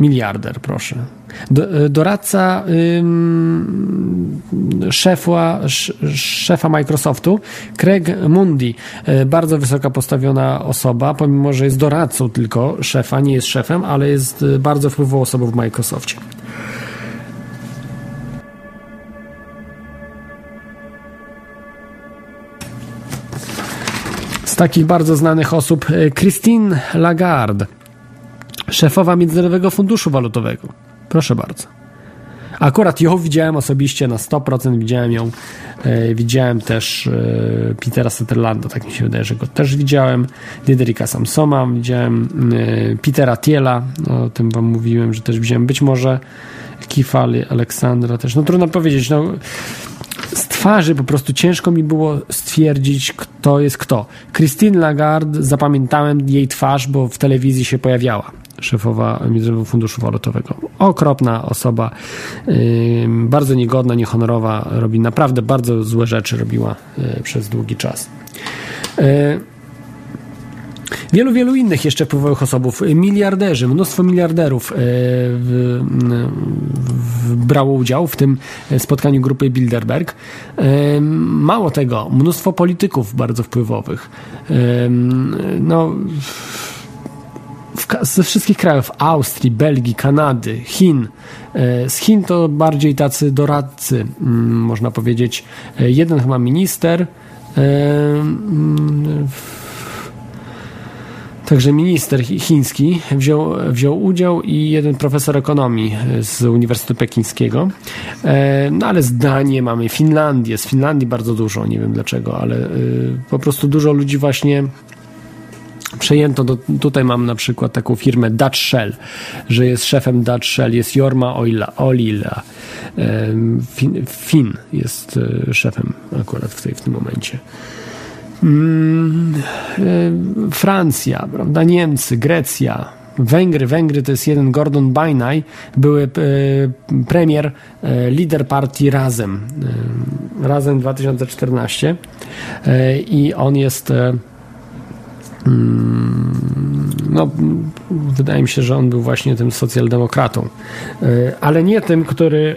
Miliarder, proszę. Y, doradca ym, szefa, sz, szefa Microsoftu, Craig Mundi, y, bardzo wysoko postawiona osoba, pomimo że jest doradcą tylko szefa, nie jest szefem, ale jest y, bardzo wpływową osobą w Microsoftie. Z takich bardzo znanych osób Christine Lagarde, szefowa Międzynarodowego Funduszu Walutowego. Proszę bardzo. Akurat ją widziałem osobiście na 100%, widziałem ją. E, widziałem też e, Petera Sutherlanda, tak mi się wydaje, że go też widziałem. Diderika Samsoma, widziałem e, Petera Tiela, o tym wam mówiłem, że też widziałem. Być może Kifali Aleksandra też. No trudno powiedzieć, no z twarzy po prostu ciężko mi było stwierdzić, kto jest kto. Christine Lagarde, zapamiętałem jej twarz, bo w telewizji się pojawiała. Szefowa Międzynarodowego Funduszu Walutowego. Okropna osoba, bardzo niegodna, niehonorowa, robi naprawdę bardzo złe rzeczy, robiła yy, przez długi czas. Yy, Wielu, wielu innych jeszcze wpływowych osobów, miliarderzy, mnóstwo miliarderów e, w, w, brało udział w tym spotkaniu grupy Bilderberg. Mało tego, mnóstwo polityków bardzo wpływowych. No, ze wszystkich krajów Austrii, Belgii, Kanady, Chin. Z Chin to bardziej tacy doradcy, można powiedzieć. Jeden chyba minister. Także minister chiński wziął, wziął udział i jeden profesor ekonomii z Uniwersytetu Pekińskiego. E, no ale zdanie mamy Finlandię. Z Finlandii bardzo dużo, nie wiem dlaczego, ale e, po prostu dużo ludzi właśnie przejęto, do, tutaj mam na przykład taką firmę Dutch Shell, że jest szefem Dutch Shell, jest Jorma Oila, Olila, fin, fin jest e, szefem akurat w, tej, w tym momencie. Mm, Francja, prawda, Niemcy, Grecja, Węgry. Węgry to jest jeden Gordon Bajnaj, były e, premier, e, lider partii Razem. E, Razem 2014 i on jest no, wydaje mi się, że on był właśnie tym socjaldemokratą, ale nie tym, który,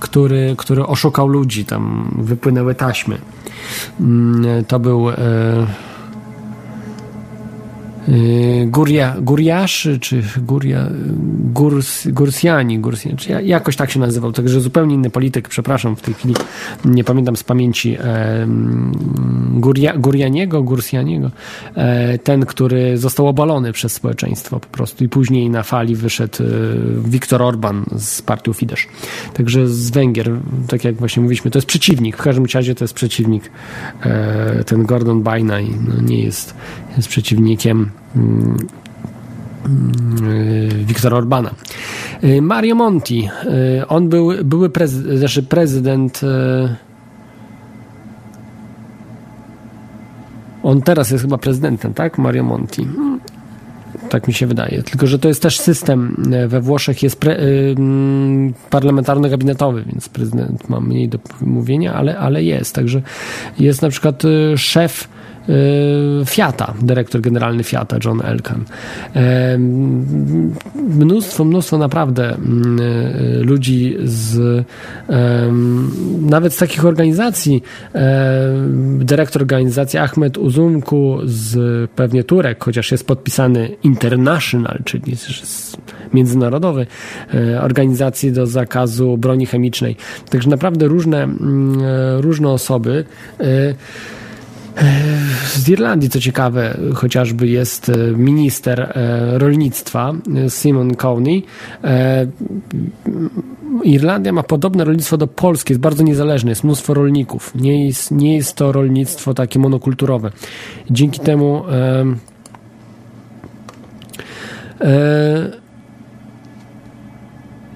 który, który oszukał ludzi, tam wypłynęły taśmy. Mm, to był e, e, Guria, Guriasz, czy Guria, Gurs, Gursjani, Gursjani, czy jakoś tak się nazywał, także zupełnie inny polityk, przepraszam, w tej chwili nie pamiętam z pamięci e, Guria, Gurianiego, Gursjaniego, ten, który został obalony przez społeczeństwo po prostu i później na fali wyszedł Viktor Orban z partią Fidesz. Także z Węgier, tak jak właśnie mówiliśmy, to jest przeciwnik, w każdym razie to jest przeciwnik, ten Gordon Bajnaj no nie jest, jest przeciwnikiem Wiktora Orbana. Mario Monti, on był były prezydent, znaczy prezydent on teraz jest chyba prezydentem, tak? Mario Monti. Tak mi się wydaje. Tylko, że to jest też system we Włoszech jest pre, y, parlamentarno-gabinetowy, więc prezydent ma mniej do mówienia, ale, ale jest. Także jest na przykład szef Y, Fiata, dyrektor generalny Fiata, John Elkan. E, mnóstwo, mnóstwo naprawdę mm, y, ludzi z nawet z takich organizacji, dyrektor organizacji Ahmed Uzumku z pewnie Turek, chociaż jest podpisany International, czyli międzynarodowy, e, organizacji do zakazu broni chemicznej. Także naprawdę różne, mm, e, różne osoby z Irlandii, co ciekawe, chociażby jest e, minister e, rolnictwa e, Simon Cowney. Irlandia ma podobne rolnictwo do Polski, jest bardzo niezależne, jest mnóstwo rolników. Nie jest, nie jest to rolnictwo takie monokulturowe. Dzięki temu e, e,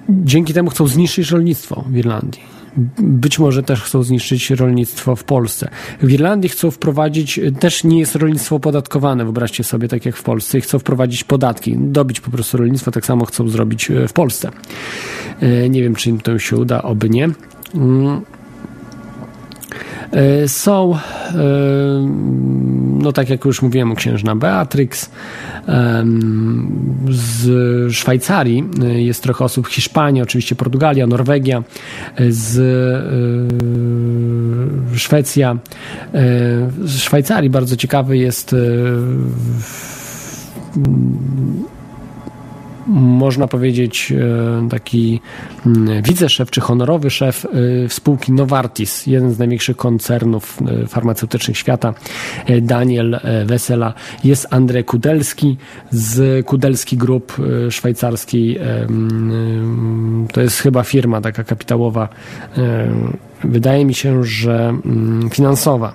dzięki temu chcą zniszczyć rolnictwo w Irlandii być może też chcą zniszczyć rolnictwo w Polsce. W Irlandii chcą wprowadzić, też nie jest rolnictwo opodatkowane, wyobraźcie sobie, tak jak w Polsce, i chcą wprowadzić podatki, dobić po prostu rolnictwo, tak samo chcą zrobić e, w Polsce. E, nie wiem, czy im to się uda, oby nie. E, są, no tak jak już mówiłem księżna Beatrix, z Szwajcarii jest trochę osób, Hiszpanii, oczywiście Portugalia, Norwegia, z e, Szwecja. Z Szwajcarii bardzo ciekawy jest można powiedzieć, e, taki mm, wiceszef czy honorowy szef e, spółki Novartis, jeden z największych koncernów e, farmaceutycznych świata, Daniel Wesela. Jest Andrzej Kudelski z Kudelski Group szwajcarskiej To jest chyba firma taka kapitałowa. Wydaje mi się, że mm, finansowa,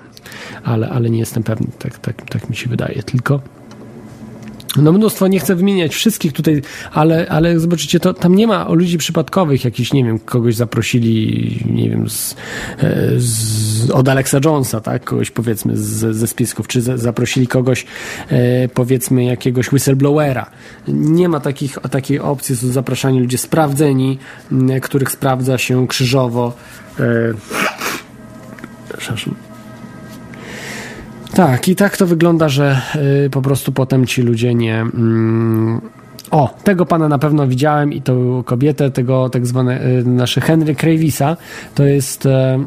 ale, ale nie jestem pewny. Tak, tak, tak mi się wydaje tylko. No mnóstwo, nie chcę wymieniać wszystkich tutaj, ale, ale zobaczycie, to tam nie ma ludzi przypadkowych, jakiś, nie wiem, kogoś zaprosili, nie wiem, z, e, z, od Alexa Jonesa, tak, kogoś powiedzmy z, ze spisków, czy za, zaprosili kogoś, e, powiedzmy, jakiegoś whistleblowera. Nie ma takich, takiej opcji, są zapraszani ludzie sprawdzeni, których sprawdza się krzyżowo. E, przepraszam. Tak, i tak to wygląda, że y, po prostu potem ci ludzie nie. Mm, o, tego pana na pewno widziałem i tą kobietę, tego tak zwane y, nasze Henry Cravisa. To jest e,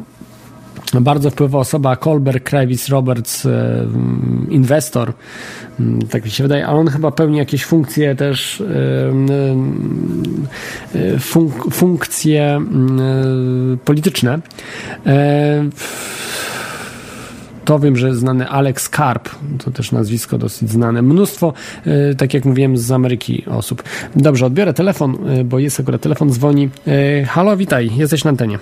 bardzo wpływowa osoba, Colbert Kravis Roberts, e, mm, inwestor. Mm, Tak mi się wydaje, ale on chyba pełni jakieś funkcje też, e, mm, funk, funkcje polityczne. To wiem, że znany Alex Karp, to też nazwisko dosyć znane. Mnóstwo, e, tak jak mówiłem, z Ameryki osób. Dobrze, odbiorę telefon, e, bo jest akurat telefon, dzwoni. E, Halo, witaj, jesteś na antenie.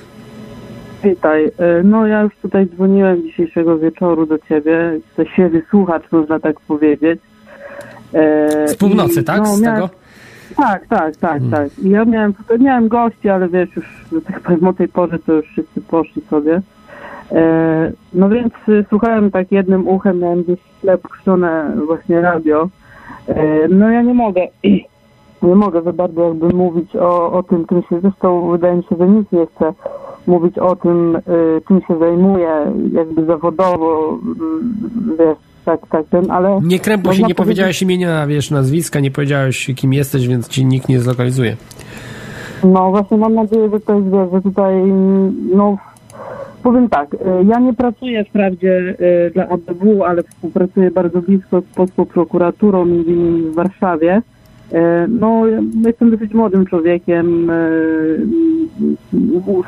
Witaj. No ja już tutaj dzwoniłem dzisiejszego wieczoru do ciebie. To świeży słuchacz, można tak powiedzieć. E, Z północy, i, tak? no, Z miałem- tego? Tak, tak, tak, Hmm. tak. I ja miałem, miałem gości, ale wiesz, już tak powiem o tej porze to już wszyscy poszli sobie. E, no więc y, słuchałem tak jednym uchem, miałem gdzieś puszczone właśnie radio. E, no ja nie mogę, nie mogę za bardzo jakby mówić o, o tym, czym się, zresztą wydaje mi się, że nikt nie chce mówić o tym, y, czym się zajmuje jakby zawodowo, y, wiesz, tak, tak, ten, ale... Nie krępuj się, nie powiedziałeś imienia, wiesz, nazwiska, nie powiedziałeś kim jesteś, więc ci nikt nie zlokalizuje. No właśnie mam nadzieję, że to jest, wiesz, że tutaj, no powiem tak, y, ja nie pracuję wprawdzie y, dla ABW, ale współpracuję bardzo blisko z polską prokuraturą, między innymi w Warszawie. Y, No, jestem dosyć młodym człowiekiem,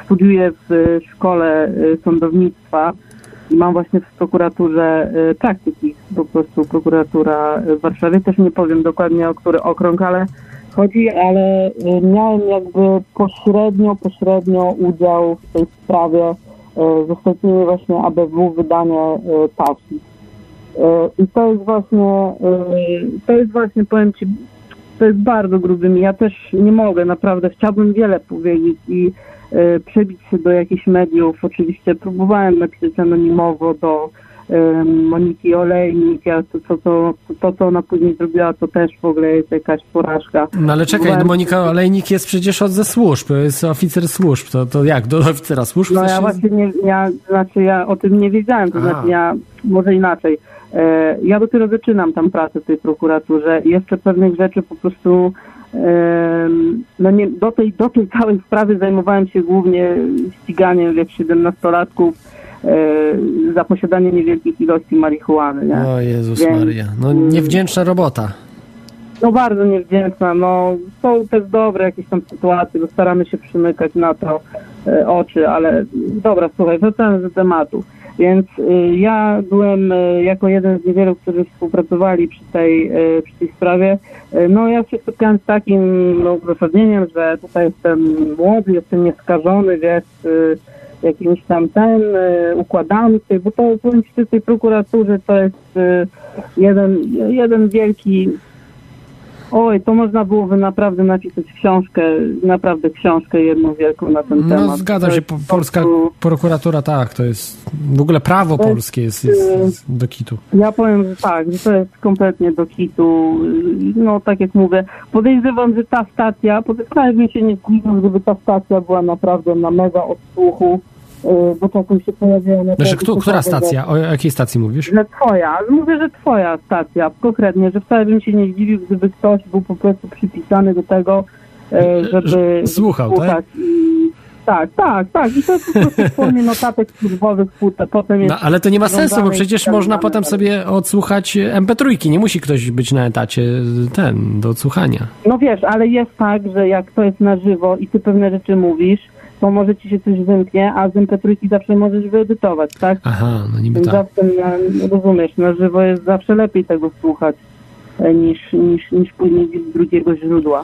studiuję w szkole sądownictwa i mam właśnie w prokuraturze praktyki, po prostu prokuratura w Warszawie. Też nie powiem dokładnie o który okrąg, ale chodzi, ale miałem jakby pośrednio, pośrednio udział w tej sprawie. Y, Zostawimy właśnie ABW wydanie y, pasji. Y, I to jest właśnie, to jest właśnie, powiem Ci, to jest bardzo gruby. Ja też nie mogę, naprawdę. Chciałbym wiele powiedzieć i przebić się do jakichś mediów. Oczywiście próbowałem napisać anonimowo do Moniki Olejnik. Ja to, to, to, to, co ona później zrobiła, to też w ogóle jest jakaś porażka. No ale czekaj, Próbowałem- Monika Olejnik jest przecież od ze służb, jest oficer służb, to, to jak, do oficera służb? No ja się- właśnie nie, ja, znaczy ja o tym nie wiedziałem, to A. znaczy ja, może inaczej. E, ja dopiero zaczynam tam pracę w tej prokuraturze i jeszcze pewnych rzeczy po prostu no nie, do, tej, do tej całej sprawy zajmowałem się głównie ściganiem wiek 17-latków e, za posiadanie niewielkich ilości marihuany. Nie? O Jezus Więc- Maria, no niewdzięczna robota. No bardzo niewdzięczna, no są też dobre jakieś tam sytuacje, bo staramy się przymykać na to e, oczy, ale dobra, słuchaj, wracając do tematu. Więc y, ja byłem y, jako jeden z niewielu, którzy współpracowali przy tej, y, przy tej sprawie. Y, no ja się spotkałem z takim no, uzasadnieniem, że tutaj jestem młody, jestem nieskażony, wiesz, y, jakimś tam ten y, układami, bo to powiem ci, w tej prokuraturze to jest y, jeden, jeden wielki Oj, to można byłoby naprawdę napisać książkę, naprawdę książkę jedną wielką na ten temat. No zgadza się, po, po polska prostu- prokuratura, tak, to jest, w ogóle prawo jest, polskie jest, jest, jest do kitu. Ja powiem, że tak, że to jest kompletnie do kitu. No tak jak mówię, podejrzewam, że ta stacja, wcale bym się nie zdziwił, gdyby ta stacja była naprawdę na mega odsłuchu, bo czasem się pojawiają... na Znaczy, kto, która stacja? O jakiej stacji mówisz? Że twoja, mówię, że twoja stacja, konkretnie, że wcale bym się nie zdziwił, gdyby ktoś był po prostu przypisany do tego, e, żeby Słuchał, tak? słuchać i... Tak, tak, tak. I to jest po prostu w formie notatek służbowych potem- No, ale to nie ma sensu, bo przecież sprawdzane, można potem sobie odsłuchać MP3. Nie musi ktoś być na etacie ten, do odsłuchania. No wiesz, ale jest tak, że jak to jest na żywo i ty pewne rzeczy mówisz, to może ci się coś wymknie, a z MP3 zawsze możesz wyedytować, tak? Aha, no niby tak. zawsze, na, rozumiesz, na żywo jest zawsze lepiej tego słuchać e, niż, niż, niż później z drugiego źródła.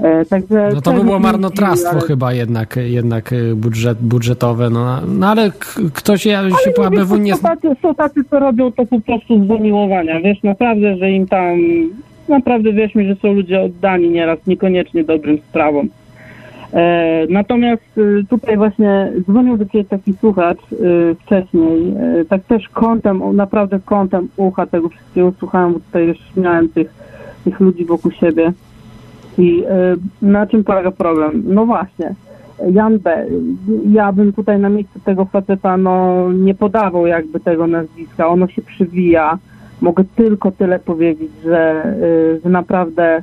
E, także No to by było marnotrawstwo ale- chyba jednak, jednak y, budżet, budżetowe, no, no ale ktoś ja się po Ale ABW nie... są, tacy, są tacy, co robią to po prostu z zamiłowania. Wiesz, naprawdę, że im tam... Naprawdę wierz mi, że są ludzie oddani nieraz, niekoniecznie dobrym sprawom. E, natomiast y, tutaj właśnie dzwonił do Ciebie taki słuchacz y, wcześniej, tak też kątem, naprawdę kątem ucha tego wszystkiego słuchałem, bo tutaj już miałem tych, tych ludzi wokół siebie. I na czym polega problem? No właśnie, Jan B. Ja bym tutaj na miejscu tego faceta no, nie podawał jakby tego nazwiska. Ono się przywija. Mogę tylko tyle powiedzieć, że, że naprawdę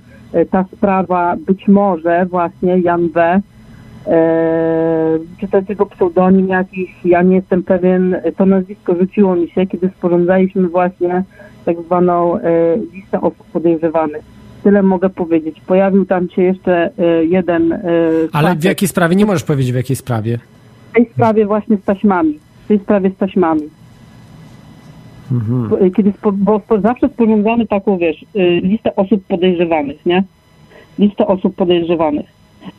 ta sprawa być może właśnie Jan B. E, czy to jest jego pseudonim jakiś, ja nie jestem pewien, to nazwisko rzuciło mi się, kiedy sporządzaliśmy właśnie tak zwaną e, listę osób podejrzewanych. Tyle mogę powiedzieć. Pojawił tam się jeszcze e, jeden e, Ale w jakiej sprawie? Nie możesz powiedzieć w jakiej sprawie. w tej sprawie właśnie z taśmami. W tej sprawie z taśmami. Mhm. Kiedy spo, bo zawsze sporządzamy taką, wiesz, y, listę osób podejrzewanych, nie? Listę osób podejrzewanych.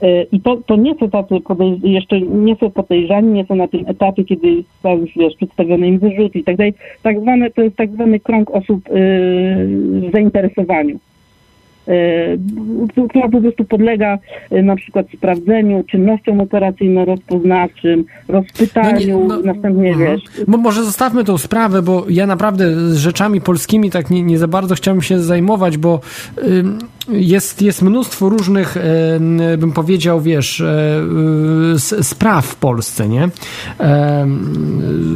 Y, I to, to nie są tacy jeszcze nie są podejrzani, nie są na tym etapie, kiedy są już, wiesz, przedstawione im wyrzuty i tak dalej. Tak zwane, to jest tak zwany krąg osób y, w zainteresowaniu. Która po prostu podlega y, na przykład sprawdzeniu, czynnościom operacyjno-rozpoznawczym, rozpytaniu, No nie, no- następnie Mhm. wiesz, Bo może zostawmy tą sprawę, bo ja naprawdę z rzeczami polskimi tak nie, nie za bardzo chciałbym się zajmować, bo jest, jest mnóstwo różnych, em, bym powiedział, wiesz, e, s- spraw w Polsce, nie?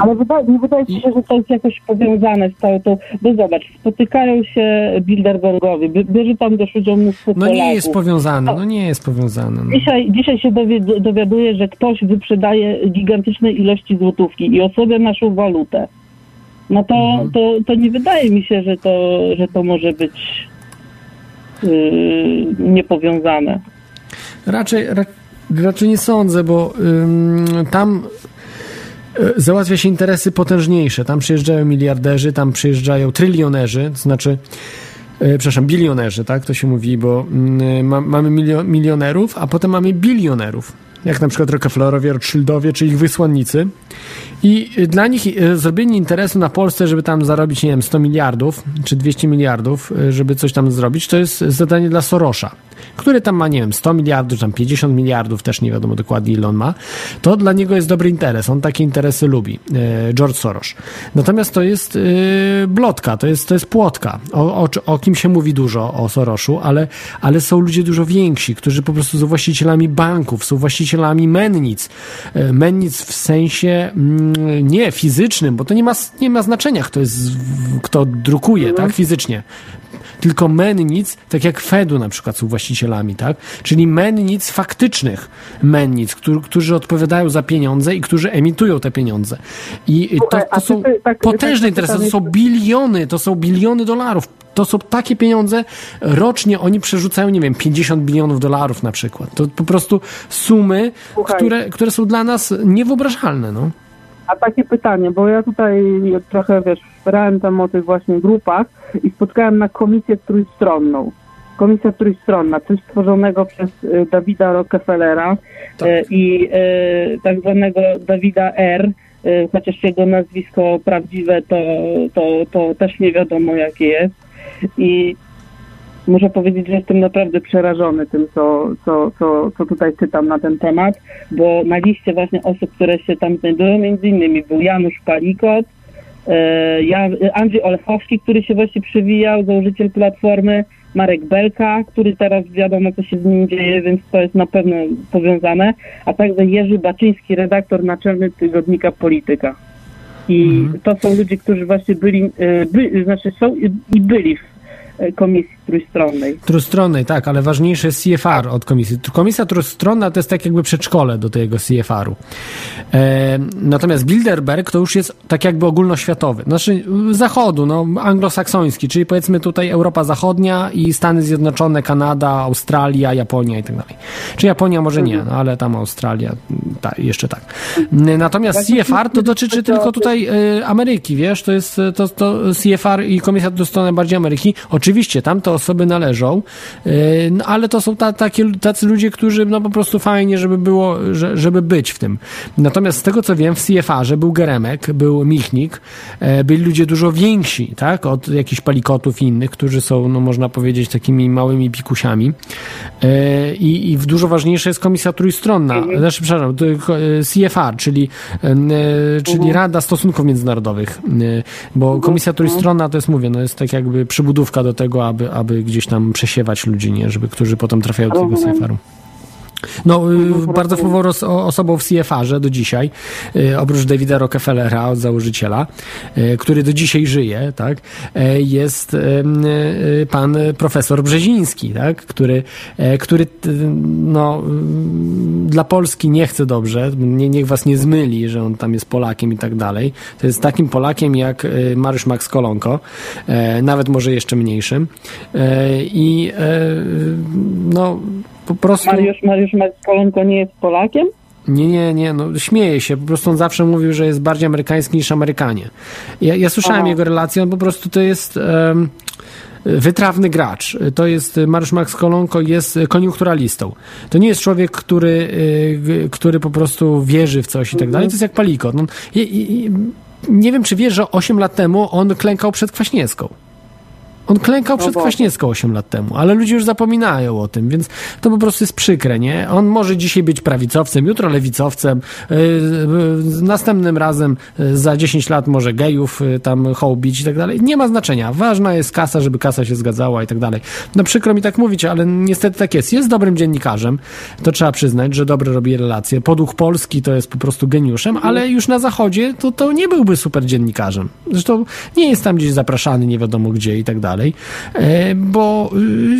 Ale wydaje, nie wydaje się, że to jest jakoś powiązane z całą tą... Bo zobacz, spotykają się Bilderbergowie, bie- bierze tam też udział mnóstwo no nie jest powiązane, no nie jest powiązane. No. Dzisiaj, dzisiaj się dowiaduje, że ktoś wyprzedaje gigantyczne ilości złotówki i osobia naszą walutę. No to, Mhm. to, to nie wydaje mi się, że to, że to może być niepowiązane. Raczej, ra, raczej nie sądzę, bo ym, tam y, załatwia się interesy potężniejsze. Tam przyjeżdżają miliarderzy, tam przyjeżdżają trylionerzy, to znaczy, y, przepraszam, bilionerzy, tak to się mówi, bo y, ma, mamy milio, milionerów, a potem mamy bilionerów. Jak na przykład Rockefellerowie, Rothschildowie, czy ich wysłannicy. I y, dla nich y, zrobienie interesu na Polsce, żeby tam zarobić, nie wiem, 100 miliardów, czy 200 miliardów, y, żeby coś tam zrobić, to jest zadanie dla Sorosza, który tam ma, nie wiem, 100 miliardów, czy tam 50 miliardów, też nie wiadomo dokładnie ile on ma. To dla niego jest dobry interes, on takie interesy lubi, George Soros. Natomiast to jest blotka, to jest, to jest płotka, o, o, o kim się mówi dużo, o Soroszu, ale, ale są ludzie dużo więksi, którzy po prostu są właścicielami banków, są właścicielami mennic. Y, Mennic w sensie mm, nie fizycznym, bo to nie ma, nie ma znaczenia, kto, jest, kto drukuje, tak, fizycznie. Tylko mennic, tak jak Fedu na przykład są właścicielami, tak? Czyli mennic faktycznych mennic, którzy, którzy odpowiadają za pieniądze i którzy emitują te pieniądze. I to, to są tak- potężne tak interesy, to są biliony, to są biliony dolarów. To są takie pieniądze, rocznie oni przerzucają, nie wiem, 50 bilionów dolarów na przykład. To po prostu sumy, które, które są dla nas niewyobrażalne, no. A takie pytanie, bo ja tutaj trochę, wiesz, wspierałem tam o tych właśnie grupach i spotkałem na komisję trójstronną. Komisja trójstronna, coś stworzonego przez y, Dawida Rockefellera Tak. y, i y, tak zwanego Dawida R., chociaż jego nazwisko prawdziwe to, to, to też nie wiadomo jakie jest. I muszę powiedzieć, że jestem naprawdę przerażony tym, co, co, co, co tutaj czytam na ten temat, bo na liście właśnie osób, które się tam znajdują, między innymi był Janusz Palikot, e, Andrzej Olechowski, który się właśnie przywijał, założyciel Platformy, Marek Belka, który teraz wiadomo, co się z nim dzieje, więc to jest na pewno powiązane, a także Jerzy Baczyński, redaktor naczelny tygodnika Polityka. I to są ludzie, którzy właśnie byli, e, by, znaczy są i i byli w e, komisji trójstronnej. Trójstronnej, tak, ale ważniejsze jest CFR od komisji. Komisja trójstronna to jest tak jakby przedszkole do tego CFR-u. E, natomiast Bilderberg to już jest tak jakby ogólnoświatowy. Znaczy zachodu, no anglosaksoński, czyli powiedzmy tutaj Europa Zachodnia i Stany Zjednoczone, Kanada, Australia, Japonia i tak dalej. Czy Japonia może nie, no ale tam Australia, tak, jeszcze tak. Natomiast CFR to dotyczy tylko tutaj e, Ameryki, wiesz, to jest to, to CFR i Komisja Trójstronna bardziej Ameryki. Oczywiście tam to osoby należą, e, no, ale to są ta, takie, tacy ludzie, którzy no po prostu fajnie, żeby było, że, żeby być w tym. Natomiast z tego co wiem, w CFR-ze był Geremek, był Michnik, e, byli ludzie dużo więksi, tak, od jakichś palikotów i innych, którzy są, no można powiedzieć, takimi małymi pikusiami. E, I, i dużo ważniejsza jest komisja trójstronna, znaczy, przepraszam, e, CFR, czyli, czyli Rada Stosunków Międzynarodowych, bo komisja trójstronna to jest, mówię, no jest tak jakby przybudówka do tego, aby, aby gdzieś tam przesiewać ludzi, nie, żeby, którzy potem trafiają do tego Rozumiem. No, y, bardzo wpływową o- osobą w CFR-ze do dzisiaj, y, oprócz Davida Rockefellera, od założyciela, y, który do dzisiaj żyje, tak, jest pan profesor Brzeziński, tak, który, który no, dla Polski nie chce dobrze, nie, niech was nie zmyli, że on tam jest Polakiem i tak dalej. To jest takim Polakiem jak Mariusz Max Kolonko, nawet może jeszcze mniejszym. I no, po prostu... Mariusz, Mariusz Kolonko nie jest Polakiem? Nie, nie, nie, no śmieje się. Po prostu on zawsze mówił, że jest bardziej amerykański niż Amerykanie. Ja, ja słyszałem Aha. jego relację, on po prostu to jest em, wytrawny gracz. To jest, Mariusz Max Kolonko jest koniunkturalistą. To nie jest człowiek, który, y, który po prostu wierzy w coś i tak dalej. To jest jak palikot. No, i, i, nie wiem, czy wiesz, że 8 lat temu on klękał przed Kwaśniewską. On klękał przed Boże. Kwaśniewską 8 lat temu, ale ludzie już zapominają o tym, więc to po prostu jest przykre, nie? On może dzisiaj być prawicowcem, jutro lewicowcem, yy, yy, następnym razem yy, za 10 lat może gejów tam hołbić i tak dalej. Nie ma znaczenia. Ważna jest kasa, żeby kasa się zgadzała i tak dalej. No przykro mi tak mówić, ale niestety tak jest. Jest dobrym dziennikarzem, to trzeba przyznać, że dobre robi relacje. Poduch Polski to jest po prostu geniuszem, ale już na zachodzie to, to nie byłby super dziennikarzem. Zresztą nie jest tam gdzieś zapraszany nie wiadomo gdzie i tak dalej, e, bo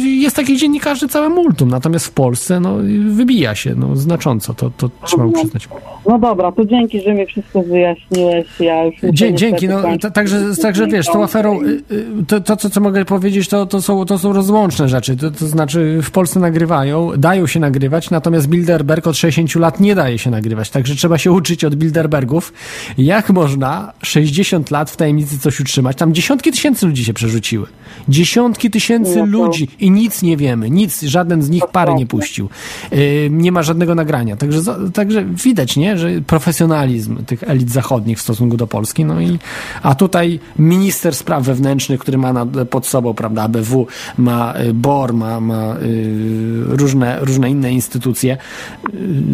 y, jest takich dziennikarzy całe multum, natomiast w Polsce no, wybija się no, znacząco, to, to trzeba mu przyznać. No dobra, to dzięki, że mi wszystko wyjaśniłeś. Ja już Dzie, dzięki, no także, także wiesz, tą aferą, y, y, to, to co, co mogę powiedzieć, to, to, są, to są rozłączne rzeczy, to, to znaczy w Polsce nagrywają, dają się nagrywać, natomiast Bilderberg od 60 lat nie daje się nagrywać, także trzeba się uczyć od Bilderbergów, jak można 60 lat w tajemnicy coś utrzymać, tam dziesiątki tysięcy ludzi się przerzuciły, dziesiątki tysięcy No ludzi i nic nie wiemy, nic, żaden z nich pary nie puścił, y, nie ma żadnego nagrania, także, także widać, nie, że profesjonalizm tych elit zachodnich w stosunku do Polski, no i a tutaj minister spraw wewnętrznych, który ma nad, pod sobą, prawda, ABW, ma y, BOR, ma, ma y, różne, różne inne instytucje,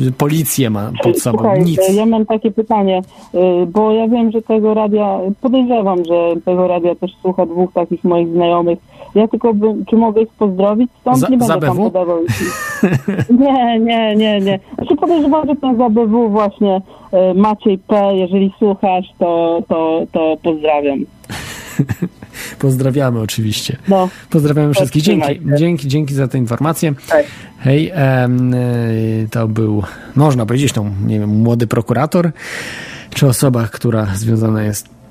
y, policję ma pod sobą, Słuchaj, nic. ja mam takie pytanie, y, bo ja wiem, że tego radia, podejrzewam, że tego radia też słucha dwóch takich moich znajomych. Ja tylko bym, czy mogę ich pozdrowić? Stąd Za- nie będę tam podawał. Nie, nie, nie, nie. Znaczy podejrzewam, że ten BW właśnie y, Maciej P., jeżeli słuchasz, to, to, to pozdrawiam. Pozdrawiamy oczywiście. No, Pozdrawiamy wszystkich. Dzięki, dzięki, dzięki za tę informację. Hej. Hej, em, y, to był, można powiedzieć, no, nie wiem, młody prokurator, czy osoba, która związana jest e,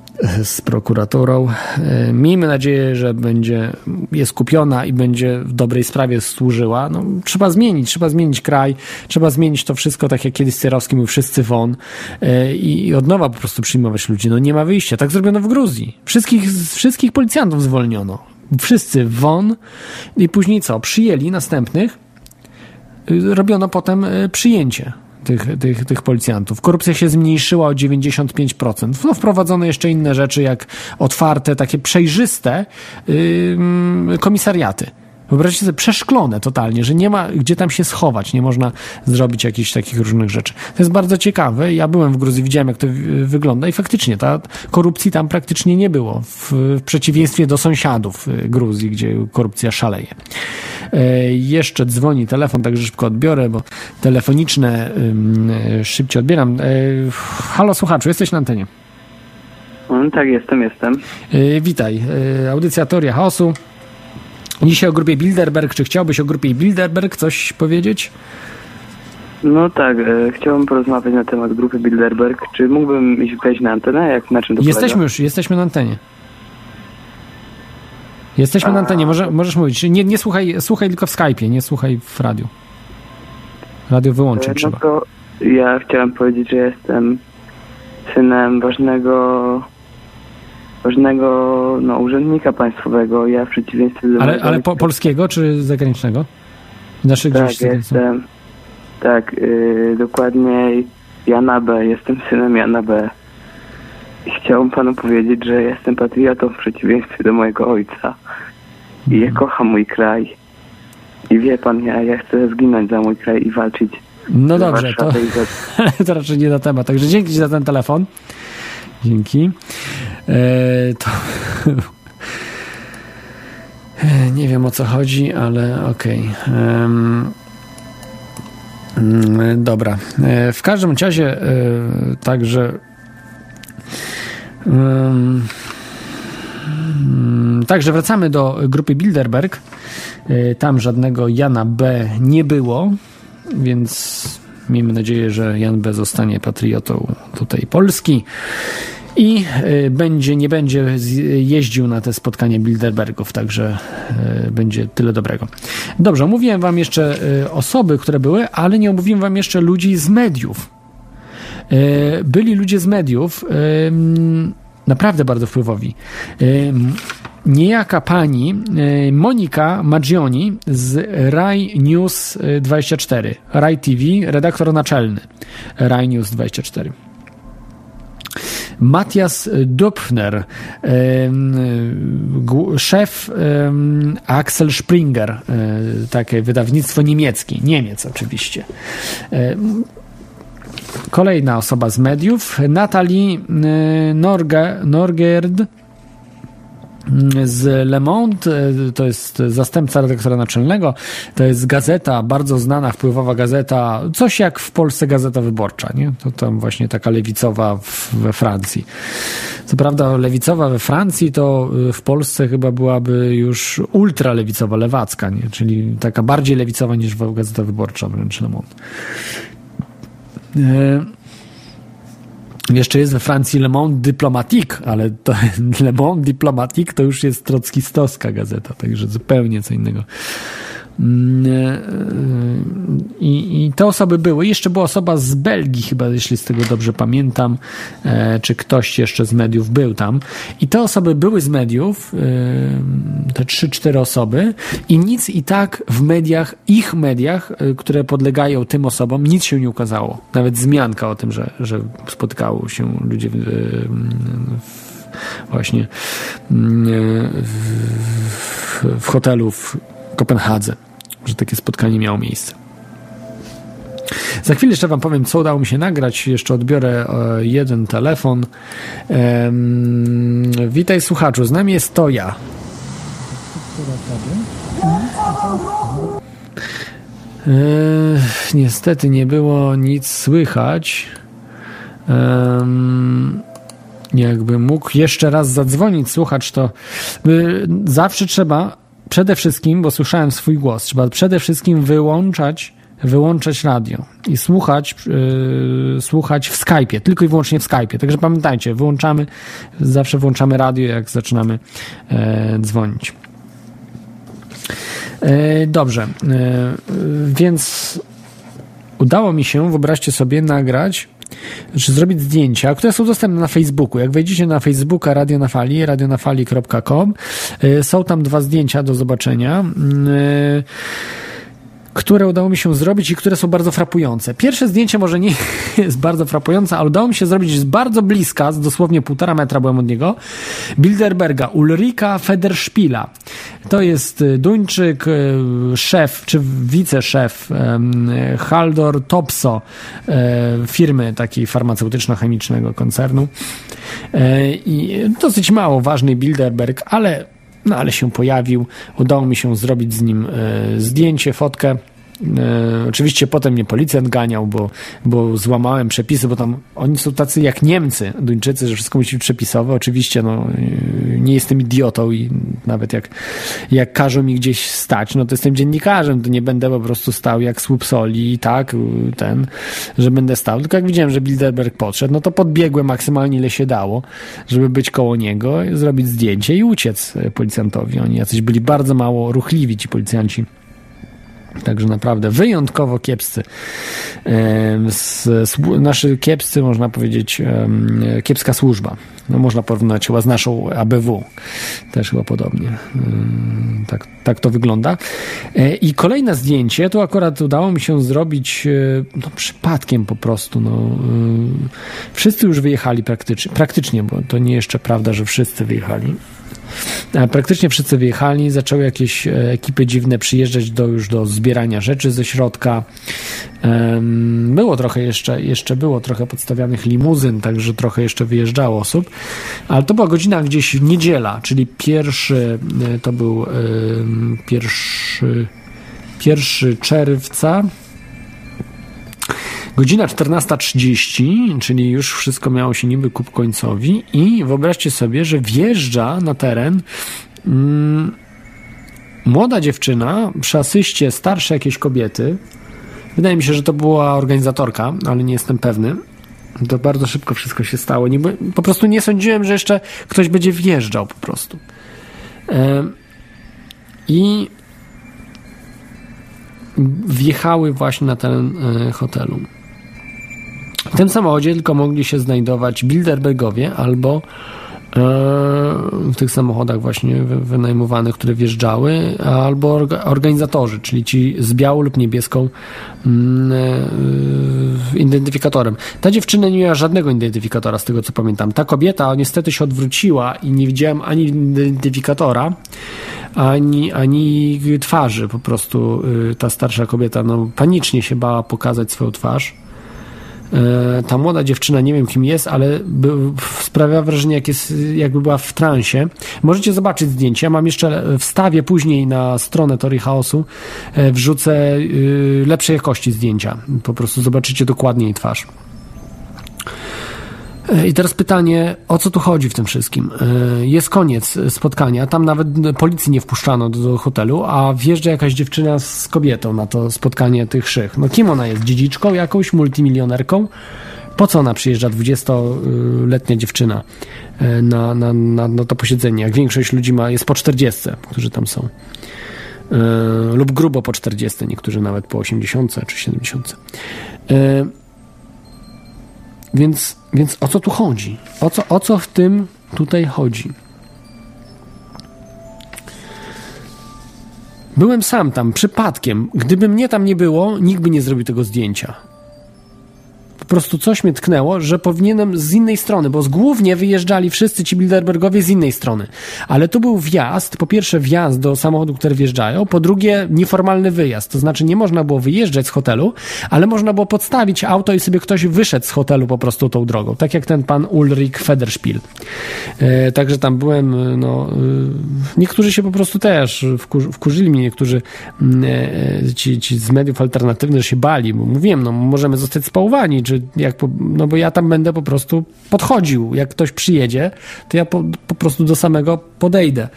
z prokuraturą. E, Miejmy nadzieję, że będzie, jest kupiona i będzie w dobrej sprawie służyła. No, trzeba zmienić, trzeba zmienić kraj, trzeba zmienić to wszystko, tak jak kiedyś Cierowski mówił, wszyscy won e, i i od nowa po prostu przyjmować ludzi. No nie ma wyjścia. Tak zrobiono w Gruzji. Wszystkich, wszystkich policjantów zwolniono. Wszyscy won i później co? Przyjęli następnych y, robiono potem przyjęcie tych, tych, tych policjantów. Korupcja się zmniejszyła o 95%. No, wprowadzono jeszcze inne rzeczy, jak otwarte, takie przejrzyste yy, komisariaty. Wyobraźcie sobie, przeszklone totalnie, że nie ma gdzie tam się schować, nie można zrobić jakichś takich różnych rzeczy. To jest bardzo ciekawe. Ja byłem w Gruzji, widziałem jak to y, wygląda i faktycznie ta korupcji tam praktycznie nie było. W, w przeciwieństwie do sąsiadów y, Gruzji, gdzie korupcja szaleje. E, jeszcze dzwoni telefon, także szybko odbiorę, bo telefoniczne e, szybciej odbieram. E, halo słuchaczu, jesteś na antenie. Mm, Tak, jestem, jestem. E, witaj. E, audycja Teoria Chaosu. Dzisiaj o grupie Bilderberg. Czy chciałbyś o grupie Bilderberg coś powiedzieć? No tak, e, chciałbym porozmawiać na temat grupy Bilderberg. Czy mógłbym iść wejść na antenę? Jak, na czym to Jesteśmy polega? już, jesteśmy na antenie. Jesteśmy na A. antenie, Może, możesz mówić. Nie, nie słuchaj, słuchaj tylko w Skype'ie, nie słuchaj w radiu. Radio wyłączyć E, No trzeba. to ja chciałem powiedzieć, że jestem synem ważnego ważnego no, urzędnika państwowego. Ja w przeciwieństwie do Ale, ale po, polskiego czy zagranicznego? Znaczy Tak, gdzieś jestem. Tak, yy, dokładniej Jana B. Jestem synem Jana B. I chciałbym panu powiedzieć, że jestem patriotą w przeciwieństwie do mojego ojca. I ja kocham mój kraj. I wie pan, ja, ja chcę zginąć za mój kraj i walczyć No dobrze, to, to raczej nie na temat. Także dzięki za ten telefon. Dzięki. E, to. E, Nie wiem o co chodzi, ale okej. Em, mm, Dobra. E, W każdym razie, e, także. mm, Także wracamy do grupy Bilderberg. Tam żadnego Jana B nie było, więc miejmy nadzieję, że Jan B zostanie patriotą tutaj Polski i e, będzie, nie będzie jeździł na te spotkania Bilderbergów, także e, będzie tyle dobrego. Dobrze, omówiłem wam jeszcze e, osoby, które były, ale nie omówiłem wam jeszcze ludzi z mediów. Byli ludzie z mediów, naprawdę bardzo wpływowi. Niejaka pani e, Monika Maggioni z Rai News e, 24, Rai TV, redaktor naczelny Rai News 24. Matthias Dupfner, szef Axel Springer, e, takie wydawnictwo niemieckie, Niemiec oczywiście. Kolejna osoba z mediów, Natalie e, Norge, Norgerd z Le Monde, e, to jest zastępca redaktora naczelnego, to jest gazeta, bardzo znana, wpływowa gazeta, coś jak w Polsce Gazeta Wyborcza, nie? To tam właśnie taka lewicowa w, we Francji. Co prawda lewicowa we Francji to y, w Polsce chyba byłaby już ultralewicowa, lewacka, nie? Czyli taka bardziej lewicowa niż Gazeta Wyborcza wręcz Le Monde. Jeszcze jest we Francji Le Monde Diplomatique, ale to Le Monde Diplomatique to już jest trockistowska gazeta, także zupełnie co innego. Mm, e, I, I te osoby były. Jeszcze była osoba z Belgii, chyba, jeśli z tego dobrze pamiętam, e, czy ktoś jeszcze z mediów był tam. I te osoby były z mediów, e, te trzy, cztery osoby, i nic i tak w mediach, ich mediach, e, które podlegają tym osobom, nic się nie ukazało. Nawet zmianka o tym, że, że się ludzie w, w, właśnie mm, w, w hotelu w Kopenhadze, że takie spotkanie miało miejsce. Za chwilę jeszcze Wam powiem, co udało mi się nagrać. Jeszcze odbiorę e, jeden telefon. Em, witaj słuchaczu, z nami jest to ja. E, niestety nie było nic słychać. Em, jakby mógł jeszcze raz zadzwonić słuchacz, to y, zawsze trzeba przede wszystkim, bo słyszałem swój głos, trzeba przede wszystkim wyłączać wyłączać radio i słuchać, yy, słuchać w Skype'ie, tylko i wyłącznie w Skype'ie. Także pamiętajcie, wyłączamy, zawsze włączamy radio, jak zaczynamy e, dzwonić. E, dobrze, e, więc udało mi się, wyobraźcie sobie, nagrać czy zrobić zdjęcia, które są dostępne na Facebooku. Jak wejdziecie na Facebooka Radio na Fali, radionafali.com, y, są tam dwa zdjęcia do zobaczenia. Y, które udało mi się zrobić i które są bardzo frapujące. Pierwsze zdjęcie może nie jest bardzo frapujące, ale udało mi się zrobić z bardzo bliska, z dosłownie półtora metra byłem od niego, Bilderberga, Ulrika Federspila. To jest y, Duńczyk, y, szef, czy wiceszef Haldor Topso, e, firmy takiej farmaceutyczno-chemicznego koncernu. E, I dosyć mało ważny Bilderberg, ale no ale się pojawił. Udało mi się zrobić z nim e, zdjęcie, fotkę. E, oczywiście potem mnie policjant ganiał, bo, bo złamałem przepisy, bo tam oni są tacy jak Niemcy, Duńczycy, że wszystko musi być przepisowe. Oczywiście no, e, nie jestem idiotą i nawet jak, jak każą mi gdzieś stać, no to jestem dziennikarzem, to nie będę po prostu stał jak słup soli i tak, ten, że będę stał. Tylko jak widziałem, że Bilderberg podszedł, no to podbiegłem maksymalnie ile się dało, żeby być koło niego, zrobić zdjęcie i uciec e, policjantowi. Oni jacyś byli bardzo mało ruchliwi, ci policjanci. Także naprawdę wyjątkowo kiepscy. Naszy kiepscy, można powiedzieć, kiepska służba. No można porównać chyba z naszą ABW. Też chyba podobnie. Tak, tak to wygląda. E, I kolejne zdjęcie, tu akurat udało mi się zrobić e, no, przypadkiem po prostu. No, wszyscy już wyjechali praktycznie, praktycznie, bo to nie jeszcze prawda, że wszyscy wyjechali. Praktycznie wszyscy wyjechali, zaczęły jakieś e, ekipy dziwne przyjeżdżać do, już do zbierania rzeczy ze środka. Było trochę jeszcze, jeszcze było trochę podstawianych limuzyn, także trochę jeszcze wyjeżdżało osób, ale to była godzina gdzieś niedziela, czyli pierwszy, e, to był pierwszy, pierwszy czerwca, Godzina 14.30, czyli już wszystko miało się niby ku końcowi i wyobraźcie sobie, że wjeżdża na teren mm, młoda dziewczyna przy asyście starsze jakieś kobiety. Wydaje mi się, że to była organizatorka, ale nie jestem pewny. To bardzo szybko wszystko się stało. Po prostu nie sądziłem, że jeszcze ktoś będzie wjeżdżał po prostu. I wjechały właśnie na teren e, hotelu. W tym samochodzie tylko mogli się znajdować Bilderbergowie albo e, w tych samochodach właśnie wy- wynajmowanych, które wjeżdżały, albo orga- organizatorzy, czyli ci z białą lub niebieską mm, e, identyfikatorem. Ta dziewczyna nie miała żadnego identyfikatora, z tego co pamiętam. Ta kobieta niestety się odwróciła i nie widziałem ani identyfikatora, ani, ani twarzy. Po prostu y, ta starsza kobieta no, panicznie się bała pokazać swoją twarz. E, Ta młoda dziewczyna, nie wiem kim jest, ale sprawia wrażenie, jak jest, jakby była w transie. Możecie zobaczyć zdjęcie. Ja mam jeszcze wstawię później na stronę Tory Chaosu, e, wrzucę y, lepszej jakości zdjęcia. Po prostu zobaczycie dokładnie jej twarz. E, I teraz pytanie, o co tu chodzi w tym wszystkim? E, Jest koniec spotkania, tam nawet policji nie wpuszczano do, do hotelu, a wjeżdża jakaś dziewczyna z kobietą na to spotkanie tych szych. No kim ona jest? Dziedziczką jakąś? Multimilionerką? Po co ona przyjeżdża, 20-letnia dziewczyna, e, na, na, na, na to posiedzenie? Jak większość ludzi ma, jest po 40, którzy tam są. Lub grubo po 40, niektórzy nawet po 80 czy 70. E, więc, więc o co tu chodzi? O co, o co w tym tutaj chodzi? Byłem sam tam, przypadkiem. Gdyby mnie tam nie było, nikt by nie zrobił tego zdjęcia. Prostu coś mnie tknęło, że powinienem z innej strony, bo głównie wyjeżdżali wszyscy ci Bilderbergowie z innej strony. Ale tu był wjazd, po pierwsze wjazd do samochodu, które wjeżdżają, po drugie nieformalny wyjazd. To znaczy nie można było wyjeżdżać z hotelu, ale można było podstawić auto i sobie ktoś wyszedł z hotelu po prostu tą drogą. Tak jak ten pan Ulrich Federspiel. E, także tam byłem, e, no, e, niektórzy się po prostu też wkur, wkurzyli mnie, niektórzy mm, e, ci, ci z mediów alternatywnych się bali, bo mówiłem, no możemy zostać spałowani, czy jak, no bo ja tam będę po prostu podchodził, jak ktoś przyjedzie, to ja po, po prostu do samego podejdę,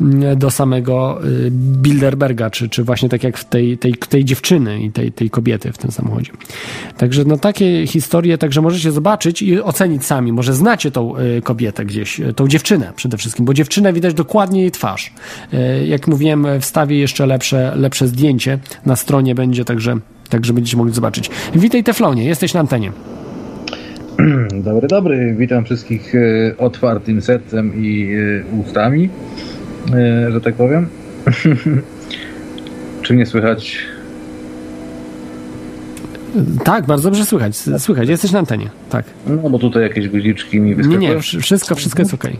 mm, do samego y, Bilderberga, czy, czy właśnie tak jak w tej, tej, tej dziewczyny i tej, tej kobiety w tym samochodzie. Także no takie historie, także możecie zobaczyć i ocenić sami, może znacie tą y, kobietę gdzieś, y, tą dziewczynę przede wszystkim, bo dziewczynę widać dokładnie jej twarz. Jak mówiłem, wstawię jeszcze lepsze, lepsze zdjęcie na stronie będzie, także, także będziecie mogli zobaczyć. Witaj Teflonie, jesteś na antenie. Dobry, dobry. Witam wszystkich e, otwartym sercem i e, ustami, e, że tak powiem. Czy mnie słychać? Tak, bardzo dobrze słychać, słychać, jesteś na antenie, tak. No bo tutaj jakieś guziczki mi Nie, wyskakują. nie, wsz- wszystko, wszystko jest okej.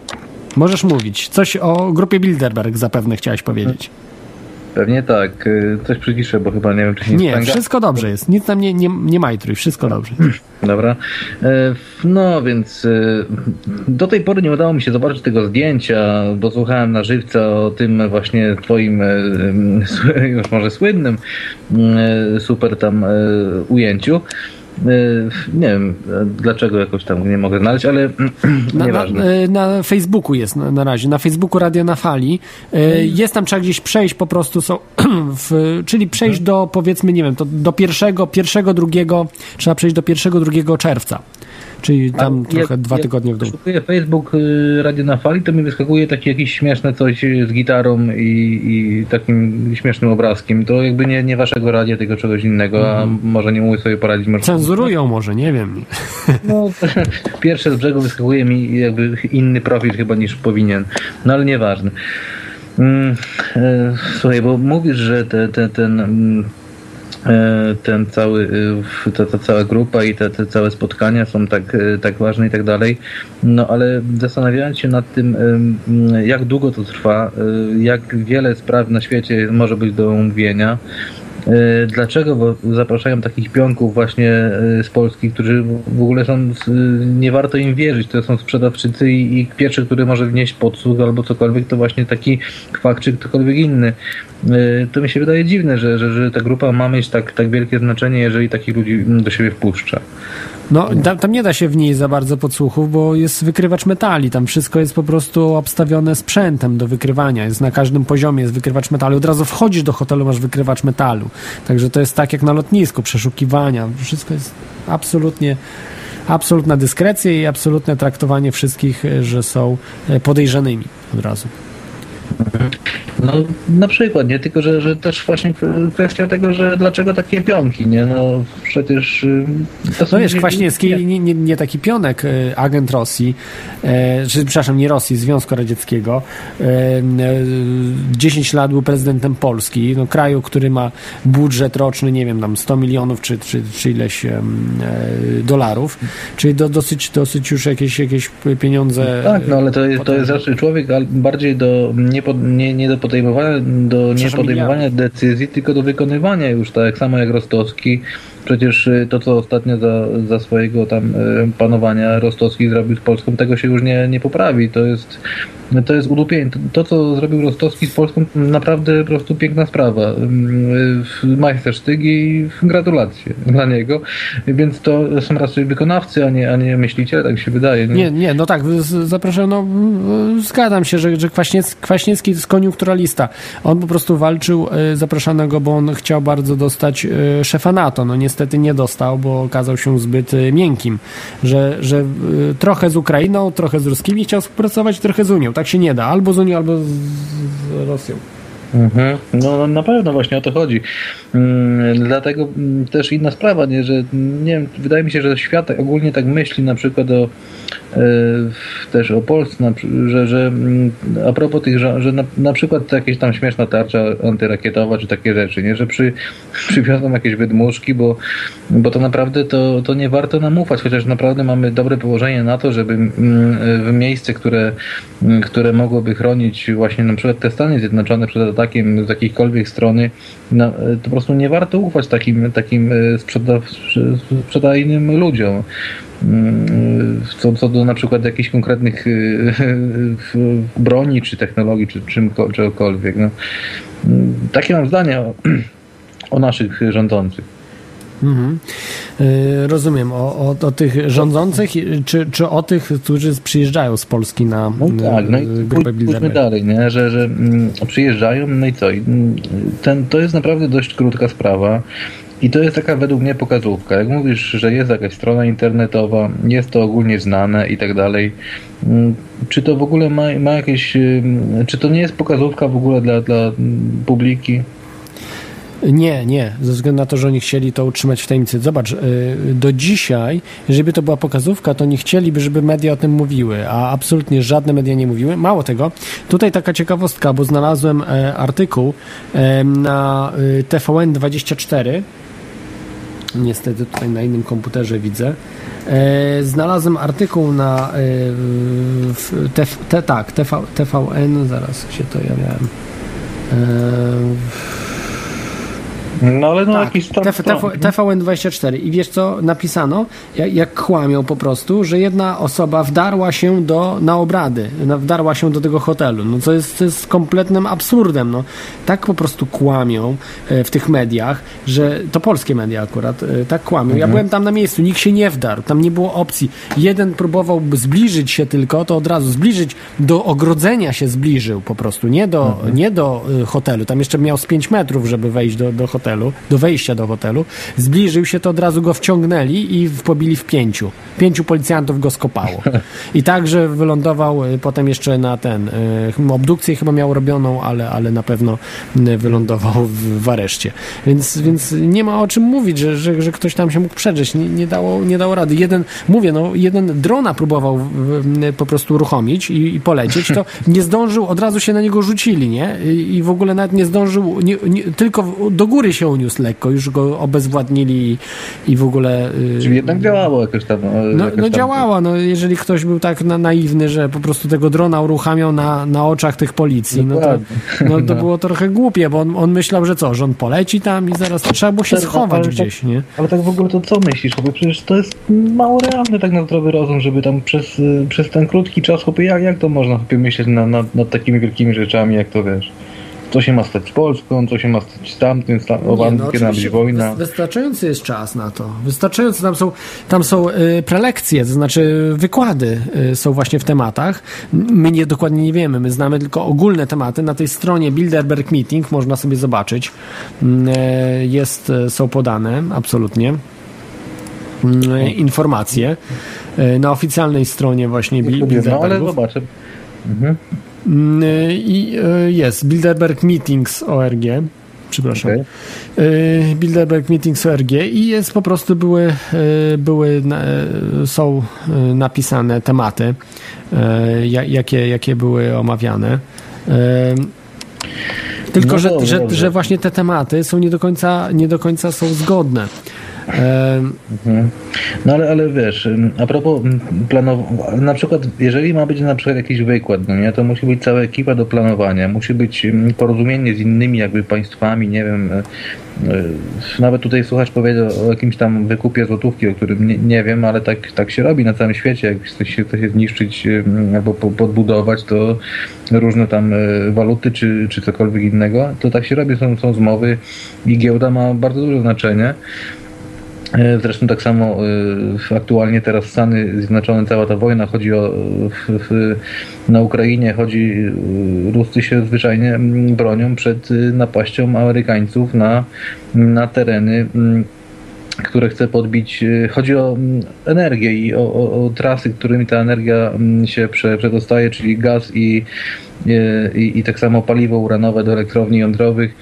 Możesz mówić. Coś o grupie Bilderberg zapewne chciałeś powiedzieć. Pewnie tak. E, Coś przyciszę, bo chyba nie wiem, czy się nie Nie, wszystko dobrze jest. Nic tam nie, nie, nie majtruj, wszystko dobrze. Dobra. E, No więc e, do tej pory nie udało mi się zobaczyć tego zdjęcia, bo słuchałem na żywca o tym właśnie twoim, e, już może słynnym, e, super tam ujęciu. E, Nie wiem dlaczego jakoś tam nie mogę znaleźć, ale Na, na, nieważne. e, na Facebooku jest na, na razie, na Facebooku Radio na Fali. E, Jest tam, trzeba gdzieś przejść po prostu, są, w, czyli przejść Mhm. do powiedzmy, nie wiem, to do pierwszego, pierwszego, drugiego, trzeba przejść do pierwszego, drugiego czerwca. Czyli tam Ale trochę jak- dwa jak tygodnie w dół. Szukuję Facebook y, Radio na Fali, to mi wyskakuje takie jakieś śmieszne coś z gitarą i, i takim śmiesznym obrazkiem. To jakby nie, nie waszego radia, tylko czegoś innego, a może nie mogę sobie poradzić. Może... Cenzurują może, nie wiem. No, pierwsze z brzegu wyskakuje mi jakby inny profil chyba niż powinien. No ale nieważne. Mm, e, Słuchaj, bo mówisz, że te, te, ten, mm, ten cały, y, ta, ta cała grupa i te, te całe spotkania są tak, e, tak ważne i tak dalej. No ale zastanawiając się nad tym, jak długo to trwa, e, jak wiele spraw na świecie może być do omówienia, E, Dlaczego zapraszają takich pionków właśnie e, z Polski, którzy w ogóle są, e, nie warto im wierzyć, to są sprzedawczycy i, i pierwszy, który może wnieść podsłuch albo cokolwiek, to właśnie taki kwak czy ktokolwiek inny. E, To mi się wydaje dziwne, że, że, że ta grupa ma mieć tak, tak wielkie znaczenie, jeżeli takich ludzi do siebie wpuszcza. No, tam, tam nie da się w niej za bardzo podsłuchów, bo jest wykrywacz metali. Tam wszystko jest po prostu obstawione sprzętem do wykrywania. Jest na każdym poziomie jest wykrywacz metalu. Od razu wchodzisz do hotelu, masz wykrywacz metalu. Także to jest tak jak na lotnisku, przeszukiwania. Wszystko jest absolutnie absolutna dyskrecja i absolutne traktowanie wszystkich, e, że są e, podejrzanymi od razu. No na przykład, nie? Tylko, że, że też właśnie kwestia tego, że dlaczego takie pionki, nie? No przecież... y, To No wiesz, Kwaśniewski, nie, nie, nie taki pionek, e, agent Rosji, e, czy, przepraszam, nie Rosji, Związku Radzieckiego, e, e, 10 lat był prezydentem Polski, no, kraju, który ma budżet roczny, nie wiem, tam 100 milionów czy, czy, czy ileś e, dolarów, czyli do, dosyć, dosyć już jakieś, jakieś pieniądze. Tak, no ale to jest, to jest raczej człowiek ale bardziej do nie, nie, nie do podejmowania, do nie podejmowania decyzji, tylko do wykonywania już, tak samo jak Rostowski. Przecież y, to, co ostatnio za, za swojego tam y, panowania Rostowski zrobił z Polską, tego się już nie, nie poprawi. To jest, to jest udupienie. To, to, co zrobił Rostowski z Polską, naprawdę po prostu piękna sprawa. Ym, y, Majstersztyk i gratulacje dla niego. Więc to są raczej wykonawcy, a nie, a nie myśliciele, tak mi się wydaje. Nie, nie, no tak, zapraszam, no zgadzam się, że, że Kwaśniec, Kwaśniewski jest koniunkturalista. On po prostu walczył, y, zapraszano go, bo on chciał bardzo dostać szefa NATO. No niestety nie dostał, bo okazał się zbyt y, miękkim, że, że y, trochę z Ukrainą, trochę z ruskimi chciał współpracować, trochę z Unią. Tak się nie da, albo z Unią, albo z, z Rosją. Mhm. No na pewno właśnie o to chodzi. Mm, Dlatego mm, też inna sprawa, nie, że mm, nie wiem, wydaje mi się, że świat ogólnie tak myśli na przykład o e, też o Polsce, że, że a propos tych, że, na, na przykład jakieś tam śmieszna tarcza antyrakietowa czy takie rzeczy, nie, że przy, przywiozą jakieś wydmuszki, bo, bo to naprawdę to, to nie warto nam ufać, chociaż naprawdę mamy dobre położenie na to, żeby w miejsce, które, które mogłoby chronić właśnie na przykład te Stany Zjednoczone przed z jakiejkolwiek strony, no, e, to po prostu nie warto ufać takim, takim e, sprzeda, sprzedajnym ludziom. Mm, Co, co do na przykład jakichś konkretnych e, broni, czy technologii, czy czym, czegokolwiek. No. Mm, Takie mam zdanie o, o naszych rządzących. Mhm. Y, rozumiem, o, o, o tych rządzących, czy, czy o tych, którzy przyjeżdżają z Polski na No tak, no i y, grupę pójdźmy dalej, nie? że, że mm, przyjeżdżają, no i co? I, mm, Ten, to jest naprawdę dość krótka sprawa. I to jest taka według mnie pokazówka. Jak mówisz, że jest jakaś strona internetowa, jest to ogólnie znane i tak dalej, mm, czy to w ogóle ma, ma jakieś, czy to nie jest pokazówka w ogóle dla, dla publiki? Nie, nie, ze względu na to, że oni chcieli to utrzymać w tajemnicy. Zobacz, y, do dzisiaj, jeżeli by to była pokazówka, to nie chcieliby, żeby media o tym mówiły, a absolutnie żadne media nie mówiły. Mało tego, tutaj taka ciekawostka, bo znalazłem e, artykuł e, na y, TVN24, niestety tutaj na innym komputerze widzę, e, znalazłem artykuł na te, te, tak, TV, TVN, zaraz się to ja miałem. E, No ale no tak, jakiś tam TF, TF, TVN24 i wiesz co napisano, jak, jak kłamią po prostu, że jedna osoba wdarła się do, na obrady, wdarła się do tego hotelu, no co jest, jest kompletnym absurdem, no. Tak po prostu kłamią e, w tych mediach, że to polskie media akurat, e, tak kłamią. Ja Mhm. byłem tam na miejscu, nikt się nie wdarł, tam nie było opcji. Jeden próbował zbliżyć się tylko, to od razu zbliżyć, do ogrodzenia się zbliżył po prostu, nie do, nie do y, hotelu, tam jeszcze miał z 5 metrów, żeby wejść do, do hotelu. Hotelu, do wejścia do hotelu, zbliżył się, to od razu go wciągnęli i w- pobili w pięciu. Pięciu policjantów go skopało. I także wylądował y, potem jeszcze na ten, y, obdukcję chyba miał robioną, ale, ale na pewno y, wylądował w, w areszcie. Więc, więc nie ma o czym mówić, że, że, że ktoś tam się mógł przedrzeć. Nie, nie, dało, nie dało rady. Jeden, mówię, no, jeden drona próbował po prostu uruchomić i, i polecieć, to nie zdążył, od razu się na niego rzucili, nie? I, i w ogóle nawet nie zdążył, nie, nie, tylko do góry się uniósł lekko, już go obezwładnili i, w ogóle... y, Czyli jednak działało jakoś tam. e, no, jakoś no tam. działała, no jeżeli ktoś był tak na, naiwny, że po prostu tego drona uruchamiał na, na oczach tych policji, no to, no to No. było trochę głupie, bo on, on myślał, że co, że on poleci tam i zaraz trzeba było się Tak, schować ale gdzieś, tak, nie? Ale tak w ogóle to co myślisz? Bo przecież to jest mało realne tak na zdrowy rozum, żeby tam przez, y, przez ten krótki czas, chłopie, jak, jak to można chłopie, myśleć nad, nad, nad takimi wielkimi rzeczami, jak to wiesz? Co się ma stać z Polską, co się ma stać z tamtym, z tam, Nie, no, kiedy oczywiście wojna. wys- Wystarczający jest czas na to. Wystarczający. Tam są, tam są y, prelekcje, to znaczy wykłady y, są właśnie w tematach. My nie dokładnie nie wiemy, my znamy tylko ogólne tematy. Na tej stronie Bilderberg Meeting można sobie zobaczyć. Mm, y, Jest, są podane, absolutnie. mm, Informacje na oficjalnej stronie właśnie Bil- No ale Bilderbergów. zobaczę. Mhm. Mm, I y, jest Bilderberg Meetings ORG. Przepraszam. Okej. Y, Bilderberg Meetings ORG i jest po prostu były, y, były y, są y, napisane tematy, y, ja- jakie, jakie były omawiane. Y, Tylko, No że, że, że właśnie te tematy są nie do końca, nie do końca są zgodne. Mhm. No ale, ale wiesz, a propos planowania, na przykład jeżeli ma być na przykład jakiś wykład, no nie, to musi być cała ekipa do planowania, musi być porozumienie z innymi jakby państwami, nie wiem, y, y, nawet tutaj słuchacz powiedział o jakimś tam wykupie złotówki, o którym nie, nie wiem, ale tak, tak się robi na całym świecie, jak chce się, chce się zniszczyć ym, albo po, podbudować, to różne tam waluty czy, czy cokolwiek innego, to tak się robi, są, są zmowy i giełda ma bardzo duże znaczenie. E, Zresztą tak samo e, aktualnie teraz Stany Zjednoczone, cała ta wojna chodzi o, na Ukrainie chodzi, e, Ruscy się zwyczajnie mm, bronią przed napaścią Amerykańców na, na tereny mm, które chce podbić. e, Chodzi o mm, energię i o, o, o trasy, którymi ta energia mm, się prze, przedostaje, czyli gaz i, e, i, i tak samo paliwo uranowe do elektrowni jądrowych,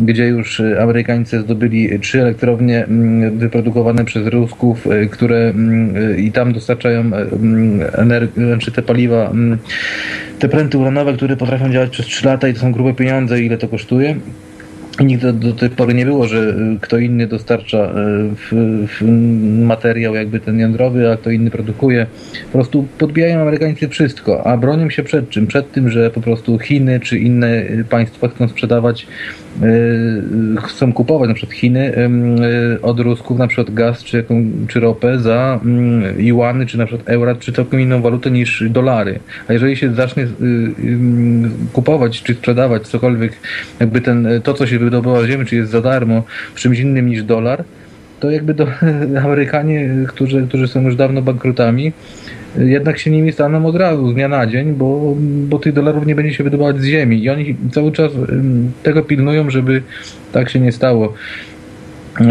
gdzie już e, Amerykanie zdobyli trzy elektrownie mm, wyprodukowane przez Rusków, które i tam dostarczają energię, czy te paliwa, te pręty uranowe, które potrafią działać przez 3 lata i to są grube pieniądze, ile to kosztuje. Nigdy do tej pory nie było, że y, kto inny dostarcza y, w, w materiał jakby ten jądrowy, a kto inny produkuje. Po prostu podbijają Amerykańcy wszystko, a bronią się przed czym? Przed tym, że po prostu Chiny czy inne y, państwa chcą sprzedawać, chcą kupować na przykład Chiny od Rusków na przykład gaz czy, jaką, czy ropę za y, juany, czy na przykład euro, czy całkiem inną walutę niż dolary. A jeżeli się zacznie kupować czy sprzedawać cokolwiek, jakby ten, to co się wydobywa z ziemi, czy jest za darmo w czymś innym niż dolar, to jakby do, Amerykanie, którzy, którzy są już dawno bankrutami, jednak się nimi staną od razu, z dnia na dzień, bo, bo tych dolarów nie będzie się wydobywać z ziemi i oni cały czas tego pilnują, żeby tak się nie stało. Yy,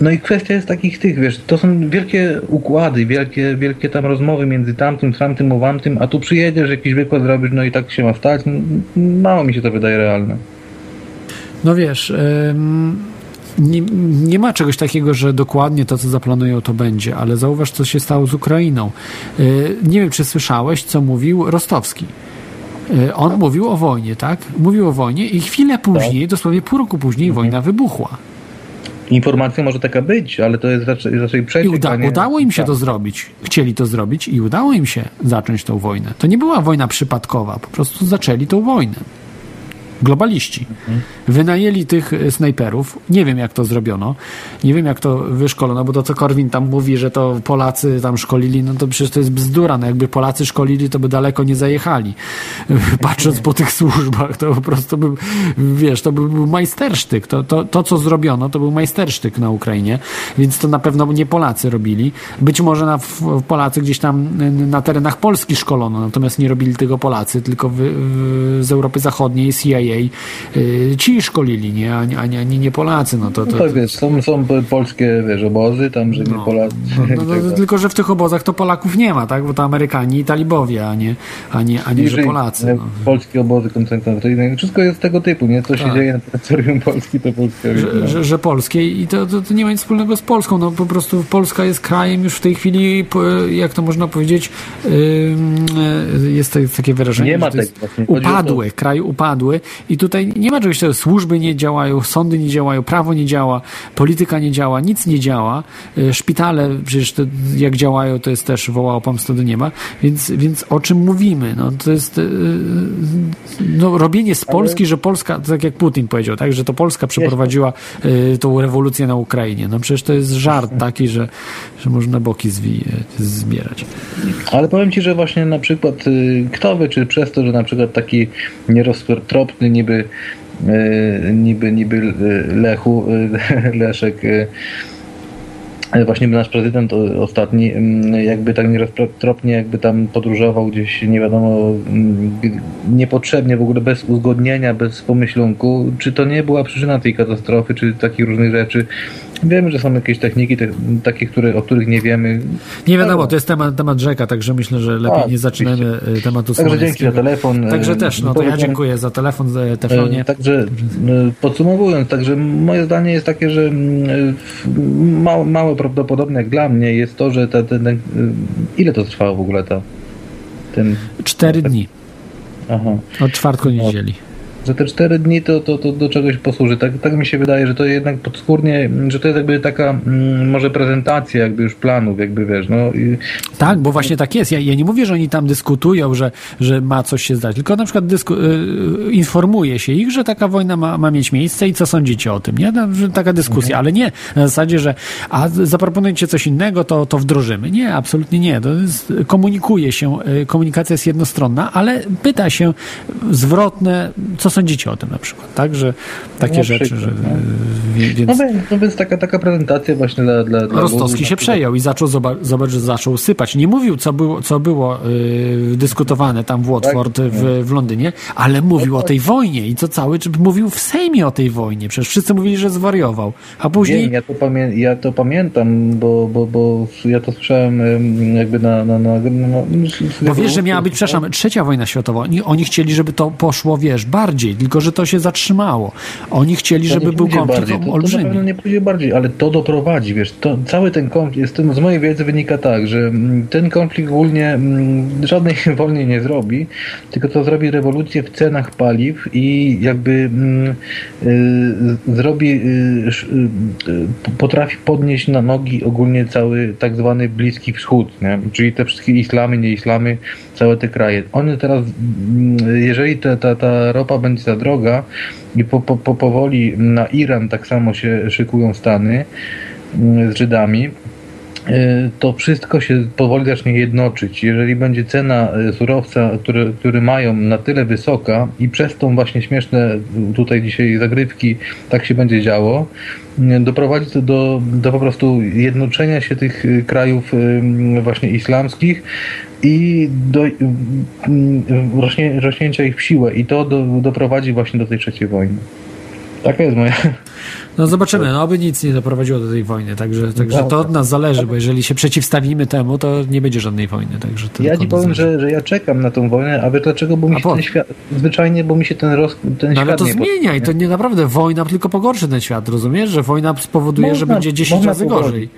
No i kwestia jest takich tych, wiesz, to są wielkie układy, wielkie, wielkie tam rozmowy między tamtym, tamtym, owamtym, a tu przyjedziesz, jakiś wykład zrobisz, no i tak się ma stać. Mało mi się to wydaje realne. No wiesz, nie, nie ma czegoś takiego, że dokładnie to, co zaplanują, to będzie, ale zauważ, co się stało z Ukrainą. Y, nie wiem, czy słyszałeś, co mówił Rostowski. Y, on mówił o wojnie, tak? Mówił o wojnie i chwilę później, dosłownie pół roku później, wojna wybuchła. Informacja może taka być, ale to jest raczej, raczej I przeciek, uda, a nie- udało im się tak. to zrobić. Chcieli to zrobić i udało im się zacząć tą wojnę. To nie była wojna przypadkowa, po prostu zaczęli tą wojnę. Globaliści. Wynajęli tych e, snajperów. Nie wiem, jak to zrobiono. Nie wiem, jak to wyszkolono, bo to, co Korwin tam mówi, że to Polacy tam szkolili, no to przecież to jest bzdura. No jakby Polacy szkolili, to by daleko nie zajechali. Patrząc po tych służbach, to po prostu był, wiesz, to by był majstersztyk. To, to, to, co zrobiono, to był majstersztyk na Ukrainie, więc to na pewno nie Polacy robili. Być może na, w, Polacy gdzieś tam na terenach Polski szkolono, natomiast nie robili tego Polacy, tylko wy, w, z Europy Zachodniej, CIA jej y, ci szkolili, nie, a, nie- a, nie- nie, Polacy. No to, to, No tak, wiesz, są, są polskie, wiesz, obozy, tam, że nie Polacy. no, no, tak no, tylko, że w tych obozach to Polaków nie ma, tak? Bo to Amerykanie i talibowie, a nie, a nie, a nie że Polacy. No. Polskie obozy koncentracyjne. Wszystko jest tego typu, nie? Co się Tak. dzieje na terytorium Polski, to polskie. że, że, że polskie i to, to, to nie ma nic wspólnego z Polską. No po prostu Polska jest krajem już w tej chwili, jak to można powiedzieć, e, jest takie wyrażenie, Nie ma jest upadły, kraj upadły i tutaj nie ma czegoś takiego, służby nie działają, sądy nie działają, prawo nie działa, polityka nie działa, nic nie działa, E, szpitale przecież to, jak działają, to jest też wołało pomstę do nieba, więc, więc o czym mówimy? No to jest e, no, robienie z Polski, że Polska, tak jak Putin powiedział, tak, że to Polska przeprowadziła y, tą rewolucję na Ukrainie. No przecież to jest żart taki, że, że można boki zwi, zbierać. Ale powiem Ci, że właśnie na przykład y, kto wie, czy przez to, że na przykład taki nieroztropny niby y, niby, niby y, Lechu, y, Leszek właśnie nasz prezydent ostatni jakby tak nieroztropnie jakby tam podróżował gdzieś nie wiadomo niepotrzebnie w ogóle bez uzgodnienia, bez pomyślunku, czy to nie była przyczyna tej katastrofy, czy takich różnych rzeczy. Wiemy, że są jakieś techniki te, takie, które, o których nie wiemy. Nie wiadomo, to jest temat, temat rzeka, także myślę, że lepiej Tak, nie zaczynamy y, tematu Także dzięki za telefon. Także E, też, no to ja dziękuję za telefon, za telefonie. E, Także e, podsumowując, także moje zdanie jest takie, że mm, e, mało, mało prawdopodobne jak dla mnie jest to, że e, ile to trwało w ogóle ta ten Cztery dni, aha, od czwartku niedzieli. Że te cztery dni to, to, to do czegoś posłuży. Tak, tak mi się wydaje, że to jednak podskórnie, że to jest jakby taka mm, może prezentacja jakby już planów, jakby wiesz, no i Tak, bo właśnie tak jest. Ja, ja nie mówię, że oni tam dyskutują, że, że ma coś się zdać, tylko na przykład dysku, y, informuje się ich, że taka wojna ma, ma mieć miejsce i co sądzicie o tym, nie? No, taka dyskusja, ale nie na zasadzie, że a zaproponujcie coś innego, to, to wdrożymy. Nie, absolutnie nie. To jest, komunikuje się, y, komunikacja jest jednostronna, ale pyta się zwrotne, co sądzicie o tym na przykład, tak? Że takie rzeczy, że, no. y, więc... no, więc, no więc taka, taka prezentacja właśnie dla... dla, dla Rostowski się przejął i zaczął, zobacz, zaczął sypać. Nie mówił, co było, co było yy, dyskutowane tam w Watford, Tak. w, w Londynie, ale mówił o tej wojnie i co cały czas mówił w Sejmie o tej wojnie. Przecież wszyscy mówili, że zwariował. A później... Wiem, ja, to pamię- ja to pamiętam, bo, bo, bo ja to słyszałem em, jakby na... na, na, na, na Bo wiesz, że miała być, przepraszam, trzecia wojna światowa. Oni, oni chcieli, żeby to poszło, wiesz, bardziej, tylko że to się zatrzymało. Oni chcieli, To żeby był konflikt bardziej, to, to olbrzymi. pewno nie pójdzie bardziej, ale to doprowadzi, wiesz, to, cały ten konflikt, z mojej wiedzy wynika tak, że mm, ten konflikt ogólnie mm, żadnej wojny nie zrobi, tylko to zrobi rewolucję w cenach paliw i jakby mm, y, zrobi, y, y, potrafi podnieść na nogi ogólnie cały tak zwany Bliski Wschód, nie? czyli te wszystkie islamy, nie islamy, całe te kraje. One teraz, mm, jeżeli ta, ta, ta ropa będzie za droga i po, po, po, powoli na Iran tak samo się szykują Stany mm, z Żydami, y, to wszystko się powoli zacznie jednoczyć. Jeżeli będzie cena y, surowca, który, który mają na tyle wysoka i przez tą właśnie śmieszne tutaj dzisiaj zagrywki tak się będzie działo, y, doprowadzi to do, do po prostu jednoczenia się tych krajów właśnie islamskich i do y, rośnie, rośnięcia ich w siłę i to do, doprowadzi właśnie do tej trzeciej wojny. Taka jest moja... No zobaczymy, no aby nic nie doprowadziło do tej wojny, także, także to od nas zależy, bo jeżeli się przeciwstawimy temu, to nie będzie żadnej wojny, także to Ja ci powiem, że, że ja czekam na tą wojnę, a wiesz dlaczego? Bo mi się ten świat, zwyczajnie, bo mi się ten, roz, ten No ale świat to nie zmienia i to nie naprawdę wojna tylko pogorszy ten świat, rozumiesz? Że wojna spowoduje, że Można- będzie 10 można razy gorzej.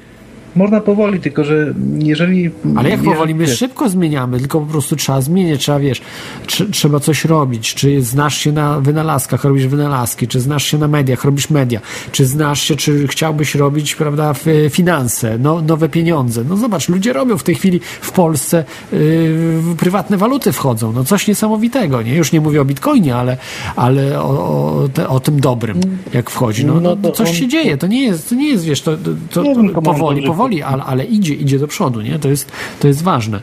Można powoli, tylko że jeżeli... Ale jak powoli? My szybko zmieniamy, tylko po prostu trzeba zmieniać, trzeba, wiesz, tr- trzeba coś robić. Czy znasz się na wynalazkach, robisz wynalazki, czy znasz się na mediach, robisz media, czy znasz się, czy chciałbyś robić, prawda, finanse, no, nowe pieniądze. No zobacz, ludzie robią w tej chwili w Polsce yy, prywatne waluty wchodzą, no coś niesamowitego, nie? Już nie mówię o bitcoinie, ale, ale o, o, te, o tym dobrym, jak wchodzi. No, no, No to coś on- się dzieje, to nie jest, to nie jest wiesz, to, to, to powoli, powoli powoli, ale, ale idzie, idzie do przodu, nie? To jest, to jest ważne.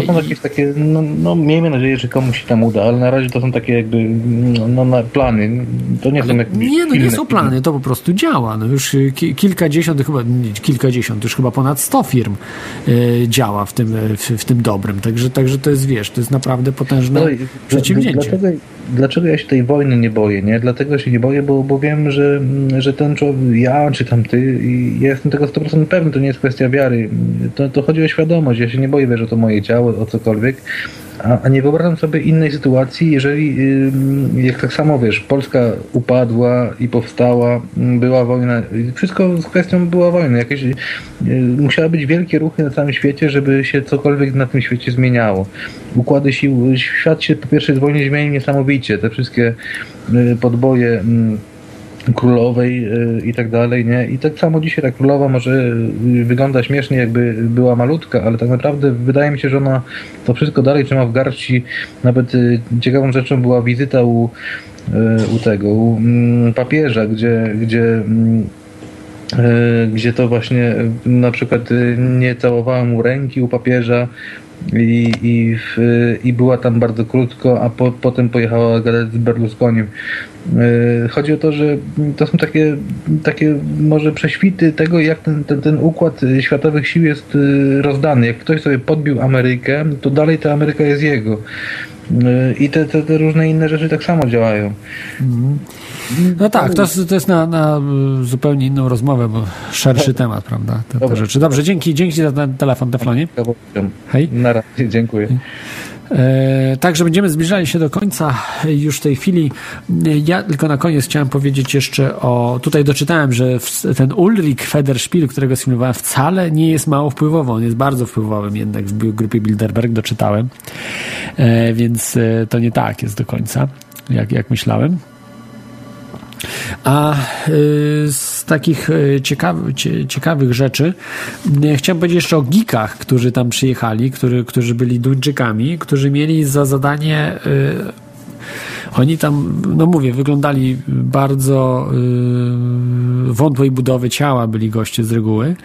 To są jakieś takie, no, no miejmy nadzieję, że komuś się tam uda, ale na razie to są takie jakby no, no, na plany. To nie są jakieś Nie, no nie są plany, to po prostu działa. No już y, ki- kilkadziesiąt, chyba nie, kilkadziesiąt, już chyba ponad 100 firm y, działa w tym, y, w, w tym dobrym. Także, także to jest, wiesz, to jest naprawdę potężne No przedsięwzięcie. Dlaczego, dlaczego ja się tej wojny nie boję, nie? Dlatego się nie boję, bo, bo wiem, że, że ten człowiek, ja czy tam ty, ja jestem tego 100% pewny, to nie jest kwestia wiary. To, to chodzi o świadomość. Ja się nie boję, o to moje ciało, o cokolwiek. A, a nie wyobrażam sobie innej sytuacji, jeżeli, jak tak samo wiesz, Polska upadła i powstała, ym, była wojna, wszystko z kwestią była wojna. Jakieś, y, musiały być wielkie ruchy na całym świecie, żeby się cokolwiek na tym świecie zmieniało. Układy sił, świat się po pierwszej wojnie zmienił niesamowicie. Te wszystkie y, podboje ym, królowej y, i tak dalej, nie? I tak samo dzisiaj ta królowa może y, wygląda śmiesznie, jakby była malutka, ale tak naprawdę wydaje mi się, że ona to wszystko dalej trzyma w garści. Nawet y, ciekawą rzeczą była wizyta u, u tego, u mm, papieża, gdzie, gdzie mm, gdzie to właśnie na przykład nie całowała mu ręki u papieża i, i, w, i była tam bardzo krótko, a po, potem pojechała gadać z Berlusconim. Y, Chodzi o to, że to są takie, takie może prześwity tego, jak ten, ten, ten układ światowych sił jest y, rozdany. Jak ktoś sobie podbił Amerykę, to dalej ta Ameryka jest jego. Y, I te, te, te różne inne rzeczy tak samo działają. No tak, to, jest- to jest na, na y, zupełnie inną rozmowę, bo szerszy temat, prawda? Te, te rzeczy. Dobrze, dzięki, dzięki za ten telefon, Teflonie. Hej. Na razie, dziękuję. E, Także będziemy zbliżali się do końca już w tej chwili. Ja tylko na koniec chciałem powiedzieć jeszcze o. Tutaj doczytałem, że ten Ulrich Federspiel, którego sfilmowałem, wcale nie jest mało wpływowy. On jest bardzo wpływowym jednak w grupie Bilderberg, doczytałem. E, Więc e, to nie tak jest do końca, jak, jak myślałem. A y, z takich y, ciekawy, cie, ciekawych rzeczy y, chciałem powiedzieć jeszcze o geekach, którzy tam przyjechali, który, którzy byli Duńczykami, którzy mieli za zadanie. Oni tam, no mówię, wyglądali bardzo y, wątłej budowy ciała, byli goście z reguły,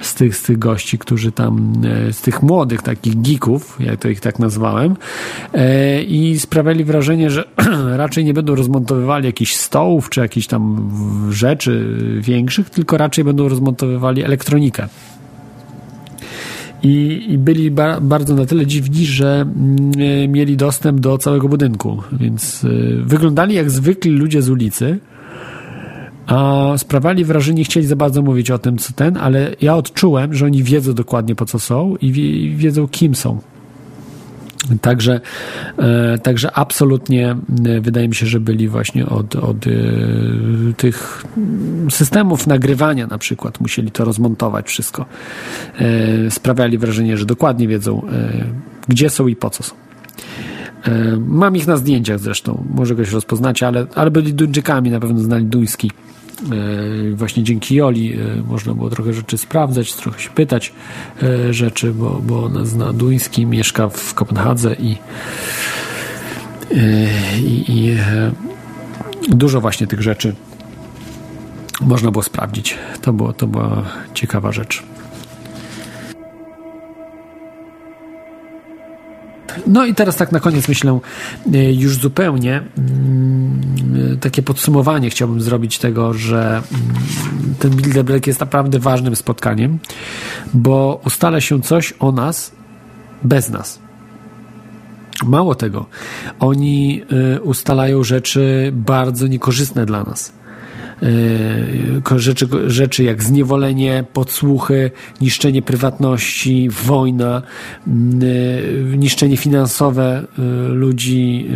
z tych, z tych gości, którzy tam, y, z tych młodych takich geeków, jak to ich tak nazwałem, y, i sprawiali wrażenie, że raczej nie będą rozmontowywali jakichś stołów, czy jakichś tam rzeczy większych, tylko raczej będą rozmontowywali elektronikę. I, i byli ba, bardzo na tyle dziwni, że e, mieli dostęp do całego budynku, więc y, wyglądali jak zwykli ludzie z ulicy, a sprawiali wrażenie, nie chcieli za bardzo mówić o tym, co ten, ale ja odczułem, że oni wiedzą dokładnie po co są i, wie, i wiedzą kim są. Także, e, także absolutnie e, wydaje mi się, że byli właśnie od, od e, tych systemów nagrywania na przykład, musieli to rozmontować wszystko. Sprawiali wrażenie, że dokładnie wiedzą, gdzie są i po co są. Mam ich na zdjęciach zresztą, może goś rozpoznacie, ale, ale byli Duńczykami, na pewno znali duński. E, Właśnie dzięki Joli e, można było trochę rzeczy sprawdzać, trochę się pytać e, rzeczy, bo, bo ona zna duński, mieszka w Kopenhadze i, i, i dużo właśnie tych rzeczy można było sprawdzić. To, było, to była ciekawa rzecz. No i teraz tak na koniec myślę y, już zupełnie mm, y, takie podsumowanie chciałbym zrobić tego, że mm, ten Bilderberg jest naprawdę ważnym spotkaniem, bo ustala się coś o nas bez nas. Mało tego, oni y, ustalają rzeczy bardzo niekorzystne dla nas. Y, Rzeczy, rzeczy jak zniewolenie, podsłuchy, niszczenie prywatności, wojna, y, niszczenie finansowe y, ludzi,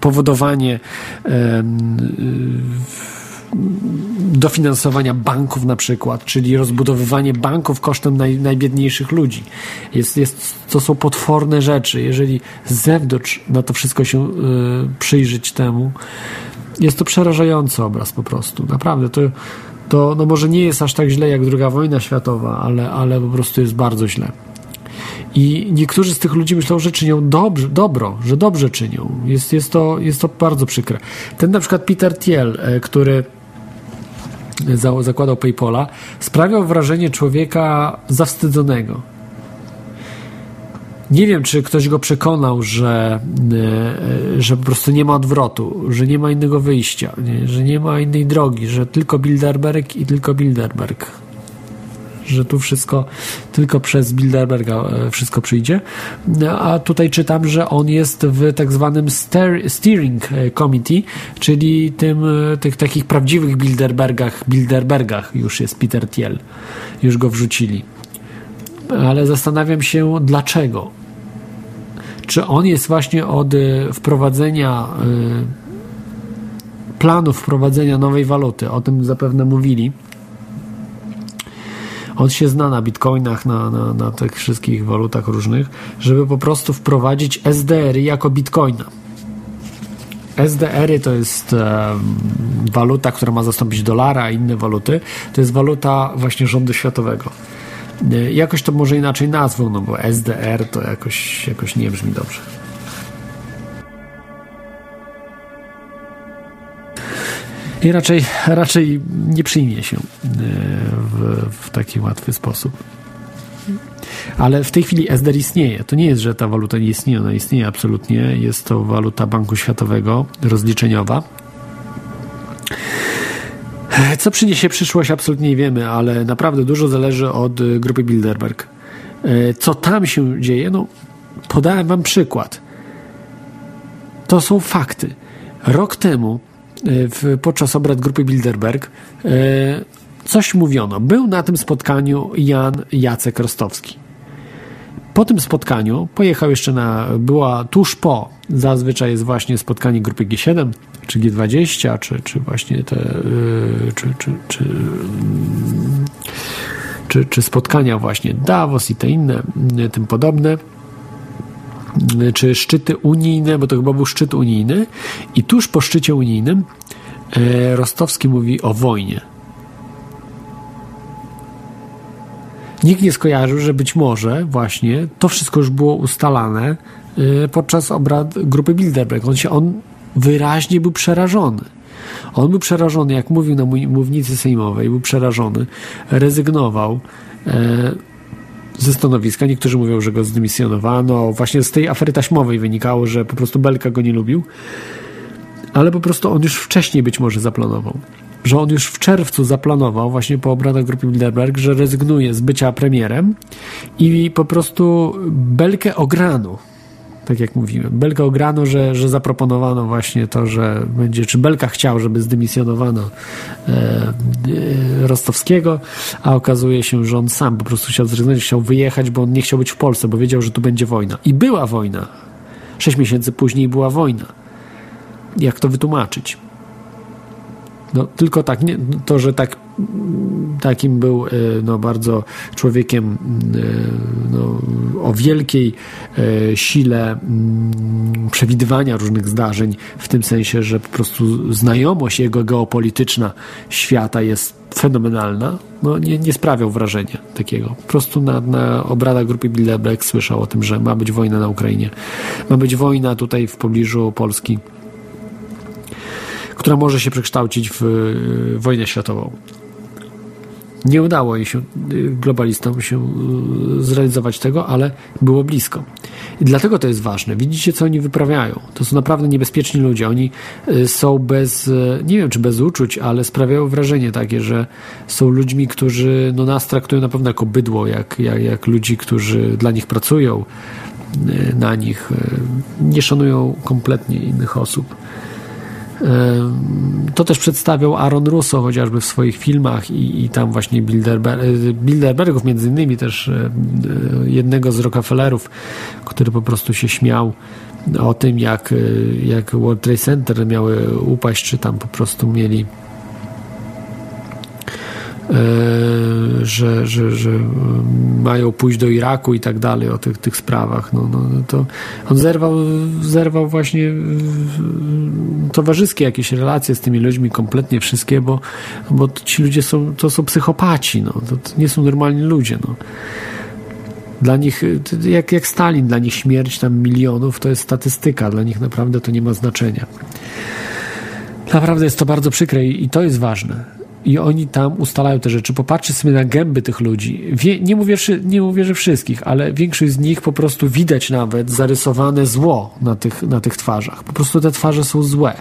powodowanie dofinansowania banków na przykład, czyli rozbudowywanie banków kosztem naj, najbiedniejszych ludzi. Jest, jest, to są potworne rzeczy. Jeżeli z zewnątrz na to wszystko się y, przyjrzeć temu, jest to przerażający obraz po prostu. Naprawdę. To, to no może nie jest aż tak źle jak druga wojna światowa, ale, ale po prostu jest bardzo źle. I niektórzy z tych ludzi myślą, że czynią dobrze, dobro, że dobrze czynią. Jest, jest, to, jest to bardzo przykre. Ten na przykład Peter Thiel, e, który za- zakładał PayPala, sprawiał wrażenie człowieka zawstydzonego. Nie wiem, czy ktoś go przekonał, że, e, że po prostu nie ma odwrotu, że nie ma innego wyjścia, nie? że nie ma innej drogi, że tylko Bilderberg i tylko Bilderberg. Że tu wszystko tylko przez Bilderberga e, wszystko przyjdzie. No, A tutaj czytam, że on jest w tak zwanym steer- steering e, committee, czyli tym, tych takich prawdziwych Bilderbergach, Bilderbergach już jest Peter Thiel. Już go wrzucili ale zastanawiam się dlaczego. Czy on jest właśnie od y, wprowadzenia y, planu wprowadzenia nowej waluty? O tym zapewne mówili. On się zna na bitcoinach, na, na, na tych wszystkich walutach różnych, żeby po prostu wprowadzić SDR jako bitcoina. SDR-y to jest e, waluta, która ma zastąpić dolara i inne waluty. To jest waluta właśnie rządu światowego. E, Jakoś to może inaczej nazwą, no bo SDR to jakoś, jakoś nie brzmi dobrze. I raczej, raczej nie przyjmie się e, w, w taki łatwy sposób. Ale w tej chwili SDR istnieje. To nie jest, że ta waluta nie istnieje, ona istnieje absolutnie. Jest to waluta Banku Światowego, rozliczeniowa. Co przyniesie przyszłość, absolutnie nie wiemy, ale naprawdę dużo zależy od y, grupy Bilderberg. E, Co tam się dzieje? No, podałem Wam przykład. To są fakty. Rok temu, e, w, podczas obrad grupy Bilderberg, e, coś mówiono. Był na tym spotkaniu Jan Jacek Rostowski. Po tym spotkaniu pojechał jeszcze na, była tuż po, zazwyczaj jest właśnie spotkanie grupy G7, czy G20, czy, czy właśnie te, yy, czy, czy, czy, mm, czy, czy spotkania właśnie Davos i te inne, yy, tym podobne, yy, czy szczyty unijne, bo to chyba był szczyt unijny i tuż po szczycie unijnym Rostowski mówi o wojnie. Nikt nie skojarzył, że być może właśnie to wszystko już było ustalane y, podczas obrad grupy Bilderberg. On się, on wyraźnie był przerażony. On był przerażony, jak mówił na mównicy sejmowej, był przerażony, rezygnował e, ze stanowiska. Niektórzy mówią, że go zdymisjonowano. Właśnie z tej afery taśmowej wynikało, że po prostu Belka go nie lubił. Ale po prostu on już wcześniej być może zaplanował że on już w czerwcu zaplanował, właśnie po obradach grupy Bilderberg, że rezygnuje z bycia premierem i po prostu Belkę ograno. Tak jak mówiłem, Belkę ograno, że, że zaproponowano właśnie to, że będzie, czy Belka chciał, żeby zdymisjonowano e, e, Rostowskiego, a okazuje się, że on sam po prostu chciał zrezygnować, chciał wyjechać, bo on nie chciał być w Polsce, bo wiedział, że tu będzie wojna. I była wojna. Sześć miesięcy później była wojna. Jak to wytłumaczyć? No, tylko tak, nie, to, że tak, takim był e, no, bardzo człowiekiem e, no, o wielkiej e, sile mm, przewidywania różnych zdarzeń, w tym sensie, że po prostu znajomość jego geopolityczna świata jest fenomenalna, no, nie, nie sprawiał wrażenia takiego. Po prostu na, na obradach grupy Bilderberg słyszał o tym, że ma być wojna na Ukrainie. Ma być wojna tutaj w pobliżu Polski która może się przekształcić w y, wojnę światową. Nie udało jej się y, globalistom się y, zrealizować tego, ale było blisko. I dlatego to jest ważne. Widzicie, co oni wyprawiają. To są naprawdę niebezpieczni ludzie. Oni są bez, nie wiem czy bez uczuć, ale sprawiają wrażenie takie, że są ludźmi, którzy no, nas traktują na pewno jako bydło, jak, jak, jak ludzi, którzy dla nich pracują, na nich. Nie szanują kompletnie innych osób. To też przedstawiał Aaron Russo chociażby w swoich filmach i, i tam właśnie Bilderber, y, Bilderbergów, między innymi też y, jednego z Rockefellerów, który po prostu się śmiał o tym, jak, y, jak World Trade Center miały upaść, czy tam po prostu mieli że, że, że mm, mają pójść do Iraku i tak dalej, o tych, tych sprawach. No, no, no to on zerwał, zerwał właśnie towarzyskie jakieś relacje z tymi ludźmi, kompletnie wszystkie, bo, bo ci ludzie są, to są psychopaci, no, to, to nie są normalni ludzie. No. Dla nich, jak, jak Stalin, dla nich śmierć tam milionów to jest statystyka, dla nich naprawdę to nie ma znaczenia. Naprawdę jest to bardzo przykre i, i to jest ważne. I oni tam ustalają te rzeczy. Popatrzcie sobie na gęby tych ludzi. Wie, nie, mówię, nie mówię, że wszystkich, ale większość z nich po prostu widać nawet zarysowane zło na tych, na tych twarzach. Po prostu te twarze są złe.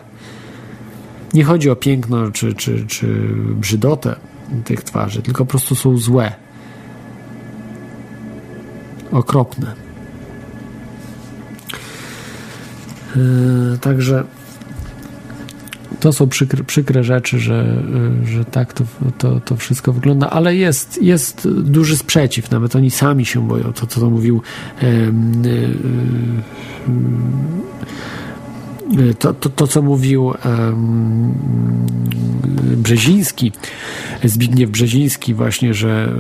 Nie chodzi o piękno czy, czy, czy brzydotę tych twarzy, tylko po prostu są złe. Okropne. Yy, Także to są przykre, przykre rzeczy, że, yy, że tak to, to, to wszystko wygląda, ale jest, jest duży sprzeciw, nawet oni sami się boją. To, co mówił em, yy, yy, to, to, to co mówił Brzeziński, Zbigniew Brzeziński właśnie, że,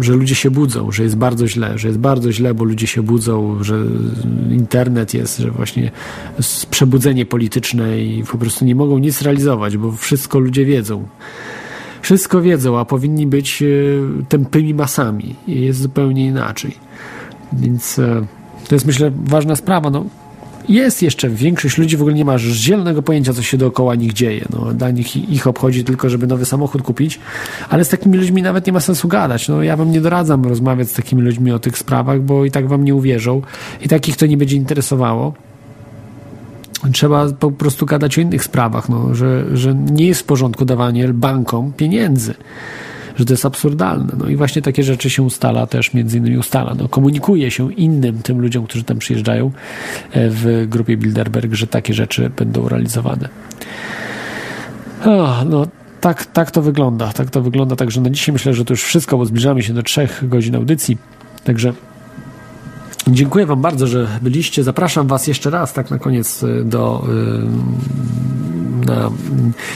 że ludzie się budzą, że jest bardzo źle, że jest bardzo źle, bo ludzie się budzą, że internet jest, że właśnie przebudzenie polityczne i po prostu nie mogą nic realizować, bo wszystko ludzie wiedzą. Wszystko wiedzą, a powinni być e, tępymi masami. Jest zupełnie inaczej. Więc e, to jest myślę ważna sprawa. No, jest jeszcze, większość ludzi w ogóle nie ma zielonego pojęcia, co się dookoła nich dzieje. No, dla nich ich obchodzi tylko, żeby nowy samochód kupić, ale z takimi ludźmi nawet nie ma sensu gadać. No, ja wam nie doradzam rozmawiać z takimi ludźmi o tych sprawach, bo i tak wam nie uwierzą i takich to nie będzie interesowało. Trzeba po prostu gadać o innych sprawach, no, że, że nie jest w porządku dawanie bankom pieniędzy że to jest absurdalne. No i właśnie takie rzeczy się ustala też, między innymi ustala. No, komunikuje się innym tym ludziom, którzy tam przyjeżdżają e, w grupie Bilderberg, że takie rzeczy będą realizowane. O, no, tak, tak to wygląda. Tak to wygląda. Także na dzisiaj myślę, że to już wszystko, bo zbliżamy się do trzech godzin audycji. Także Dziękuję Wam bardzo, że byliście. Zapraszam Was jeszcze raz, tak na koniec, y, do y, na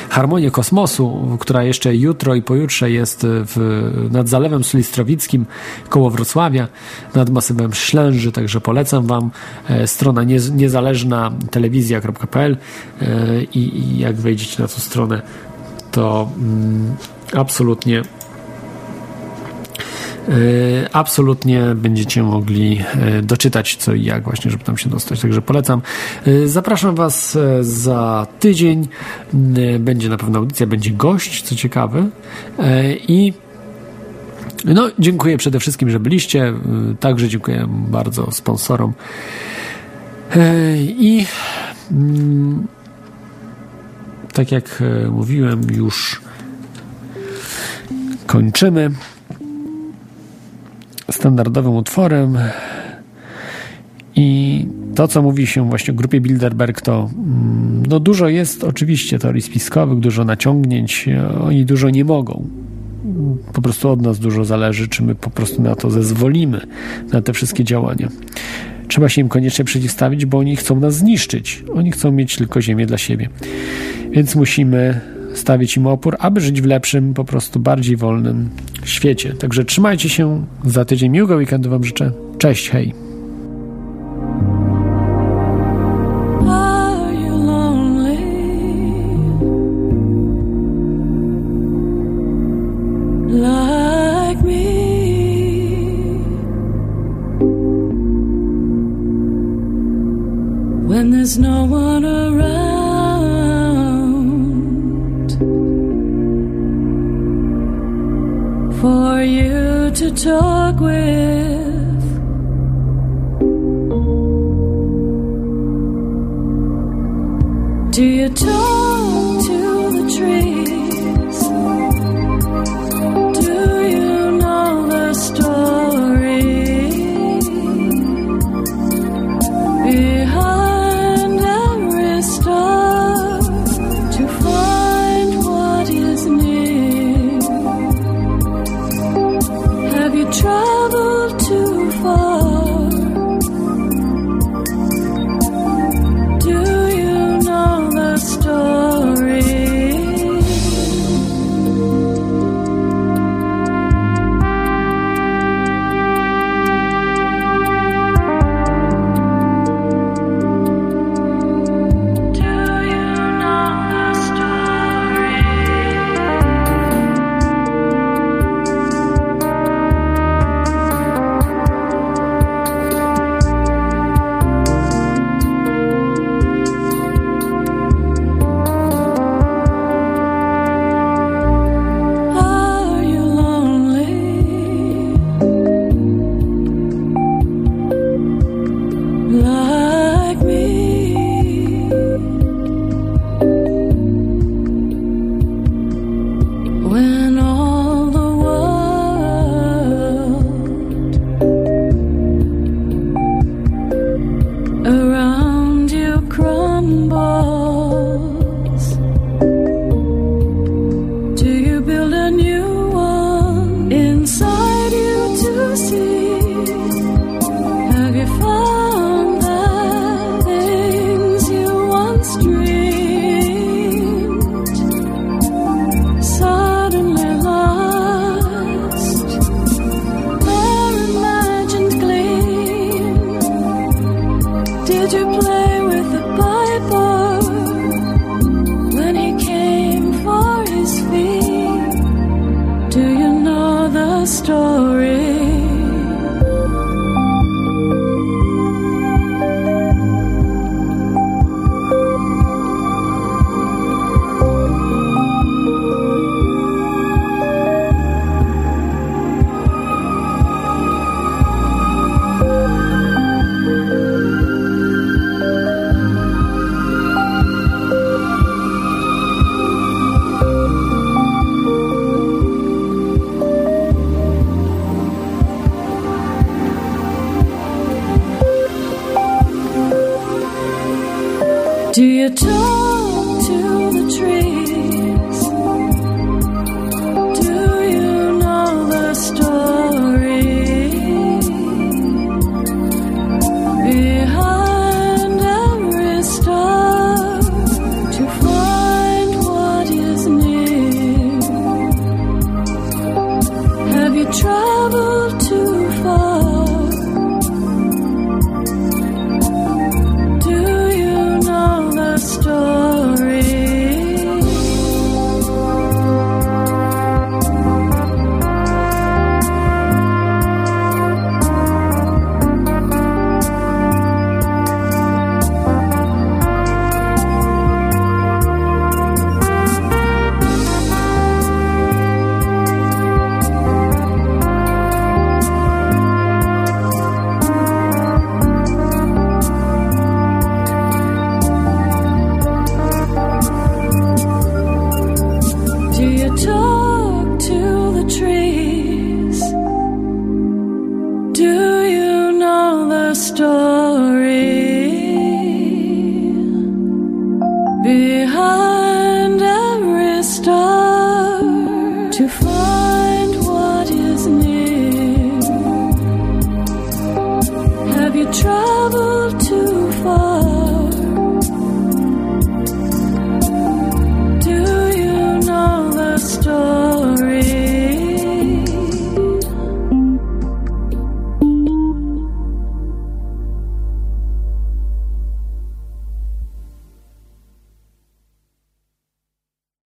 Harmonię Kosmosu, która jeszcze jutro i pojutrze jest w, nad Zalewem Sulistrowickim koło Wrocławia, nad masywem Ślęży, także polecam Wam. E, Strona niez, niezależna telewizja.pl e, i, i jak wejdziecie na tą stronę, to mm, absolutnie absolutnie będziecie mogli e, doczytać co i jak właśnie, żeby tam się dostać. Także polecam. E, Zapraszam Was za tydzień. Będzie na pewno audycja, będzie gość, co ciekawe. I no, dziękuję przede wszystkim, że byliście. Także dziękuję bardzo sponsorom. I mm, tak jak mówiłem, już kończymy standardowym utworem. I to, co mówi się właśnie o grupie Bilderberg, to mm, no dużo jest oczywiście teorii spiskowych, dużo naciągnięć, oni dużo nie mogą. Po prostu od nas dużo zależy, czy my po prostu na to zezwolimy, na te wszystkie działania. Trzeba się im koniecznie przeciwstawić, bo oni chcą nas zniszczyć. Oni chcą mieć tylko ziemię dla siebie. Więc musimy stawić im opór, aby żyć w lepszym, po prostu bardziej wolnym świecie. Także trzymajcie się. Za tydzień miłego weekendu Wam życzę. Cześć, hej.